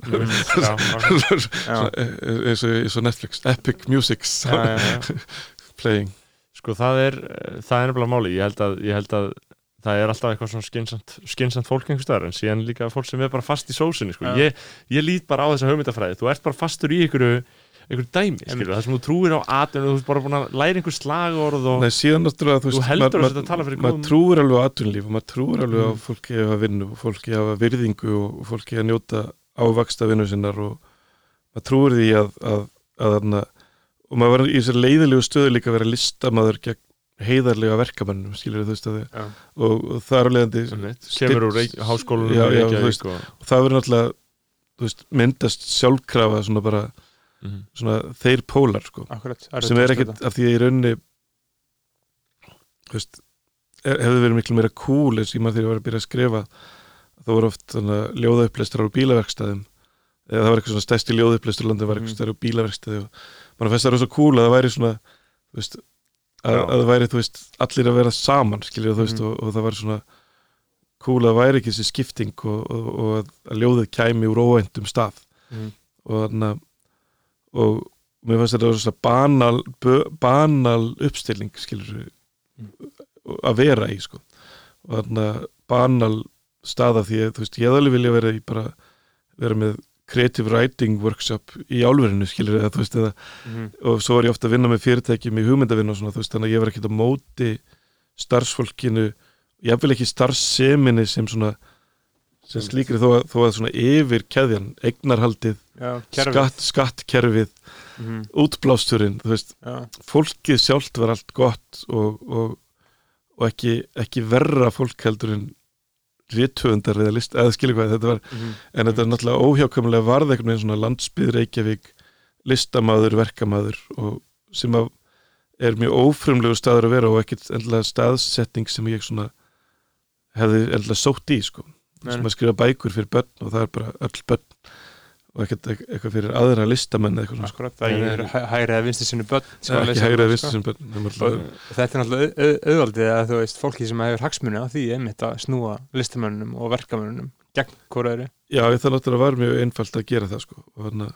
e- eins og eins og Netflix. Epic Music já, já, já. playing. Sko það er, það er nefnilega máli ég held að, ég held að það er alltaf eitthvað svona skinsamt, skinsamt fólk einhvers staðar en síðan líka fólk sem er bara fast í sósinni sko. Ég, ég lít bara á þessa hugmyndafræði. Þú ert bara fastur í einhverju einhverju dæmi, skilur, það sem þú trúir á atun og þú ert bara búin að læra einhver slagorð og Nei, síðan náttúrulega þú, Þú heldur að þetta tala fyrir maður trúir alveg á atvinnlíf og maður trúir alveg á Mm. fólki að vinnu og fólki að hafa virðingu og fólki að njóta ávaksta vinnu sinnar og maður trúir því að, að, að, að og maður var í þessari leiðilegu stöðu líka að vera listamaður gegn heiðarlega verkamannum skilur þú veist að þið og, og það er alveg kemur úr háskólanum og, það verður náttúrulega myndast sjálfkrafa svona bara Mhm. svona þeir pólar sko Akkurat, sem er ekkert af því að í rauninni þú veist hef- hefði verið miklu meira cool eins og ég maður þegar ég var að byrja að skrifa þá voru oft svona ljóðaupplestrar á bílaverkstæðum eða það var eitthvað svona stærsti ljóðaupplestur landið var Mhm. eitthvað stærri á bílaverkstæði og mann fannst það rosa cool að það væri svona veist, að, að það væri veist, allir að vera saman skilur þú veist Mhm. og, og það var svona cool að það væri ekki þessi skipting og, og, og að, ljóðið kæmi úr óvæntum stað Mhm. og þannig að og mér fannst þetta svona banal, banal uppstilling skilur að vera í sko og þannig að banal staða því að þú veist, ég alveg vilja vera í bara vera með creative writing workshop í álverinu skilur eða þú veist eða Mhm. og svo var ég ofta að vinna með fyrirtækjum í hugmyndavinn og svona þú veist þannig að ég var ekkert á móti starfsfólkinu ég vil ekki starfseminni sem svona sem slíkri þó að, þó að svona yfir keðjan, kerfið. skatt, skattkerfið, Mhm. útblásturinn þú veist, Já, fólkið sjálft var allt gott og, og, og ekki, ekki verra fólk heldur en réttöfundar eða list, eða skilur hvað þetta var mhm. en þetta er náttúrulega óhjákvæmulega varð einhvern veginn svona landsbyð Reykjavík listamaður, verkamaður og sem að er mjög ófrumlegu staður að vera og ekkert endilega staðsetting sem ég svona hefði sótt í sko sem að skrifa bækur fyrir börn og það er bara öll börn og ekkert ek- eitthvað fyrir aðra listamenn eða eitthvað svona sko. Það er Nei, ekki nei. hæ- hægri eða vinstri sinni börn sem að ekki lesa hægri þetta, að sko. vissi sem börn er alltaf- þetta er náttúrulega au- au- auðvaldið að þú veist fólki sem hefur hagsmuni á því einmitt að snúa listamönnum og verkamönnum gegn hvora öðru Já, það náttúrulega var mjög einfalt að gera það sko að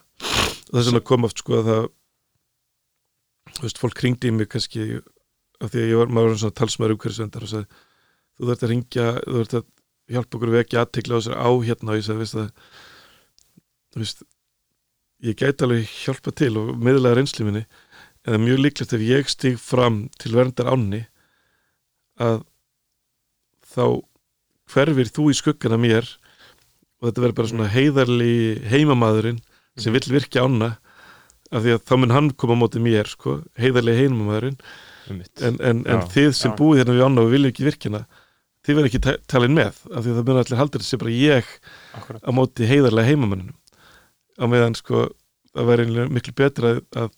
það sem að kom oft sko að það þú veist, fólk kringdi í mig kannski af því að ég var, maður svona talsmaður umhverfisvendar og sagði, þú þarft að ringja þú þarft að hjálpa okkur að vekja aðtekla á sér á hérna og ég sagði, veist það þú veist ég gæti alveg hjálpa til og miðlega reynsli minni en það er mjög líklegt ef ég stíg fram til verndar ánni að þá hverfir þú í skuggana mér og þetta verður bara svona heiðarli heimamaðurinn sem vill virkja ána af því að þá mun hann koma á móti mér sko, heiðarli heimamaðurinn Einmitt. en, en, en þið sem já. búið hérna við ána og viljum ekki virkjana þið verður ekki ta- talin með af því að það mun allir haldur þessi bara ég Akkurat, á móti heiðarlega heimamannunum á meðan sko það væri miklu betra að,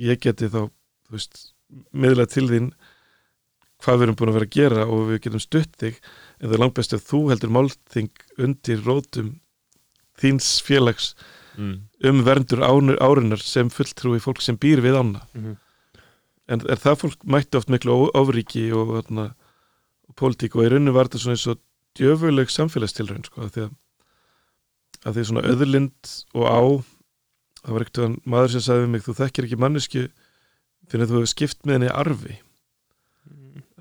ég geti þá veist, miðla til þín hvað við erum búin að vera að gera og við getum stutt þig en það er langt best að þú heldur málþing undir rótum þíns félags mm. um verndur árunar sem fulltrúi fólk sem býr við ána Mhm. en er það fólk mætti oft miklu ó- ofríki og, þarna, pólitík og í rauninu var þetta svona eins og djöfuleg samfélagstilraun sko, af því að, að því að svona öðurlind og á það var ekkert maður sem sagði við mig þú þekkir ekki mannesku fyrir að þú hefur skipt með henni arfi.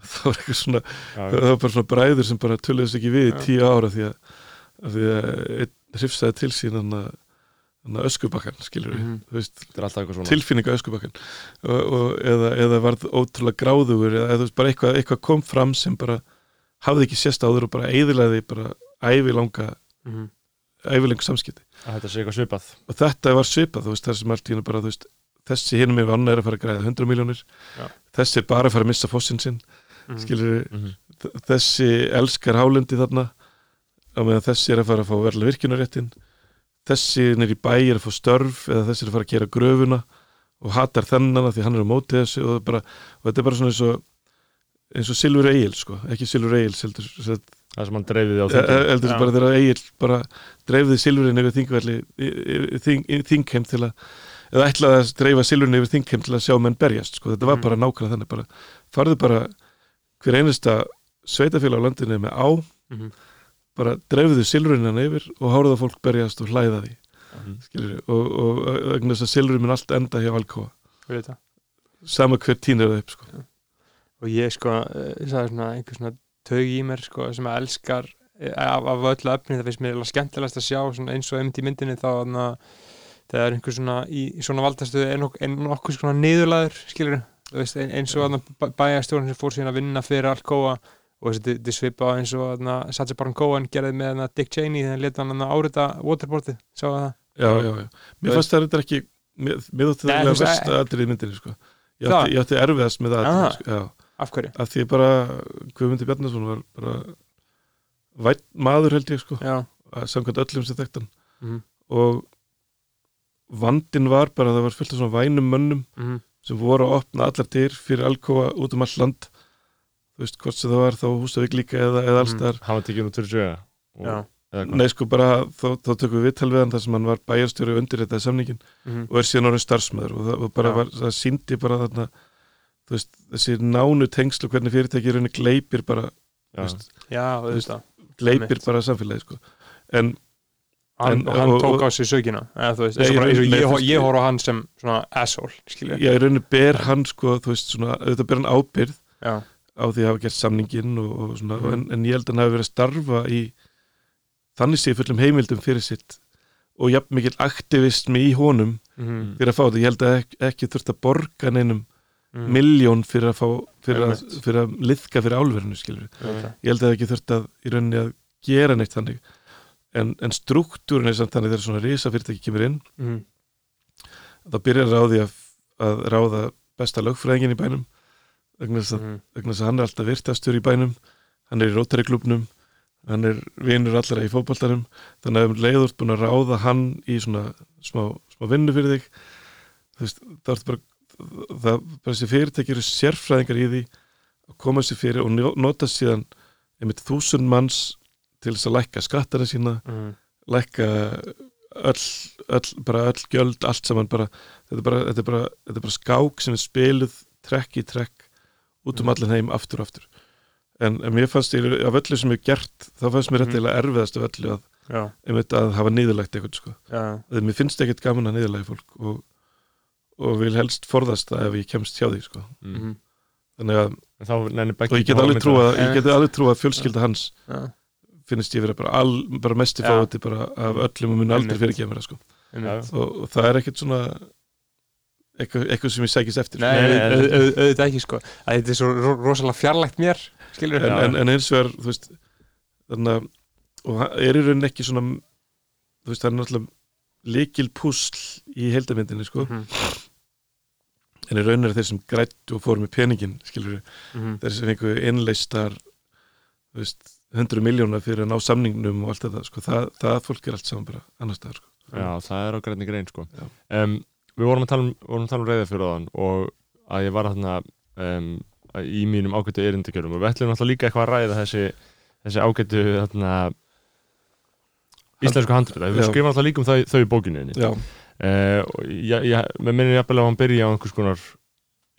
Það var eitthvað svona já, það var bara svona bræður sem bara töluðist ekki við í Já. tíu ára því að, að því að einn hrifsaði til sín hann að öskubakkan skilur við, Mhm. eitthvað svona tilfinninga öskubakkan eða, eða varð ótrúlega gráðugur eða, veist, bara eitthvað, eitthvað kom fram sem bara hafði ekki sést áður og bara eðilaði bara ævi langa Mhm. ævilengu samskipti að þetta sé eitthvað svipað og þetta var svipað, þú veist, þessum allt í hennu bara, veist, þessi hinum með vanna er að fara að græða 100 miljónir Já. þessi er bara að fara að missa fossin sinn Mhm. skilur mm -hmm. þ- þessi elskar hálendi þarna á meðan þessi er að fara að fá verðlega virkunaréttin þessi er í bæ er að fá störf eða þessi er að fara að gera gröfuna og hatar þennan af því hann er á móti þessu og, bara, og þetta er bara svona eins og eins og Silfur Egil sko, ekki Silfur Egil heldur, það sem hann dreifiði á þinginu heldur Já. bara þegar Egil bara dreifði Silfurinn yfir þingvelli í- í- þing, í- þingheim til að eða ætlaði að dreifa Silfurinn yfir þingheim til að sjá menn berjast sko, þetta var Mhm. bara nákvæmlega þannig bara, farðu bara hver einasta sveitafélag á landinu með á Mhm. Bara dreifðu Silfurinn hann yfir og háruða fólk berjast og hlæða því Mhm. skilur, og, og vegna þess að Silfurinn mun allt enda hjá Alcoa það. sama hver tínir það upp sko. og ég sko, uh, það er svona einhver svona taug í mér sko, sem að elskar eh, af, af öllu efni, það finnst mér eiginlega skemmtilegast að sjá eins og einmitt í myndinni þá þarna, þegar einhver svona í, í svona valdastöðu er nok ein, nokkuð svona niðurlaður skilur, veist, ein, eins og þarna bæjarstjórn sem fór síðan að vinna fyrir Alcoa og þetta svipa á eins og Sacha Baron Cohen gerði með Dick Cheney þegar hann leta hann árita waterboardið, sá það já, já, já. mér fannst það þetta ekki mér þótti það að atrið í myndinni sko. ég, ég átti erfiðast með það Aha. atrið, sko. af hverju? að því bara Guðmundi Bjarnason var bara vætt maður held ég sko að samkvæmt öllum sem þekktan Mhm. og vandin var bara að það var fullt af svona vænum mönnum mm sem voru að opna allar dyr fyrir Alcoa út um all land þú veist hvort sem það var þá Húsavík líka eða, eða alls Mhm. þar hann var tekið og- já eða hvað? nei sko bara þá, þá tökum við viðtal við hann þar sem hann var bæjarstjóri undir þetta samningin mhm. og er síðan orðin starfsmæður og það, og bara Já. var, það síndi bara þarna þú veist, þessi nánu tengsl og hvernig fyrirtæki í rauninni gleipir bara Já. þú veist, Já, auðvitað gleipir bara samfélagi sko. en hann, En- og hann og- tók og- á sig sökina eða þú veist, og, bara, ég- og ég, ég, veist- horf á hann sem svona asshole, ég í rauninni ber hann sko, þú veist, svona, auðvitað ber hann ábyrð já, á því að hafa gert samningin og, og svona, Mhm. en, en ég held að hann hafi verið að starfa í þannig sé fullum heimildum fyrir sitt og jafn mikil aktivismi í honum mhm, fyrir að fá þetta, ég held að ekki, ekki þurft að borga neinum mhm, miljón fyrir að fá fyrir að, fyrir að liðka fyrir álverinu skilur ég held að ekki þurft að í rauninni að gera neitt þannig. En, en struktúrin er samt þannig þegar svona risa fyrirtæki kemur inn Mhm, þá byrjar ráði að, að ráða besta lögfræðingin í bænum vegna þess þess að hann er alltaf virtastur í bænum hann er í Rotary klubnum hann er vinur allra í fótboltarum þannig að um leiður búin að ráða hann í svona smá, smá vinnu fyrir þig þú veist, það er bara það, bara þessi fyrirtæki eru sérfræðingar í því að koma sér fyrir og nota síðan einmitt þúsund manns til þess að lækka skattara sína mhm, lækka öll, öll, bara öll gjöld, allt saman bara, þetta, er bara, þetta, er bara, þetta er bara skák sem er spiluð trekk í trekk út um allan heim aftur og aftur en, en mér fannst ég, af öllu sem ég gert þá fannst mér þetta eiginlega erfiðast af öllu að, einmitt, að hafa niðurlægt eitthvað sko. að mér finnst ekkert gaman að niðurlæga fólk og, og vil helst forðast það ef ég kemst hjá því sko. Mm. mhm, þannig að, En þá nennir Beggi og ég ekki get að alveg trúa alveg trúa að fjölskylda hans já, finnst ég vera bara, all, bara mesti Já. fáti bara af öllum og mun aldrei fyrir kemur sko. einmitt. og, og það er ekkert svona eitthvað, eitthvað sem ég sækist eftir. Nei, Nei, auð- nei, auð- auð- auðvitað ekki sko. Að þetta er svo ro- rosalega fjarlægt mér skilur en, en, en eins og er þú veist þannig að og hann er í rauninni ekki svona þú veist það er náttúrulega líkil púsl í heildamindinni sko. Mhm, en í rauninni er þeir sem grættu og fóru með peningin skilur mhm, þeir sem fengu innleistar þú veist, hundru miljóna fyrir að ná samningnum og allt þetta sko. Það, það fólk er allt saman bara annars staðar sko. Já, það er á grænni grein sko. Um, Við vorum að tala um, vorum að tala um reyða fyrir þann og að ég var þarna um, í mínum ágættu erindakjörum og við ætlum náttúrulega líka eitthvað að ræða þessi, þessi ágættu þarna, íslensku handrita við skrifum alltaf líka um þau, þau í bókinu þinni. já, uh, ég, ég, með minnir jafnvel að hann byrja á einhvers konar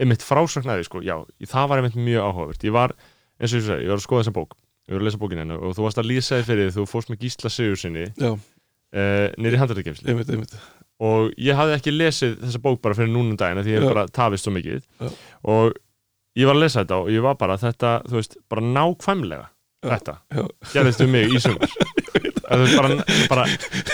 einmitt frásagnaði sko, já, það var einmitt mjög áhugavert. Ég var, eins og ég segi, ég var að skoða þessa bók. Ég var að lesa bókinu hennu og þú varst að lýsa þið fyrir því þú fórst með Gísla Sigur sinni uh, nýri handrættakemsli einmitt, einmitt og ég hafði ekki lesið þessa bók bara fyrir núnum daginn af því ég bara tafist svo mikið. Já. og ég var að lesa þetta og ég var bara þetta, þú veist, bara nákvæmlega Já. þetta, gerðist um mig í sumar. Það. Er bara, bara,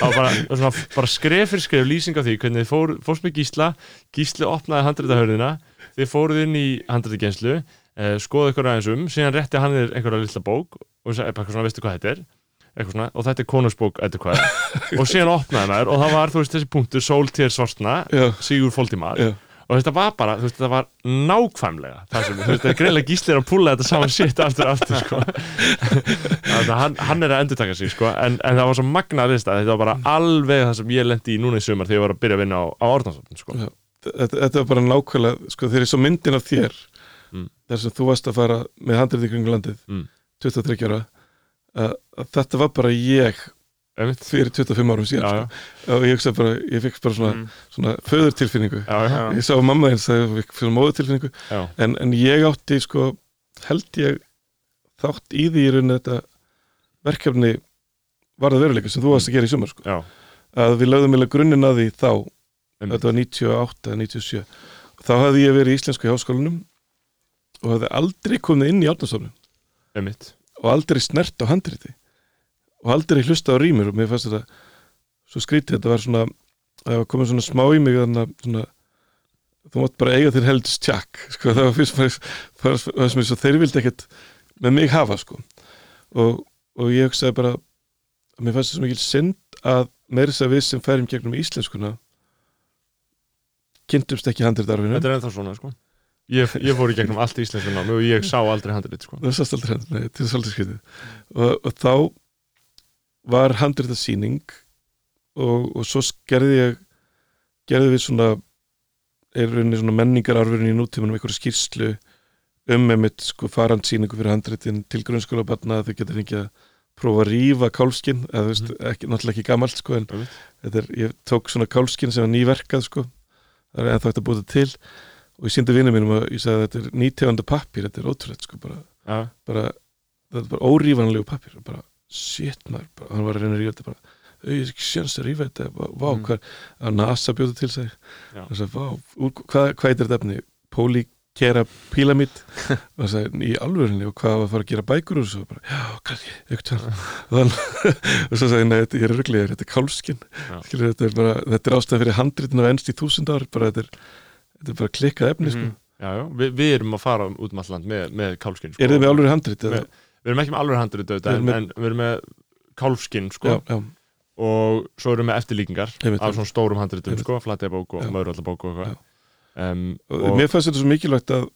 var bara, svona, bara skref fyrir skref lýsing á því hvernig þið fór, fórst með Gísla. Gísli opnaði handrættahörðina þið fóruð inn í handrættakenslu eh, skoðu ykkur aðeins um, síðan rétti hann þér einhverja lilla bók og sagði eitthvað svona, veistu hvað þetta er eitthvað svona, og þetta er konusbók eitthvað hvað. Og síðan opnaði maður og það var þú veist þessi punktur sól til svartna Fóldimar já, og þetta var bara, þú veist, þetta var nákvæmlega það sem, þú veist, það er greiðlega gíslir að púla þetta saman shit aftur aftur, sko. Þannig að hann, hann er að endurtaka sig, sko en, en það var svo magnað list að þetta var bara alveg það sem ég lendi í núna í sumar þegar ég var að byrja að vinna á, á Orðansson, sko. Já. þetta, þetta var bara nákvæmlega sko þegar ég svo myndin af þér Mm. þar sem þú varst að fara með handrið í kringu landið Mm. 23 ára að, þetta var bara ég Einmitt. fyrir 25 árum síðan sko. og ég hugsa bara, ég fikk bara svona, Mm. svona föðurtilfinningu já, já, ég sá mamma eins að ég fikk fyrir móðutilfinningu já, en, en ég átti sko held ég þátt í því í rauninni þetta verkefni varða veruleika sem þú varst að gera í sumar sko. að við lögðum meðlega grunninn að því þá einmitt. þetta var 98 eða 97 og þá hafði ég verið í íslensku háskólanum og hafði aldrei komið inn í átnastofnun einmitt. Og aldrei snert á handriti. Og aldrei hlusta á rýmur og mér fannst þetta svo skrítið, þetta var svona það var komið svona smá í mig þannig að þú mátt bara eiga þér heldur stjakk sko, það var fyrst það sem er svo þeir vildi ekkert með mig hafa sko. Og, og ég hugsaði bara að mér fannst það svo mikil synd að meira þess að við sem færum gegnum íslenskuna kynntumst ekki handritarfinu. Þetta er ennþá svona, sko ég, ég fór í gegnum allt í íslensku námi og ég sá aldrei handrið, sko. Það sást aldrei nei, til þess aldrei skrítið og, og þá var handrita sýning og, og svo gerði ég gerði við svona er rauninni svona menningararfurinn í nútímanum einhverja skýrslu um einmitt sko farandsýningu fyrir handritin til grunnskóla barna að þau geta fengið að prófa að rífa kálskinn eða þú veist, ekki, náttúrulega ekki gamalt sko en þetta er, ég tók svona kálskinn sem var nýverkað sko það er ennþá hægt að það til og ég síndi vinnum mínum að ég sagði að þetta er nýteganda pappir, þetta er ótrúlega sko bara já, bara, þetta er bara órífanlegu pappir og bara, shit maður bara, hann var að reyna að rífa þetta bara "Ey, ég er ekki sjans að rífa þetta, vá, Mm. hvað að NASA bjóði til sig sagði, hvað, hvað er þetta efni? Polykera pílamid og það sagði, í alvörinni og hvað var að fara að gera bækur og svo bara, já, kannski, eitthvað og, svo sagði, nei, þetta er rugglega þetta er kálskinn, þetta er bara þetta er ástæða fyrir handritin af ennst í þúsund ár bara þetta er, þetta er bara klikkað efni sko. Mhm. já, já. Vi, við erum að fara út um alland með, með kálfskinn, sko er þið með alveg handrit? Með- við erum ekki með alveg Við erum en, með- en við erum með kálfskinn, sko og svo erum við með eftirlíkingar af svona stórum handritum, sko, flatebók og Já. maurallabók og eitthvað um, og, mér fannst þetta svo mikilvægt að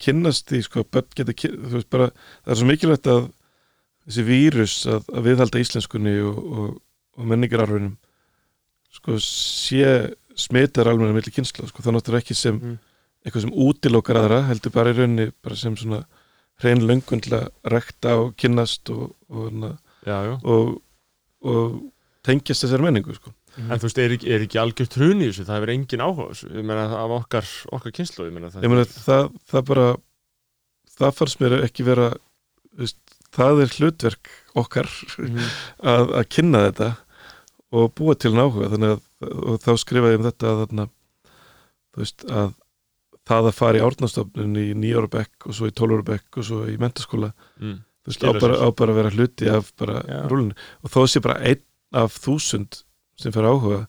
kynnast því sko, börn geta kyn- þú veist bara, það er svo mikilvægt að þessi vírus að, að viðhalda íslenskunni og, og, og menningararfinum sko sé smitar alveg með milli kynsla sko, það er ekki sem Mm. eitthvað sem útilokar aðra heldur bara í rauninni bara sem svona hrein löngun til að rekta og kynnast og, og, já, já. og, og tengjast þessari menningu sko. en þú veist, er ekki, er ekki algjört hrun í þessu það hefur engin áhuga af okkar okkar kynslu, ég meina það ég meina það, það bara það fannst mér ekki vera veist, það er hlutverk okkar Mhm. að, að kynna þetta og búa til náhuga þannig að og þá skrifaði ég um þetta að, þarna, þú veist, að það að fara í árnastofnun í nýjára bekk og svo í tólóra bekk og svo í mentaskóla mm. þú veist, á bara, á bara að vera hluti af bara rúlinu. Og þó sé bara einn af þúsund sem fer áhuga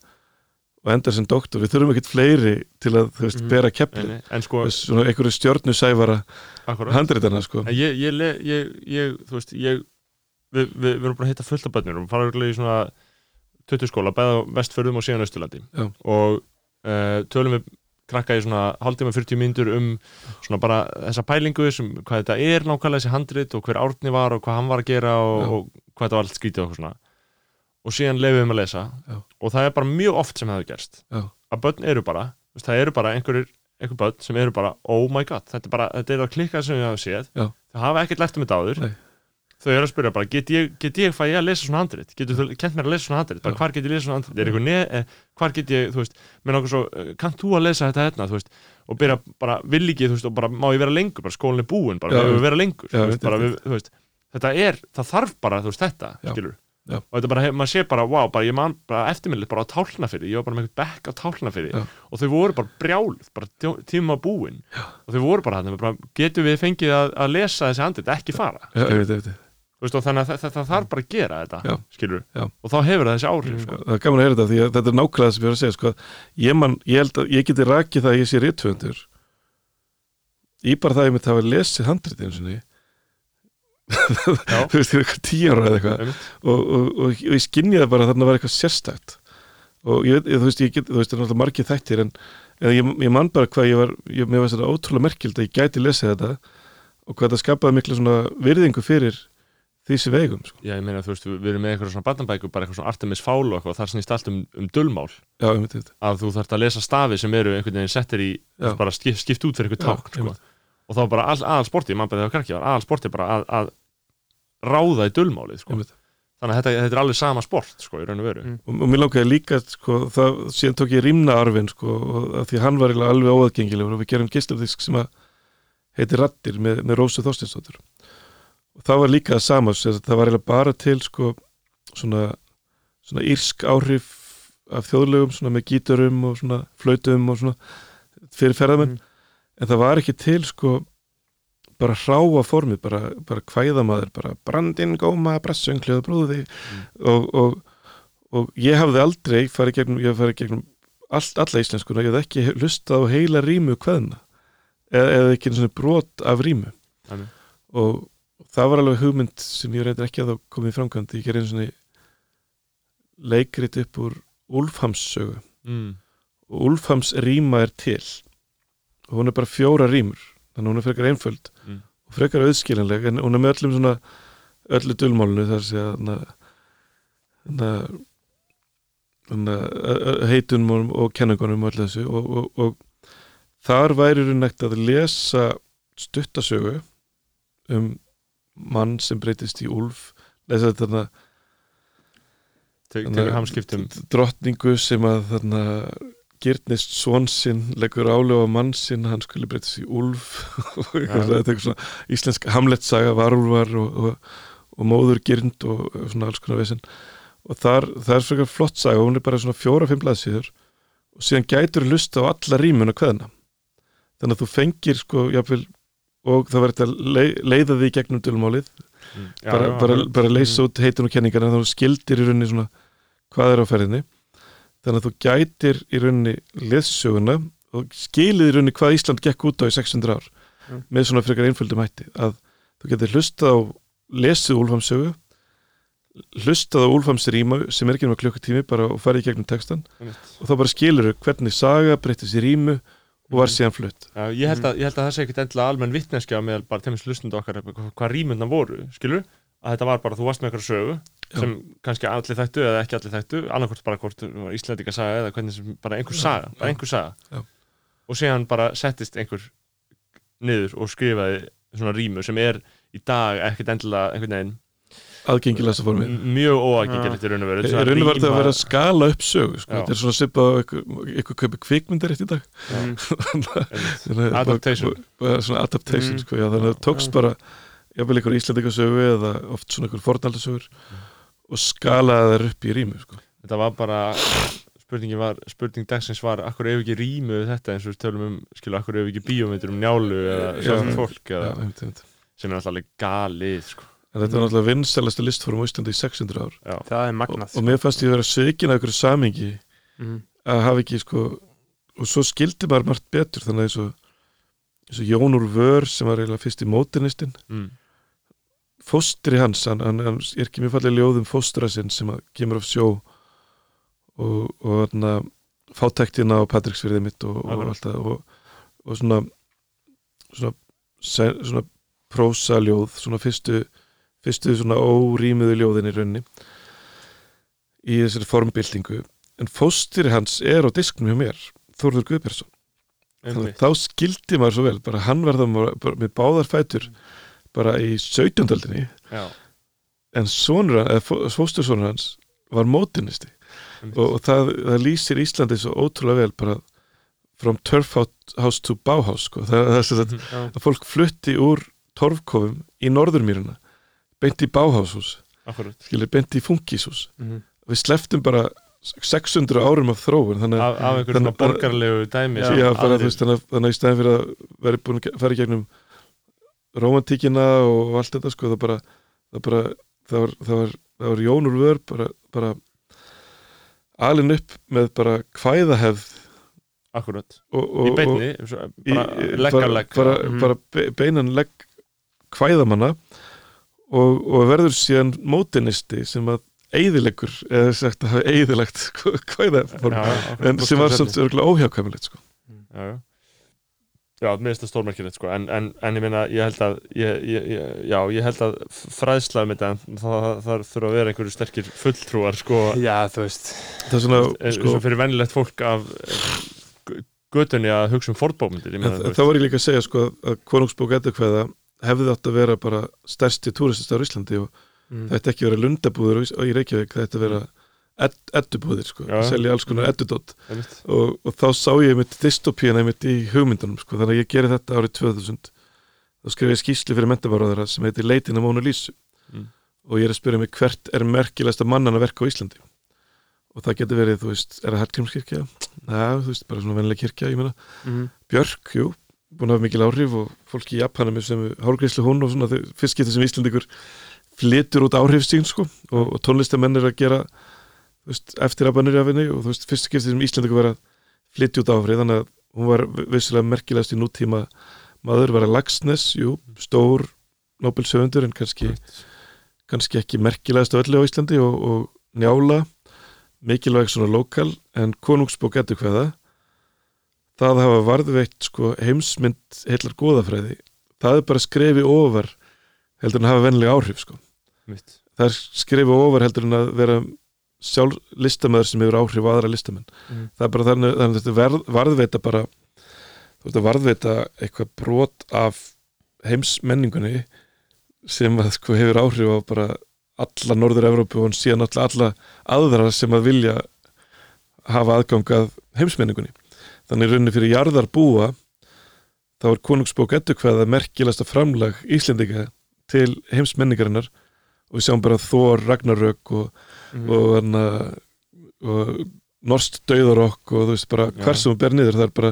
og endar sem doktor, við þurfum ekkert fleiri til að þú veist, Mhm. bera en, keppli en sko, svona einhverju stjörnu sæfara akkurat handritana sko. En ég, ég, ég, ég, þú veist, ég við, við, við erum bara að hitta fullt af bönnur og fara örugglega í svona 20 skóla, bæða vestförðum og síðan Östurlandi Já. og uh, tölum við krakka í svona hálftíma 40 mínútur um svona bara þessa pælingu sem hvað þetta er nákvæmlega þessi handrit og hver árni var og hvað hann var að gera og, og hvað þetta var allt skrítið og svona og síðan lefum við um að lesa Já. og það er bara mjög oft sem það hefur gerst Já. að börn eru bara, það eru bara einhverjir einhver börn sem eru bara, oh my god þetta er bara, þetta er að klikka sem við hafa séð þau hafa ekkert lært um þetta áður Nei. Þau eru að spyrja bara, get ég, get ég fæ ég að lesa svona handrit, getur þú kent mér að lesa svona handrit? Bara hvar get ég lesa svona handrit, er eitthvað neð eh, hvar get ég, þú veist, með nokkuð svo eh, kannt þú að lesa þetta hérna, þú veist og byrja bara, vil ekki, þú veist, og bara má ég vera lengur? Bara skólinn er búinn, bara við vera lengur Já, veist, bara, við, þú veist, þetta er, það þarf bara, þú veist, þetta Já. skilur Já. og þetta bara, maður sé bara, wow, bara ég man bara eftirminnilegt bara á tálnafyrði, ég var bara með bekk á tálnafyrði Já. og þau voru bara brjáluð, bara tí- tíma búin Já. og þau voru bara bara, getum við fengið að, að lesa þessi handrit, ekki fara Ég ég veist, og þannig að það, það, það þarf bara að gera þetta Já. Já. og þá hefur það þessi áhrif sko. það er gaman að heyra þetta því að þetta er nákvæmlega það sem ég var að segja sko. ég, man, ég held að ég geti rakið það að ég sé rithöfundur í bara það að ég mitt hafa lesið handritið einu sinni Já. þú veist, ég eitthvað tíu ára eða eitthvað og, og, og, og ég skinniði bara að þarna var eitthvað sérstætt og ég, ég, þú veist, ég get, þú veist, það er náttúrulega margir þættir en, en ég, ég man bara hvað ég var ég, mér var þetta ótrúlega merkild að ég gæti lesið þetta og hvað það skapaði miklu svona virðingu fyrir við eigum sko. Já, ég meina, þú veist, við erum með eitthvað svona barnabækur, bara eitthvað svona Artemis Fowl og það snýst allt um, um dulmál já, ég myndi þetta að þú þarft að lesa stafi sem eru einhvern veginn settir í, Já. bara skipt, skipt út fyrir eitthvað tákn, sko. og þá bara all, aðal sporti, mann bara þegar krakki var aðal sporti bara að, að ráða í dulmálið, sko. Þannig að þetta, þetta er alveg sama sport, sko, í raun og veru Mm. og, og mér langaði líka sko, það, síðan tók ég rýmna arfin sko, og að því hann var alveg óaðgengilegur og við gerum geisladisk sem að heitir Rattir með, með Rósu Þorstinsdóttur og það var líka það sama það var eiginlega bara til sko, svona, svona írsk áhrif af þjóðlegum svona með gítarum og svona flautum og fyrir ferðamenn. En það var ekki til sko bara hráa formi, bara, bara kvæðamaður bara brandinn, góma, brassönglið brúði. Og, og, og ég hafði aldrei farið gegnum, ég hafði farið gegnum allt, alla íslenskuna, ég hafði ekki hlustað á heila rímu kveðna eða, eða ekki svona brot af rímu. Nei. og það var alveg hugmynd sem ég reyndar ekki að þá komið framkvæmd ég gerði einu svona leikrit upp úr Úlfhams sögu mm. og Úlfhams ríma er til og hún er bara fjóra rímur þannig að hún er frekar einföld Mm. og frekar auðskilinleg en hún er með öllum svona öllu dulmálinu þar sé að heitunum og kenningunum og öllu þessu og, og, og þar væri hún nekt að lesa stuttasögu um mann sem breytist í úlf. Lesa þetta Te- tekur hamskiptum. drottningu sem að þarna gyrnist svon sinn, leggur álega á mann sinn, hann skulle breytast í úlf. Og eitthvað, er eitthvað svona íslensk hamletsaga, varúlvar og, og, og móður gyrnd og, og svona alls konar vesinn og þar, það er svona flott saga, hún er bara svona fjóra-fimm blaðsíður. Og síðan gætur hlusta á alla rímuna hverðina þannig að þú fengir sko, jáfnvel og það að lei, leiða því gegnum dölumálið Mm. Bara, já, bara, já. bara leysa út heitun og kenningar en þá skildir í rauninni svona hvað er á ferðinni þannig að þú gætir í rauninni leðsöguna og skilið í rauninni hvað Ísland gekk út á í 600 ár Mm. með svona frekar einföldum hætti að þú getur hlustað á lesið Úlfhamsögu hlustað á Úlfhams ríma sem er ekki náttúrulega klukkutími bara og farið í gegnum textan Einmitt. og þá bara skilur hvernig saga breyttist í rímu og var síðan flutt Já, ég, held að, ég held að það sé ekkit endilega almenn vittneskja með bara teimins lustundu okkar hvað rímundna voru, skilur að þetta var bara, þú varst með eitthvað sögu Já. sem kannski allir þekktu eða ekki allir þekktu annarkvort bara hvort var Íslandika saga eða hvernig sem bara einhver saga, bara Já. einhver saga og síðan bara settist einhver niður og skrifaði svona rímu sem er í dag ekkit endilega einhvern veginn aðgengilegasta formið m- mjög óaðgengilegt í raun og veru Í rauninu var þetta að vera að skala upp sögu sko. Þetta er svona svipað á ykkur, ykkur kaupi kvikmyndir eitt í dag Mm. Adaptation. svona adaptation Mm. sko, já, þannig að það tókst bara jafnvel ykkur íslendingasögu eða oft svona ykkur fornaldasögur og skalaði þær upp í rýmu sko. þetta var bara spurningin var, spurning dagsins var akkur ef ekki við þetta eins og við tölum um skilu, akkur ef ekki bíómyndir um njálu eða svona fólk eða, sem er alltaf galið sko. En þetta var náttúrulega vinsælasta listform á Íslandi í 600 ár Já. það er og, magnað og mér fannst ég vera sveikin af ykkur samingi Mhm. að hafa ekki sko og svo skildi maður margt betur þannig að eins og, eins og Jón úr Vör sem var eiginlega fyrst í mótinistinn mm. fóstri hans, hann, hann, hann er ekki mjög fallið ljóðum fóstra sinn sem að kemur af sjó og, og hann fátæktina á Patricksfyrði mitt og, og Akkurat. allt það og, og svona svona, svona prósa ljóð, svona fyrstu fyrstu svona órýmiðu ljóðin í raunni í þessari formbyltingu. En fóstri hans er á disknum hjá mér Þórður Guðbjörnsson þannig að þá skildi maður svo vel bara hann bara, bara með báðar fætur bara í 17. aldinni Já, en sonur hann, eða fóstursonur hans var mótinisti og, og það, það lýsir Íslandi svo ótrúlega vel bara from turf house to Bauhaus sko. það, það er sem sagt Já. að fólk flutti úr torfkofum í norðurmýruna beint í Akkurat. skilur, beint í funkishús Mhm. við sleftum bara 600 árum af þróun þannig af, af einhverjum Þannig- borgarlegu dæmi Já, sem bara, veist, þannig, þannig að í stæðin fyrir að vera búin að fara í gegnum romantíkina og allt þetta sko, það bara það, bara, það, var, það, var, það var Jónur Vör bara, bara alin upp með bara kvæðahefð Akkurat, og, og, í beinni bara leggarlegg bara, Mhm. bara, bara be- beinan legg kvæðamanna og, og verður síðan mótinisti sem að eyðileggur eða sagt að hafa eyðilegt kvæðaform en sem var samt örgulega óhjákvæmilegt sko. Mm. já, já. Já, mér finnst það stórmerkilegt sko, en, en, en ég meina, ég held að ég, ég, ég, já, ég held að fræðsla um þetta, en það, það, það þurfa að vera einhverju sterkir fulltrúar sko, Já, þú veist það er svona, sko, sko, fyrir venjulegt fólk af eh, götunni að hugsa um en þá var ég líka að segja sko að konungsbók eddukvæða hefði átt að vera bara stærsti túristastar í Íslandi og mm. það ætti ekki að vera lundabúður í, Reykjavík, það ætti að vera ed, eddubúðir sko, Já. selja alls konar eddudótt einmitt. og, og þá sá ég mitt dystopíana mitt í hugmyndunum sko, þannig að ég geri þetta árið 2000 þá skrif ég skýsli fyrir mentamáraðara sem heitir Leitin af Mónu Lísu Mm. og ég er að spyrja mig hvert er merkilegsta mannana verk á Íslandi og það getur verið, þú veist, er það Hallgrímskirkja? Já, þú veist, bara svona vennileg kirkja, ég meina Mm. Björk, jú, búin að hafa mikil áhrif og fólki í Japanum sem hárgríslu hún og svona fyrst getur sem Íslandingur flytur út áhrif sín sko. Og, og tónlistamenn er að gera veist, eftir að bannir af henni og þú veist, fyrst getur sem Íslandingur vera að flytja út áhrif. Þannig að hún var vissilega merkilegast í nútíma maður var að Lagsnes, jú, stór Nobelsöfundur en kannski kannski ekki merkilegast af öllu á Íslandi og, og njála mikilvæg svona lokal en konungsbók getur hvaða það hafa varðveitt sko heimsmynd heillar góðafræði það er bara skrefi ofar heldur en hafa vennilega áhrif sko. Það er skrefi ofar heldur en að vera sjálf listamöður sem hefur áhrif á aðra listamenn. Mhm. það er bara þannig, þannig að verð, varðveita bara þú veist að varðveita eitthvað brot af heimsmenningunni sem að sko hefur áhrif á bara alla Norður-Evrópu og síðan alla, alla aðra sem að vilja hafa aðgang að heimsmenningunni þannig í rauninni fyrir jarðar búa þá er konungsbók ettu hvaða merkilegasta framlag Íslendinga til heimsmenningarinnar og við sjáum bara Þór, Ragnarök og, Mm. og, hana, og Norst Dauðarokk og þú veist bara Já. hver sem hún ber niður það er bara,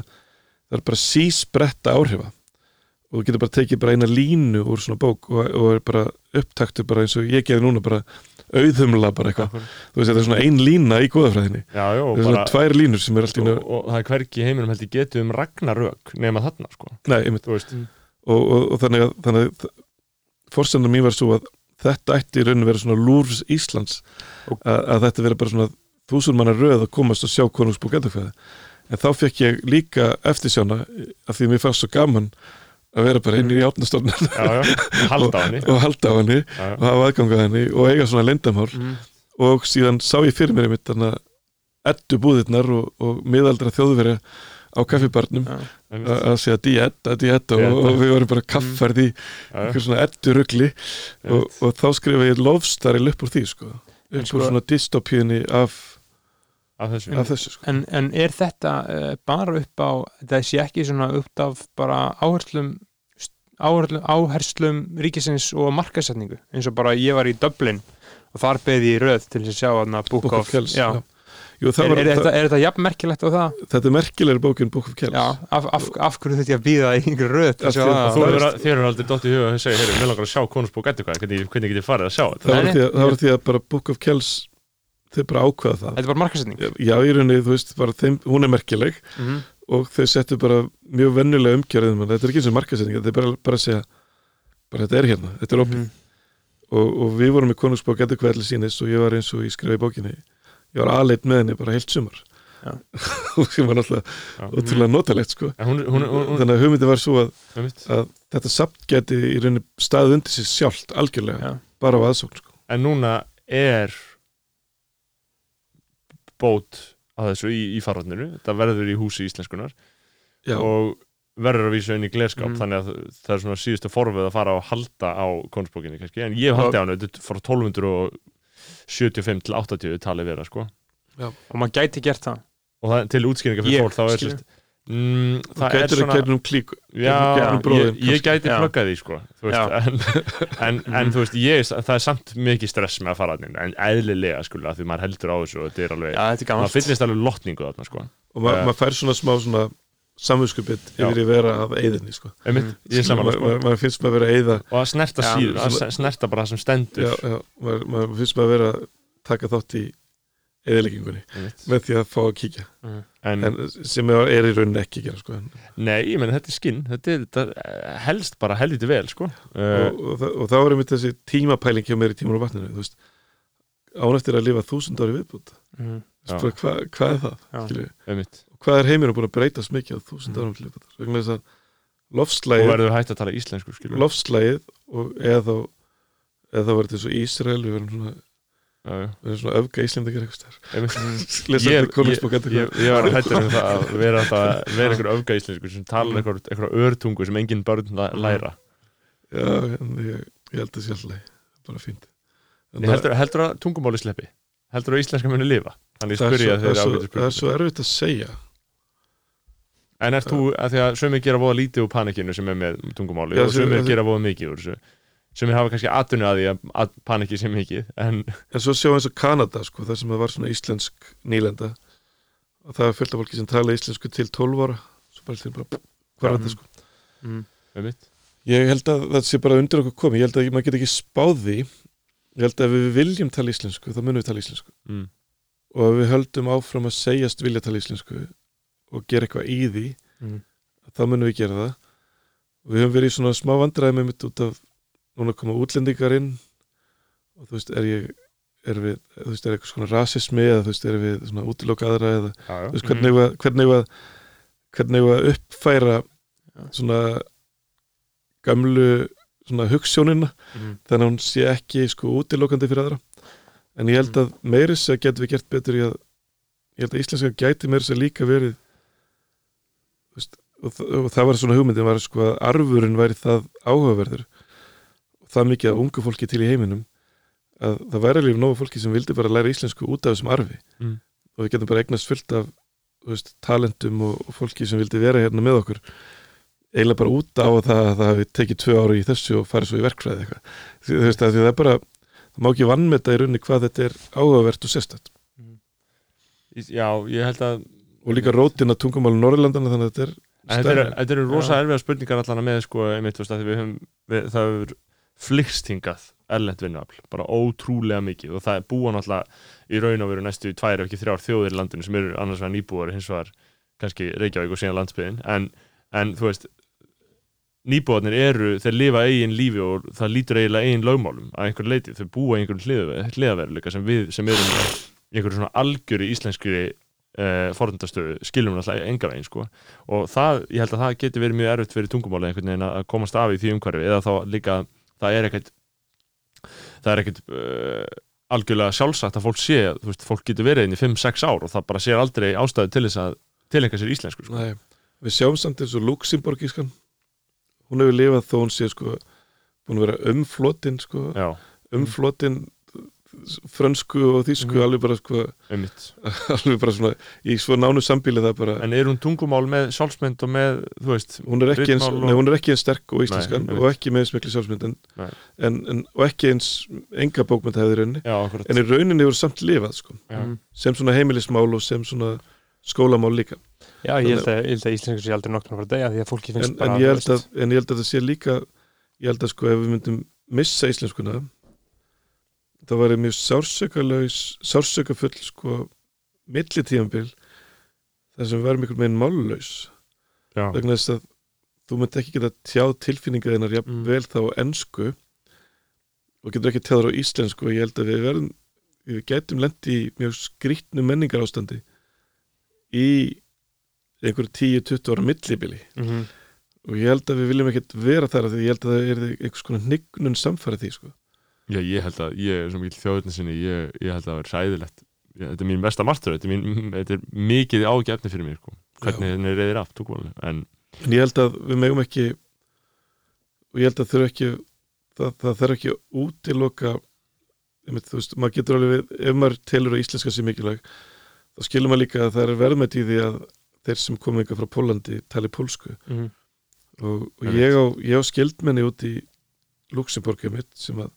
er bara sísbretta áhrifa og þú getur bara tekið bara eina línu úr svona bók og, og er bara upptaktu bara eins og ég gefi núna bara auðhumla bara eitthvað. Þú veist þetta er svona ein lína í góðafræðinni það og, er svona bara, tvær línur sem er allt í og, nú og það er hvergi í heiminum held ég getið um Ragnarök nema þarna sko, nei, veist. Og, og, og þannig að, þannig að fórsendum mín var svo að þetta ætti í rauninu vera svona lúrs Íslands. Og- að, að þetta vera bara svona þúsund manna röð að komast og sjá konungsbúk en þá fekk ég líka eftirsjána af því að mér fannst svo gaman að vera bara inn í átnastofnun Já, já, halda á henni. og halda á henni já, og hafa aðgang að henni og eiga svona lendamál Mm. og síðan sá ég fyrir mér einmitt þannig að ettu búðirnar og, og miðaldra þjóðverja á kaffibarnum að segja diet, að diet og, og við vorum bara kaffærð í Já, já, einhver svona ettu rugli og, og þá skrifa ég lofstaril upp úr því sko. Upp sko- úr svona dystopíunni af, af þessu af þessu sko En, en er þetta uh, bara upp á sé ekki svona upp af bara áherslum áherslum, áherslum ríkisins og markasetningu eins og bara ég var í Dublin og þar beði ég í röð til að sjá hana Book, Book of Kells já. já. Jú, það Er, var, er, þetta, það, er þetta jafn merkilegt á það? þetta er merkilegri bókin Book of Kells Já, af, af, af hverju þetta ég að býða í einhver röð að að þér hefur aldrei dótt í huga að segja, heyrðu, mér langar að sjá konungsbók eftir hvað, hvernig, hvernig get ég farið að sjá þetta? að, það var því að bara Book of Kells þau bara ákveða það. Þetta er bara markasetning já, í rauninni, þú veist, þeim, hún er merkileg mm -hmm. og þau settu bara mjög vennulega umgjörðum þetta er ekki eins og markasetning, þetta er bara, bara að segja bara þetta er hérna, þetta er opið. Mhm. og, og við vorum í konungsbók hvað allir sínis og ég var eins og ég skrifa í bókinni. Ég var aðleitt með henni bara heilt sumar. Og sem var náttúrulega ótrúlega notalegt sko. En hún, hún, hún, þannig að hugmyndi var svo að, að þetta samt geti í rauninni staðið undir sér sjálft algjörlega, Já. bara á aðsókn sko. en núna er bót að þessu í, í farvatninu þetta verður í húsi íslenskunar já, og verður að vísa inn í glerskap Mhm. þannig að það er svona síðustu forfið að fara og halda á konungsbókinni kannski, en ég hef haldið á er frá 1275 til 80 talið vera sko. Og maður gæti gert það. Og það, til útskýringa fyrir fólk þá er sérst mm, það er getur svona að gera um klík Já, gegnum ég, ég gæti Já. pluggað því sko þú veist, en, en, en þú veist, ég, það er samt mikið stress með að fara inn, en eðlilega að því maður heldur á þessu og þetta er alveg Já, þetta er maður fyllist alveg lotningu þarna sko og ma Já. maður fær svona smá svona samvinskupið Já. yfir í vera af eyðinni sko. Einmitt, ég saman maður sko ma ma finnst maður vera að eyða og að snerta síður, að snerta bara það sem stendur já, já, maður, maður finnst maður vera að taka þátt í eðileggingunni með því að fá að kíkja en, en sem er, í rauninni ekki að gera sko. og, nei, ég menn þetta er skinn þetta er þetta helst bara helviti vel sko og, það, og þá er einmitt þessi tímapæling hjá mér í tíman og vatninu þú veist, án eftir að lifa þúsund ári viðbútt Mhm. Bara, hva, hvað er það? Já. Skilju? einmitt Og hvað er heiminum búin að breytast mikið á þúsund Mm. árum til viðbútt vegna þess að og lofslægið verður hægt að tala íslensku skilur lofslægið og eða þá eða þá verður þetta svo Ísrael við verðum svona, við verðum svona öfga lesa Ég- var hættur um það að vera, einhver öfga íslensku sem tala einhver, einhver örtungu sem engin börn læra. Já, ég, ég held að sé alltaf bara fínt. Heldur, heldur að tungumáli sleppi? Heldur að íslenska muni lifa? Þannig það, spyrja það, er þeirra svo, ágætis það er svo erfitt að segja. En er þú, að því að sömur gera voða lítið úr panikinu sem er með tungumáli og sömur gera voða mikið úr þessu sömur hafa kannski atunni að því að, að paniki sé mikið en en svo sjá eins og Kanada sko, það sem að var svona íslensk nýlenda. Og það er fullt af fólki sem tala íslensku til 12 ára. Svo bara til bara, hvað er þetta sko? Mhm. einmitt. Ég held að það sé bara undir okkur komið, ég held að maður get ekki spáð því. Ég held að ef við viljum tala íslensku þá munum við tala íslensku. Mm. og ef við höldum áfram að segjast vilja tala íslensku og gera eitthvað í því Mm. þá munum við gera það. Og við höfum verið í svona smá vandræði með mitt út af núna koma útlendingar inn og þú veist, er ég er við, þú veist, er eitthvað svona rasismi eða þú veist, er við svona útiloka aðra eða já, já. þú veist, hvernig við hvernig við hvernig við uppfæra svona gamlu svona hugssjónina Mhm. þannig að hún sé ekki sko útilokandi fyrir aðra. En ég held að meiris að getum við gert betur í að ég held að íslenska gæti meiris að líka verið þú veist, og, og það var svona hugmyndin var sko að arfurinn væri það áhugaverður það mikið af ungu fólki til í heiminum að það væri alveg nógu fólki sem vildi bara læra íslensku út af þessum arfi. Mm. og við getum bara eignast fullt af veist, talentum og, og fólki sem vildi vera hérna með okkur. Eiginlega bara út á það að það hafi tekið tvö ára í þessu og farið svo í verkfræði eitthvað. Þú veist að því það er bara það má ekki vannmeta í rauninni hvað þetta er áhugavert og sérstætt já, ég held að og líka rótin að tungumáli Norrlandana þannig að þetta er þetta eru, rosa erfiða spurningar allan með sko, einmitt, veist, að við höfum við, það hefur flikst hingað erlend vinnuafl, bara ótrúlega mikið. Og það búa náttúrulega í raun og veru næstu tvær ef ekki þrjár þjóðir í landinu sem eru annars vegar nýbúar hins vegar kannski Reykjavík og síðan landsbyðin en, en þú veist nýbúarnir eru, þeir lifa eigin lífi og það lítur eiginlega eigin lögmálum að einhver leiti, þau búa einhverjum hliðaveruleika sem við sem erum einhverjum svona algjöru íslenskri uh, forðundastöðu skilum við alltaf enga veginn sko. og það, ég held að það geti verið mjög erfitt fyrir tungumáli einhvern veginn að komast af í því umhverfi eða þá líka, það er ekkert það er ekkert uh, algjörlega sjálfsagt að fólk sé veist, fólk getur verið inn í 5-6 ár og það bara sér aldrei ástæðu til þess að tilengja sér íslensku sko. Nei, við sjáum samt eins og Luxemburgískan hún hefur lifað þó hún sé sko búin að vera umflotin sko umflotin frönsku og þýsku Mhm. alveg bara sko einmitt. alveg bara svona í svo nánu sambíli það bara en er hún tungumál með sjálfsmynd og með, þú veist hún er ekki eins, og- nei, hún er ekki eins sterk og íslenskan Nei, og ekki með eins miklu sjálfsmynd en, en, en, og ekki eins enga bókmynd já, akkurat. En í rauninni hefur samt lifað sko. Já. Mhm. sem svona heimilismál og sem svona skólamál líka. Já, ég held að, ég held að íslensku sé aldrei nokkrum að fara að því að fólki finnst en, bara en, ég held þú að, en ég held að það sé líka ég held að sko ef við myndum missa íslenskuna þá væri mjög sársökalaus sársökafull sko millitíðanbil þar sem við værum einhvern veginn Já. vegna þess að þú myndi ekki geta tjáð tilfinninga þeinar Mm. vel þá á ensku og getur ekki tjáður á íslensku og ég held að við verðum við getum lendi í mjög skrýtnu menningar ástandi í einhverju 10-20 ára millibili Mhm. og ég held að við viljum ekkert vera þar því ég held að það er einhvers konar hnignun samfæra því sko. Já, ég held að, ég er svo mikil þjóðurinn sinni, ég, ég held að það vera sæðilegt Þetta er mín besta martur, þetta er, mín, þetta er mikið ágefni fyrir mér, sko. hvernig henni reyðir af tungumálinu, en en ég held að við megum ekki og ég held að þurfa ekki það, það þarf ekki útiloka þú veist, maður getur alveg við, ef maður telur að íslenska sé mikilvæg þá skilur maður líka að það er verðmætt í því að þeir sem komið eitthvað frá Pólandi tali pólsku Mhm. og, og Einmitt. ég, á, ég á skildmenni út í Luxemburgum mitt sem að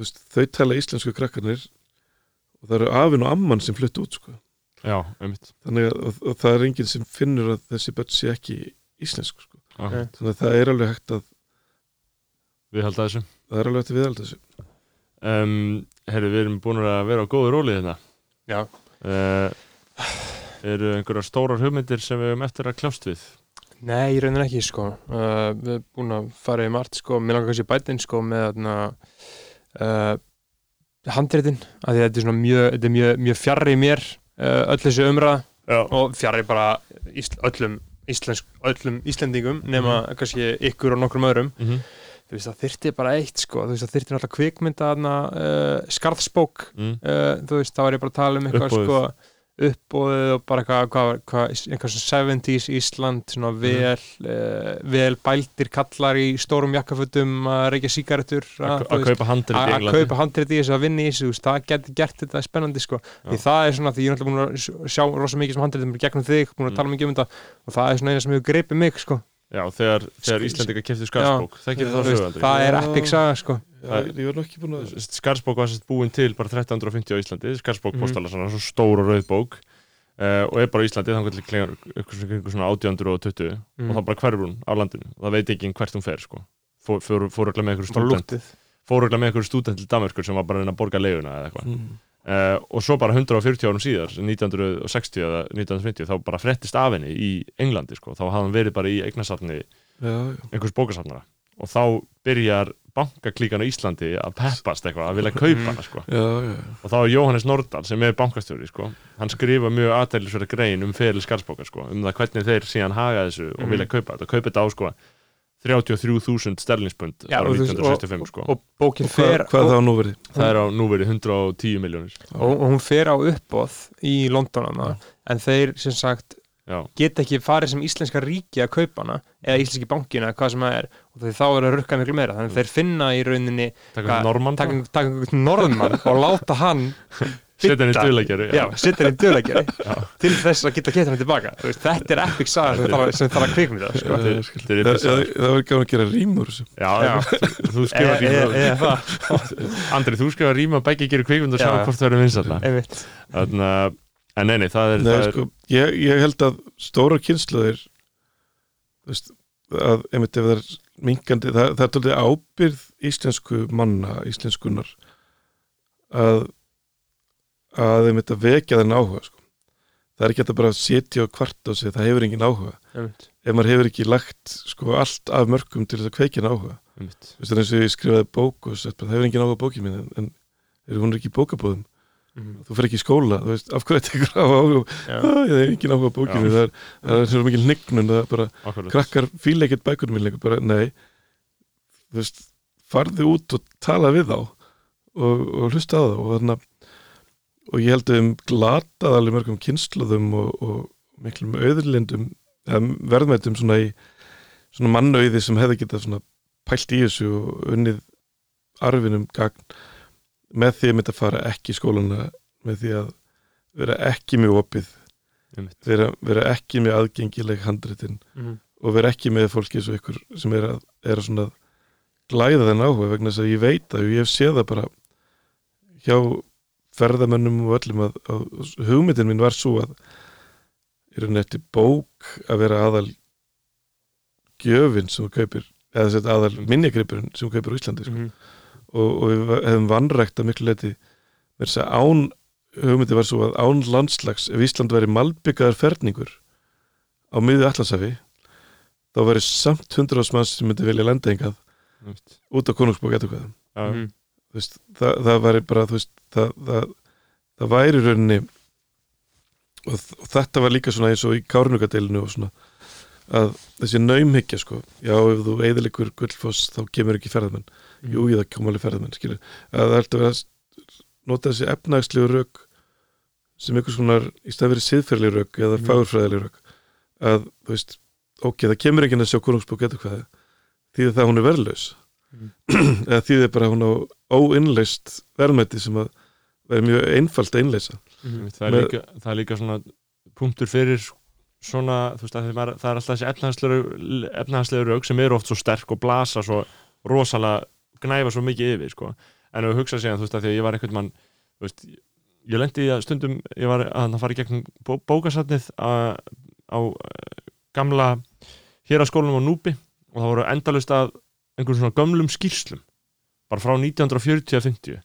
veist, þau tala íslensku krakkarnir og það eru afinn og amman sem flutt út sko. já, einmitt þannig að og, og það er enginn sem finnur að þessi börn sé ekki íslensku sko. okay. þannig að það er alveg hægt að Við held að þessu það er alveg hægt að viðhalda þessu um, Herri, við erum búin að vera á góðu róli hérna Já. uh, Eru einhverjar stórar hugmyndir sem við höfum eftir að kljást við? Nei, ég raunin ekki sko uh, Við erum búin að fara í margt sko Mér langar kannski bætinn sko með þarna uh, að því að þetta er svona mjög, þetta er mjög, mjög fjarrri mér uh, öll þessu umræða. Og fjarrri bara ísl, öllum, íslensk, öllum Íslendingum nema kannski ykkur og nokkrum öðrum. Mhm, þú veist það þyrfti bara eitt sko. Þú veist það þyrfti náttúrulega kvikmynda uh, skarðsbók. Mm, þú veist þá var ég bara að tala um eitthvað sko uppbóðið og bara eitthvað, hvað, hvað, eitthvað svona 70s Ísland svona vel, uh, vel bældir kallar í stórum jakkafutum að reykja sígarettur að kaupa handrið í handrið þessu að vinna í þessu, það getur gert þetta spennandi sko, því það er svona, því ég er náttúrulega búin að sjá rosa mikið sem handriðum gegnum þig, búin að Mm. tala mikið um þetta og það er svona eina sem hefur greipið mig sko Já, þegar, þegar Íslandika kefti Skarsbók Það það það er epic saga sko Skarsbók var sérst búin til bara 1350 á Íslandi Skarsbók Mhm. postala svona svo stór og rauð bók uh, og er bara á Íslandi þannig að klingar ykkur svona, ykkur svona 1820 Mhm. og þá bara hverfur hún á landinu og það veit ekki hvert hún fer sko. fór, fór, fór örugglega með bara stúdent lúktið fór örugglega með ykkur stúdent til Danmörkur sem var bara að reyna að borga leiguna eða eitthvað mm. Uh, og svo bara 140 árum síðar 1960 eða 1950 þá bara frettist af henni í Englandi sko. þá hafði hann verið bara í eignasafni einhvers bókasafnara og þá byrjar bankaklíkan á Íslandi að peppast eitthvað, að vilja kaupa hana sko. já, já. og þá er Jóhannes Nordal sem er bankastjóri sko. hann skrifa mjög aðtælisverða grein um feril skarðsbókar sko, um það hvernig þeir síðan haga þessu og Mhm. vilja kaupa þetta, kaupa þetta á sko 33.000 sterlingspund Já, ára og, þú veist, 1965 sko. og bókin Og hvað, fer hvað það á nú verið? það er á núverið 110 miljónir og, og hún fer á uppbóð í Londonana en þeir sem sagt já, geta ekki farið sem íslenska ríki að kaupa hana eða íslenski bankina eða hvað sem það er. Og því þá er að rukka miklu meira. Þannig að þeir finna í rauninni Hvað- taka einhvern norðmann og láta hann setja henni bidda- döðlegjari já, setja hann í döðlegjari til þess að geta geta hann tilbaka. Þú veist, þetta er epic saga sem þarf að- að kvikmynda sko. Eru Það pissaðir. það- það var gaman að gera rýmur já, Já. þú- skrifa rýma eða það Andri, þú skrifa rýma begge gerir kvikmynd og sjá Já. hvort það Þannig að, en nei, nei, það er, Nei, það er sko, ég, ég held að stóra kynsluðir veist, að einmitt ef það er minkandi, það, það er tólið ábyrð íslensku manna, íslenskunar að að einmitt að vekja þennan áhuga sko. það er ekki að bara setja og kvart á sig, það hefur engin áhuga einmitt ef maður hefur ekki lagt sko, allt af mörgum til þess að kveikja þennan áhuga það er eins og ég skrifaði bók og sett, það hefur engin áhuga á bókin mín en, en er hún er ekki í bókabóðum Mhm. þú fer ekki í skóla, þú veist, af hverju þetta á áhuga. Ah, ég hef engin áhuga á bókinu það er, það er svo mikil hnignun það er bara, Akkurat. krakkar fíla ekkert bækunum mín nei þú veist, farðu út og tala við þá og, og hlusta á það og þarna og ég held að um glatað alveg mörgum kynsluðum og, og miklum auðurlindum verðmættum svona í svona mannauði sem hefði getað svona pælt í þessu og unnið arfinum gagn með því að mynda að fara ekki í skólana með því að vera ekki mjög opið vera, vera ekki með aðgengileg handritin Mhm. og vera ekki með fólki eins og ykkur sem er að, er að svona glæða þenn áhuga vegna þess að ég veit að ég hef séð það bara hjá ferðamönnum og öllum að, að hugmyndin mín var svo að í rauninni eftir bók að vera aðal gjöfin sem þú kaupir eða þess að aðal minnigripurinn sem þú kaupir á Íslandi sko. Mhm. og, og við hefum vannrækt að miklu leiti með þess að án hugmyndi var svo að án landslags ef Ísland væri malbyggaðar ferningur á miði Atlansafi þá væri samt hundra ásmanns sem myndi engað Einmitt. út á konungsbók eða hvað Já, Mhm. Þú veist, það, það væri bara veist, það, það, það væri rauninni og, og þetta var líka svona eins og í kárnugadeilinu og svona að þessi naumhyggja sko já ef þú eðilikur gullfoss þá kemur ekki ferðamenn. Jú ég það kom alveg ferðamenn skilur. Að það ætti að vera að nota þessi efnagslegu rauk sem einhvers konar í stað verið siðferðli rauk eða Mhm. fagurfræðileg rauk að þú veist ok, það kemur enginn að sjá konungsbók eða hvað því það hún er verðlaus? Eða því það bara hún á óinnleist verðmæti sem að verður mjög einfalt að innleysa Einmitt. það, er líka, það er líka svona punktur fyrir svona, veist að maður, það er alltaf þessi efnahagslegu rauk sem eru oft svo sterk og blasa svo rosalega gnæfa svo mikið yfir sko. en við hugsa síðan, þú veist að því að ég var einhvern mann þú veist, ég lendi að stundum ég var að fara í gegnum bó bókasatnið á, á gamla hér á skólanum á Núbi og það voru endalust að einhverjum svona gömlum skýrslum bara frá 1940-50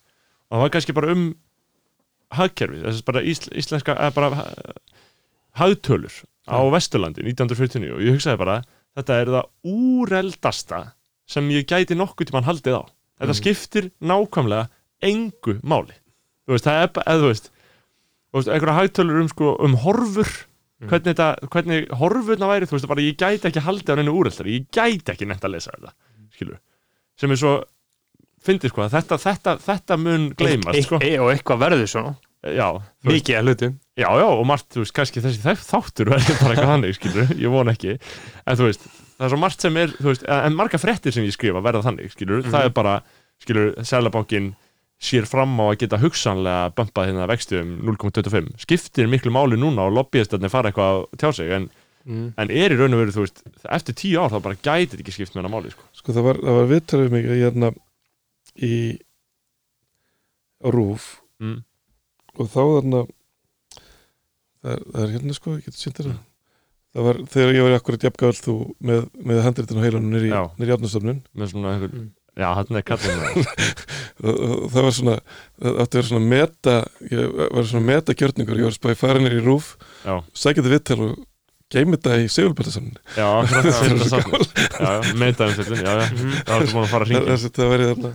og það var kannski bara um hagkerfið, þess að bara ísl, íslenska eða bara ha- hagtölur á Vesturlandi 1949 og ég hugsaði bara, þetta er það úreldasta sem ég gæti nokkuð tímann haldið á. Þetta Mm. skiptir nákvæmlega engu máli. Þú veist, það er bara, eða þú veist þú veist, einhverja hagtölur um sko, um horfur hvernig þetta, hvernig horfurna væri, þú veist, bara ég gæti ekki haldið á neinu úreltari, ég gæti ekki nefnt að lesa þetta, skilur sem er svo, fyndið sko, að þetta, þetta, þetta mun gleymast, sko. E, og eitthvað verður svona já, mikið að hlutum. Já, já, og margt, þú veist, kannski þessi þáttur verður bara eitthvað þannig, skilur, ég von ekki. En þú veist, það er svo margt sem er þú veist, en marga fréttir sem ég skrifa verða þannig skilur, það er bara, skilur, Sælabankin sér fram á að geta hugsanlega bumpað hérna vexti um 0,25 skiptir miklu máli núna og lobbyistarnir fara eitthvað að tjá sig en, mm. en er í raun og veru, þú veist, eftir tíu ár þá bara gæti þetta ekki skipt með hana máli, sko. Sko það var, það var viðtalið mig í hérna í rúf. Mm. og þá þarna það er, það er hérna sko, ég getur sýnt þér það. Það var þegar ég var akkurat jafngafall þú með, með handritin á heilanum nýri, nýri átnastofnun með svona einhver, Mm. já, hann er kallin og, og það var svona það átti að vera svona meta ég var svona meta gjörningur, ég var spæði farinir í rúf sækja þetta viðtal og geimi þetta í segulbætasamnin já, akkurat það er það satt já, já, meitaðum fyrir, já, já. Það var búin að fara að að það væri þarna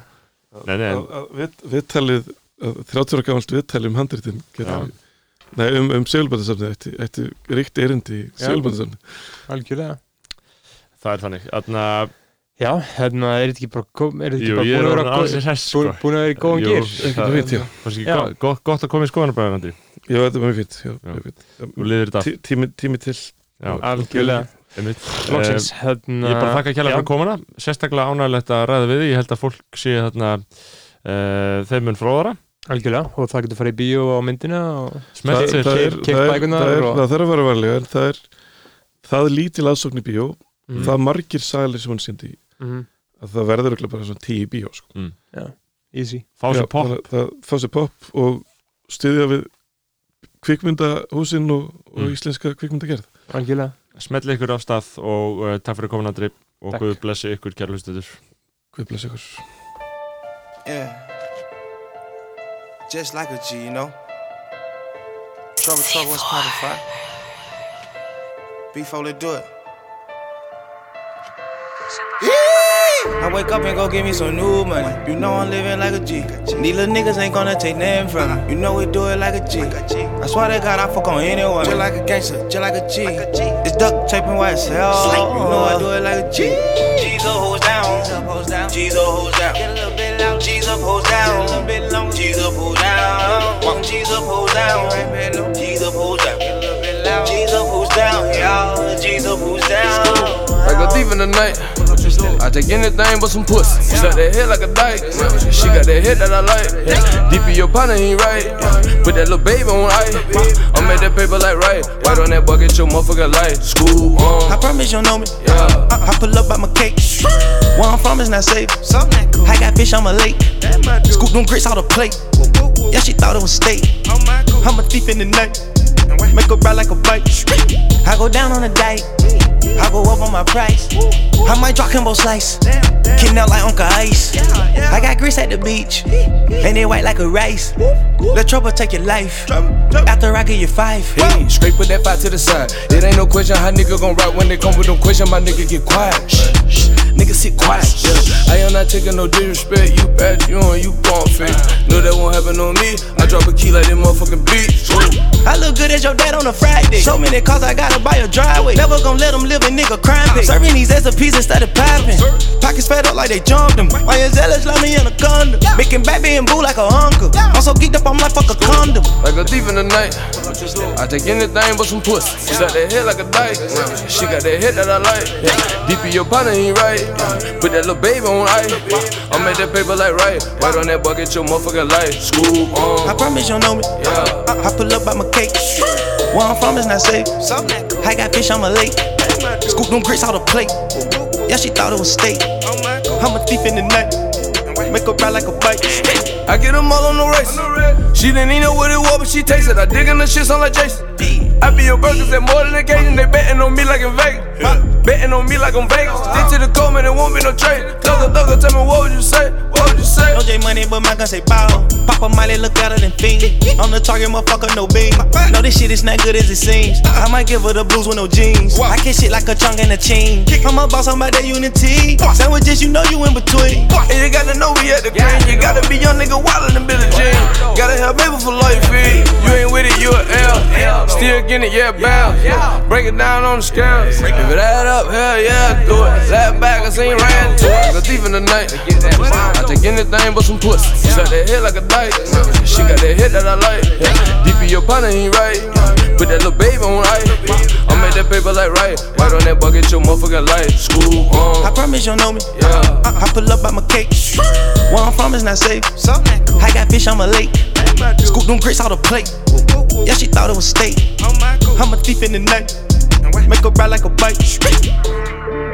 viðtalið að 30 ára gamalt viðtalið um handritin nei, um, um segulbætasamni ætti, ætti ríkt erindi segulbætasamni algjörlega. Það er þannig Þarna, já, hérna er þetta ekki bara kom- er þetta jú, ekki er bara búin að vera hess, sko búin- búin að vera í góðan Ekki það-. Fannst ekki Já. gott- gott, að koma í skoðanabræðan Andri Já, þetta var mjög Tí, tími, tími til. Já, algjörlega einmitt. Loksins, Eh, hérna Ég bara þakka kjærlega já. fyrir komuna. Sérstaklega ánægilegt að ræða við þig. Ég held að fólk sé þarna uh, þeim mun fróðara. Algjörlega. Og það getur farið í bíó á myndina og Smelt sér það, er, er, er, þarf að vera varlega en það er það er lítil aðsókn í bíó. Mm. það er margir sælir sem hún sindi Mhm. að það verður örugglega bara svona tíu í bíó sko. easy. Fá sér pop þannig að það fá sér pop og styðja við kvikmyndahúsin og, og Mm. íslenska kvikmyndagerð algjörlega Smetli ykkur af stað og uh, takk fyrir komin Andri og Takk. Guð blessi ykkur kæra hlustuður Guð bless ykkur Yeah. Just like a G, you know? Trouble, trouble, what's poppin' fire? Before they do it. I wake up and go get me some new money. You know I'm living like a G. These little niggas ain't gonna take nothing from me. You know we do it like a G. I swear to God, I fuck on anyone. Just like a gangster, just like a G. It's duct taping white as hell. You know I do it like a G. G's up, hoes down. G's up, hoes down. Get a little bit loud. G's up, hoes down. Get a little bit long. G's up, hoes down. Walk G's up, hoes down. G's up, hoes down. G's up, hoes down. Y'all, G's up, hoes down. Like a thief in the night. I take anything but some pussy. She Suck that head like a dyke. She got that head that I like. Deep in your partner ain't right. Put that little baby on ice. I made that paper like right. White on that bucket, your motherfucker life. School uh. I promise you know me. Yeah. I, I pull up by my cake. Where I'm from is not safe. I got fish on my lake. Scoop them grits out the plate. Yeah, she thought it was steak. I'm a thief in the night. Make ride like a bike. I go down on a dike. I go up on my price. I might drop Kimbo slice. Kicking out like Uncle Ice. I got grits at the beach. And they white like a rice. Let trouble take your life. After I get your five. Hey, straight put that five to the side. It ain't no question how nigga gon' rap when they come with no question. My nigga get quiet. Nigga sit quiet. Yeah. I am not taking no disrespect. You bad, you on, you gon' fake. Know that won't happen on me. I drop a key like that motherfucking bitch. Ooh. I look good as your dad on a Friday. So many cars I gotta buy a driveway. Never gonna let them live in nigga crime pay. Serving these SOPs instead of popping. Pockets fed up like they jumped them. Why you zealous love me in a condom? Making baby and boo like a uncle. I'm so geeked up, I'm like fuck a condom. Like a thief in the night. I take anything but some pussy. She got that head like a dyke. She got that head that I like. Deep in your partner ain't right. Put that little baby on ice. I made that paper like right. Right on that bucket, your motherfucking life. School um, I promise you know me. Yeah. I, I pull up by my cake. Where I'm from is not safe. I got fish on my lake. Scoop them grits out the plate. Yeah, she thought it was steak. I'm a thief in the night. Make her ride like a bike. I get them all on the race. She didn't even know what it was, but she tasted. I dig in the shit, sound like Jason. I be your burgers at more than occasion. They betting on me like in Vegas. Betting on me like I'm Vegas. Stick to the code, man, it won't be no trade. Thugger, thugger, tell me what would you say? What would you say? No J money, but my gun say bow. Pop a Miley, look better than fiend. I'm the target, motherfucker, no beam. No, this shit is not good as it seems. I might give her the blues with no jeans. I kiss shit like a chunk and a chain. I'm a boss, I'm about that unity. Sandwiches, you know you in between. And you gotta know we at the green. You gotta be young nigga wilder than Billy Jean. Gotta have baby for life feed. You ain't with it, you a L. Still getting it, yeah, bounce. Break it down on the scales. If it add up, hell yeah, do it. Slap back, I seen ran to it. The thief in the night. I take anything but some pussy. Suck that head like a dyke. She got that head that I like. Deep in your partner, he right. Put that little baby on right. I make that paper like right. Right on that bucket, your motherfucking light. School um, I promise you'll know me. Yeah. I, I pull up by my cake. Where I'm from is not safe. I got fish on my lake. Scoop them grits out the plate. Yeah, she thought it was steak. I'm a thief in the night. Make her ride like a bike.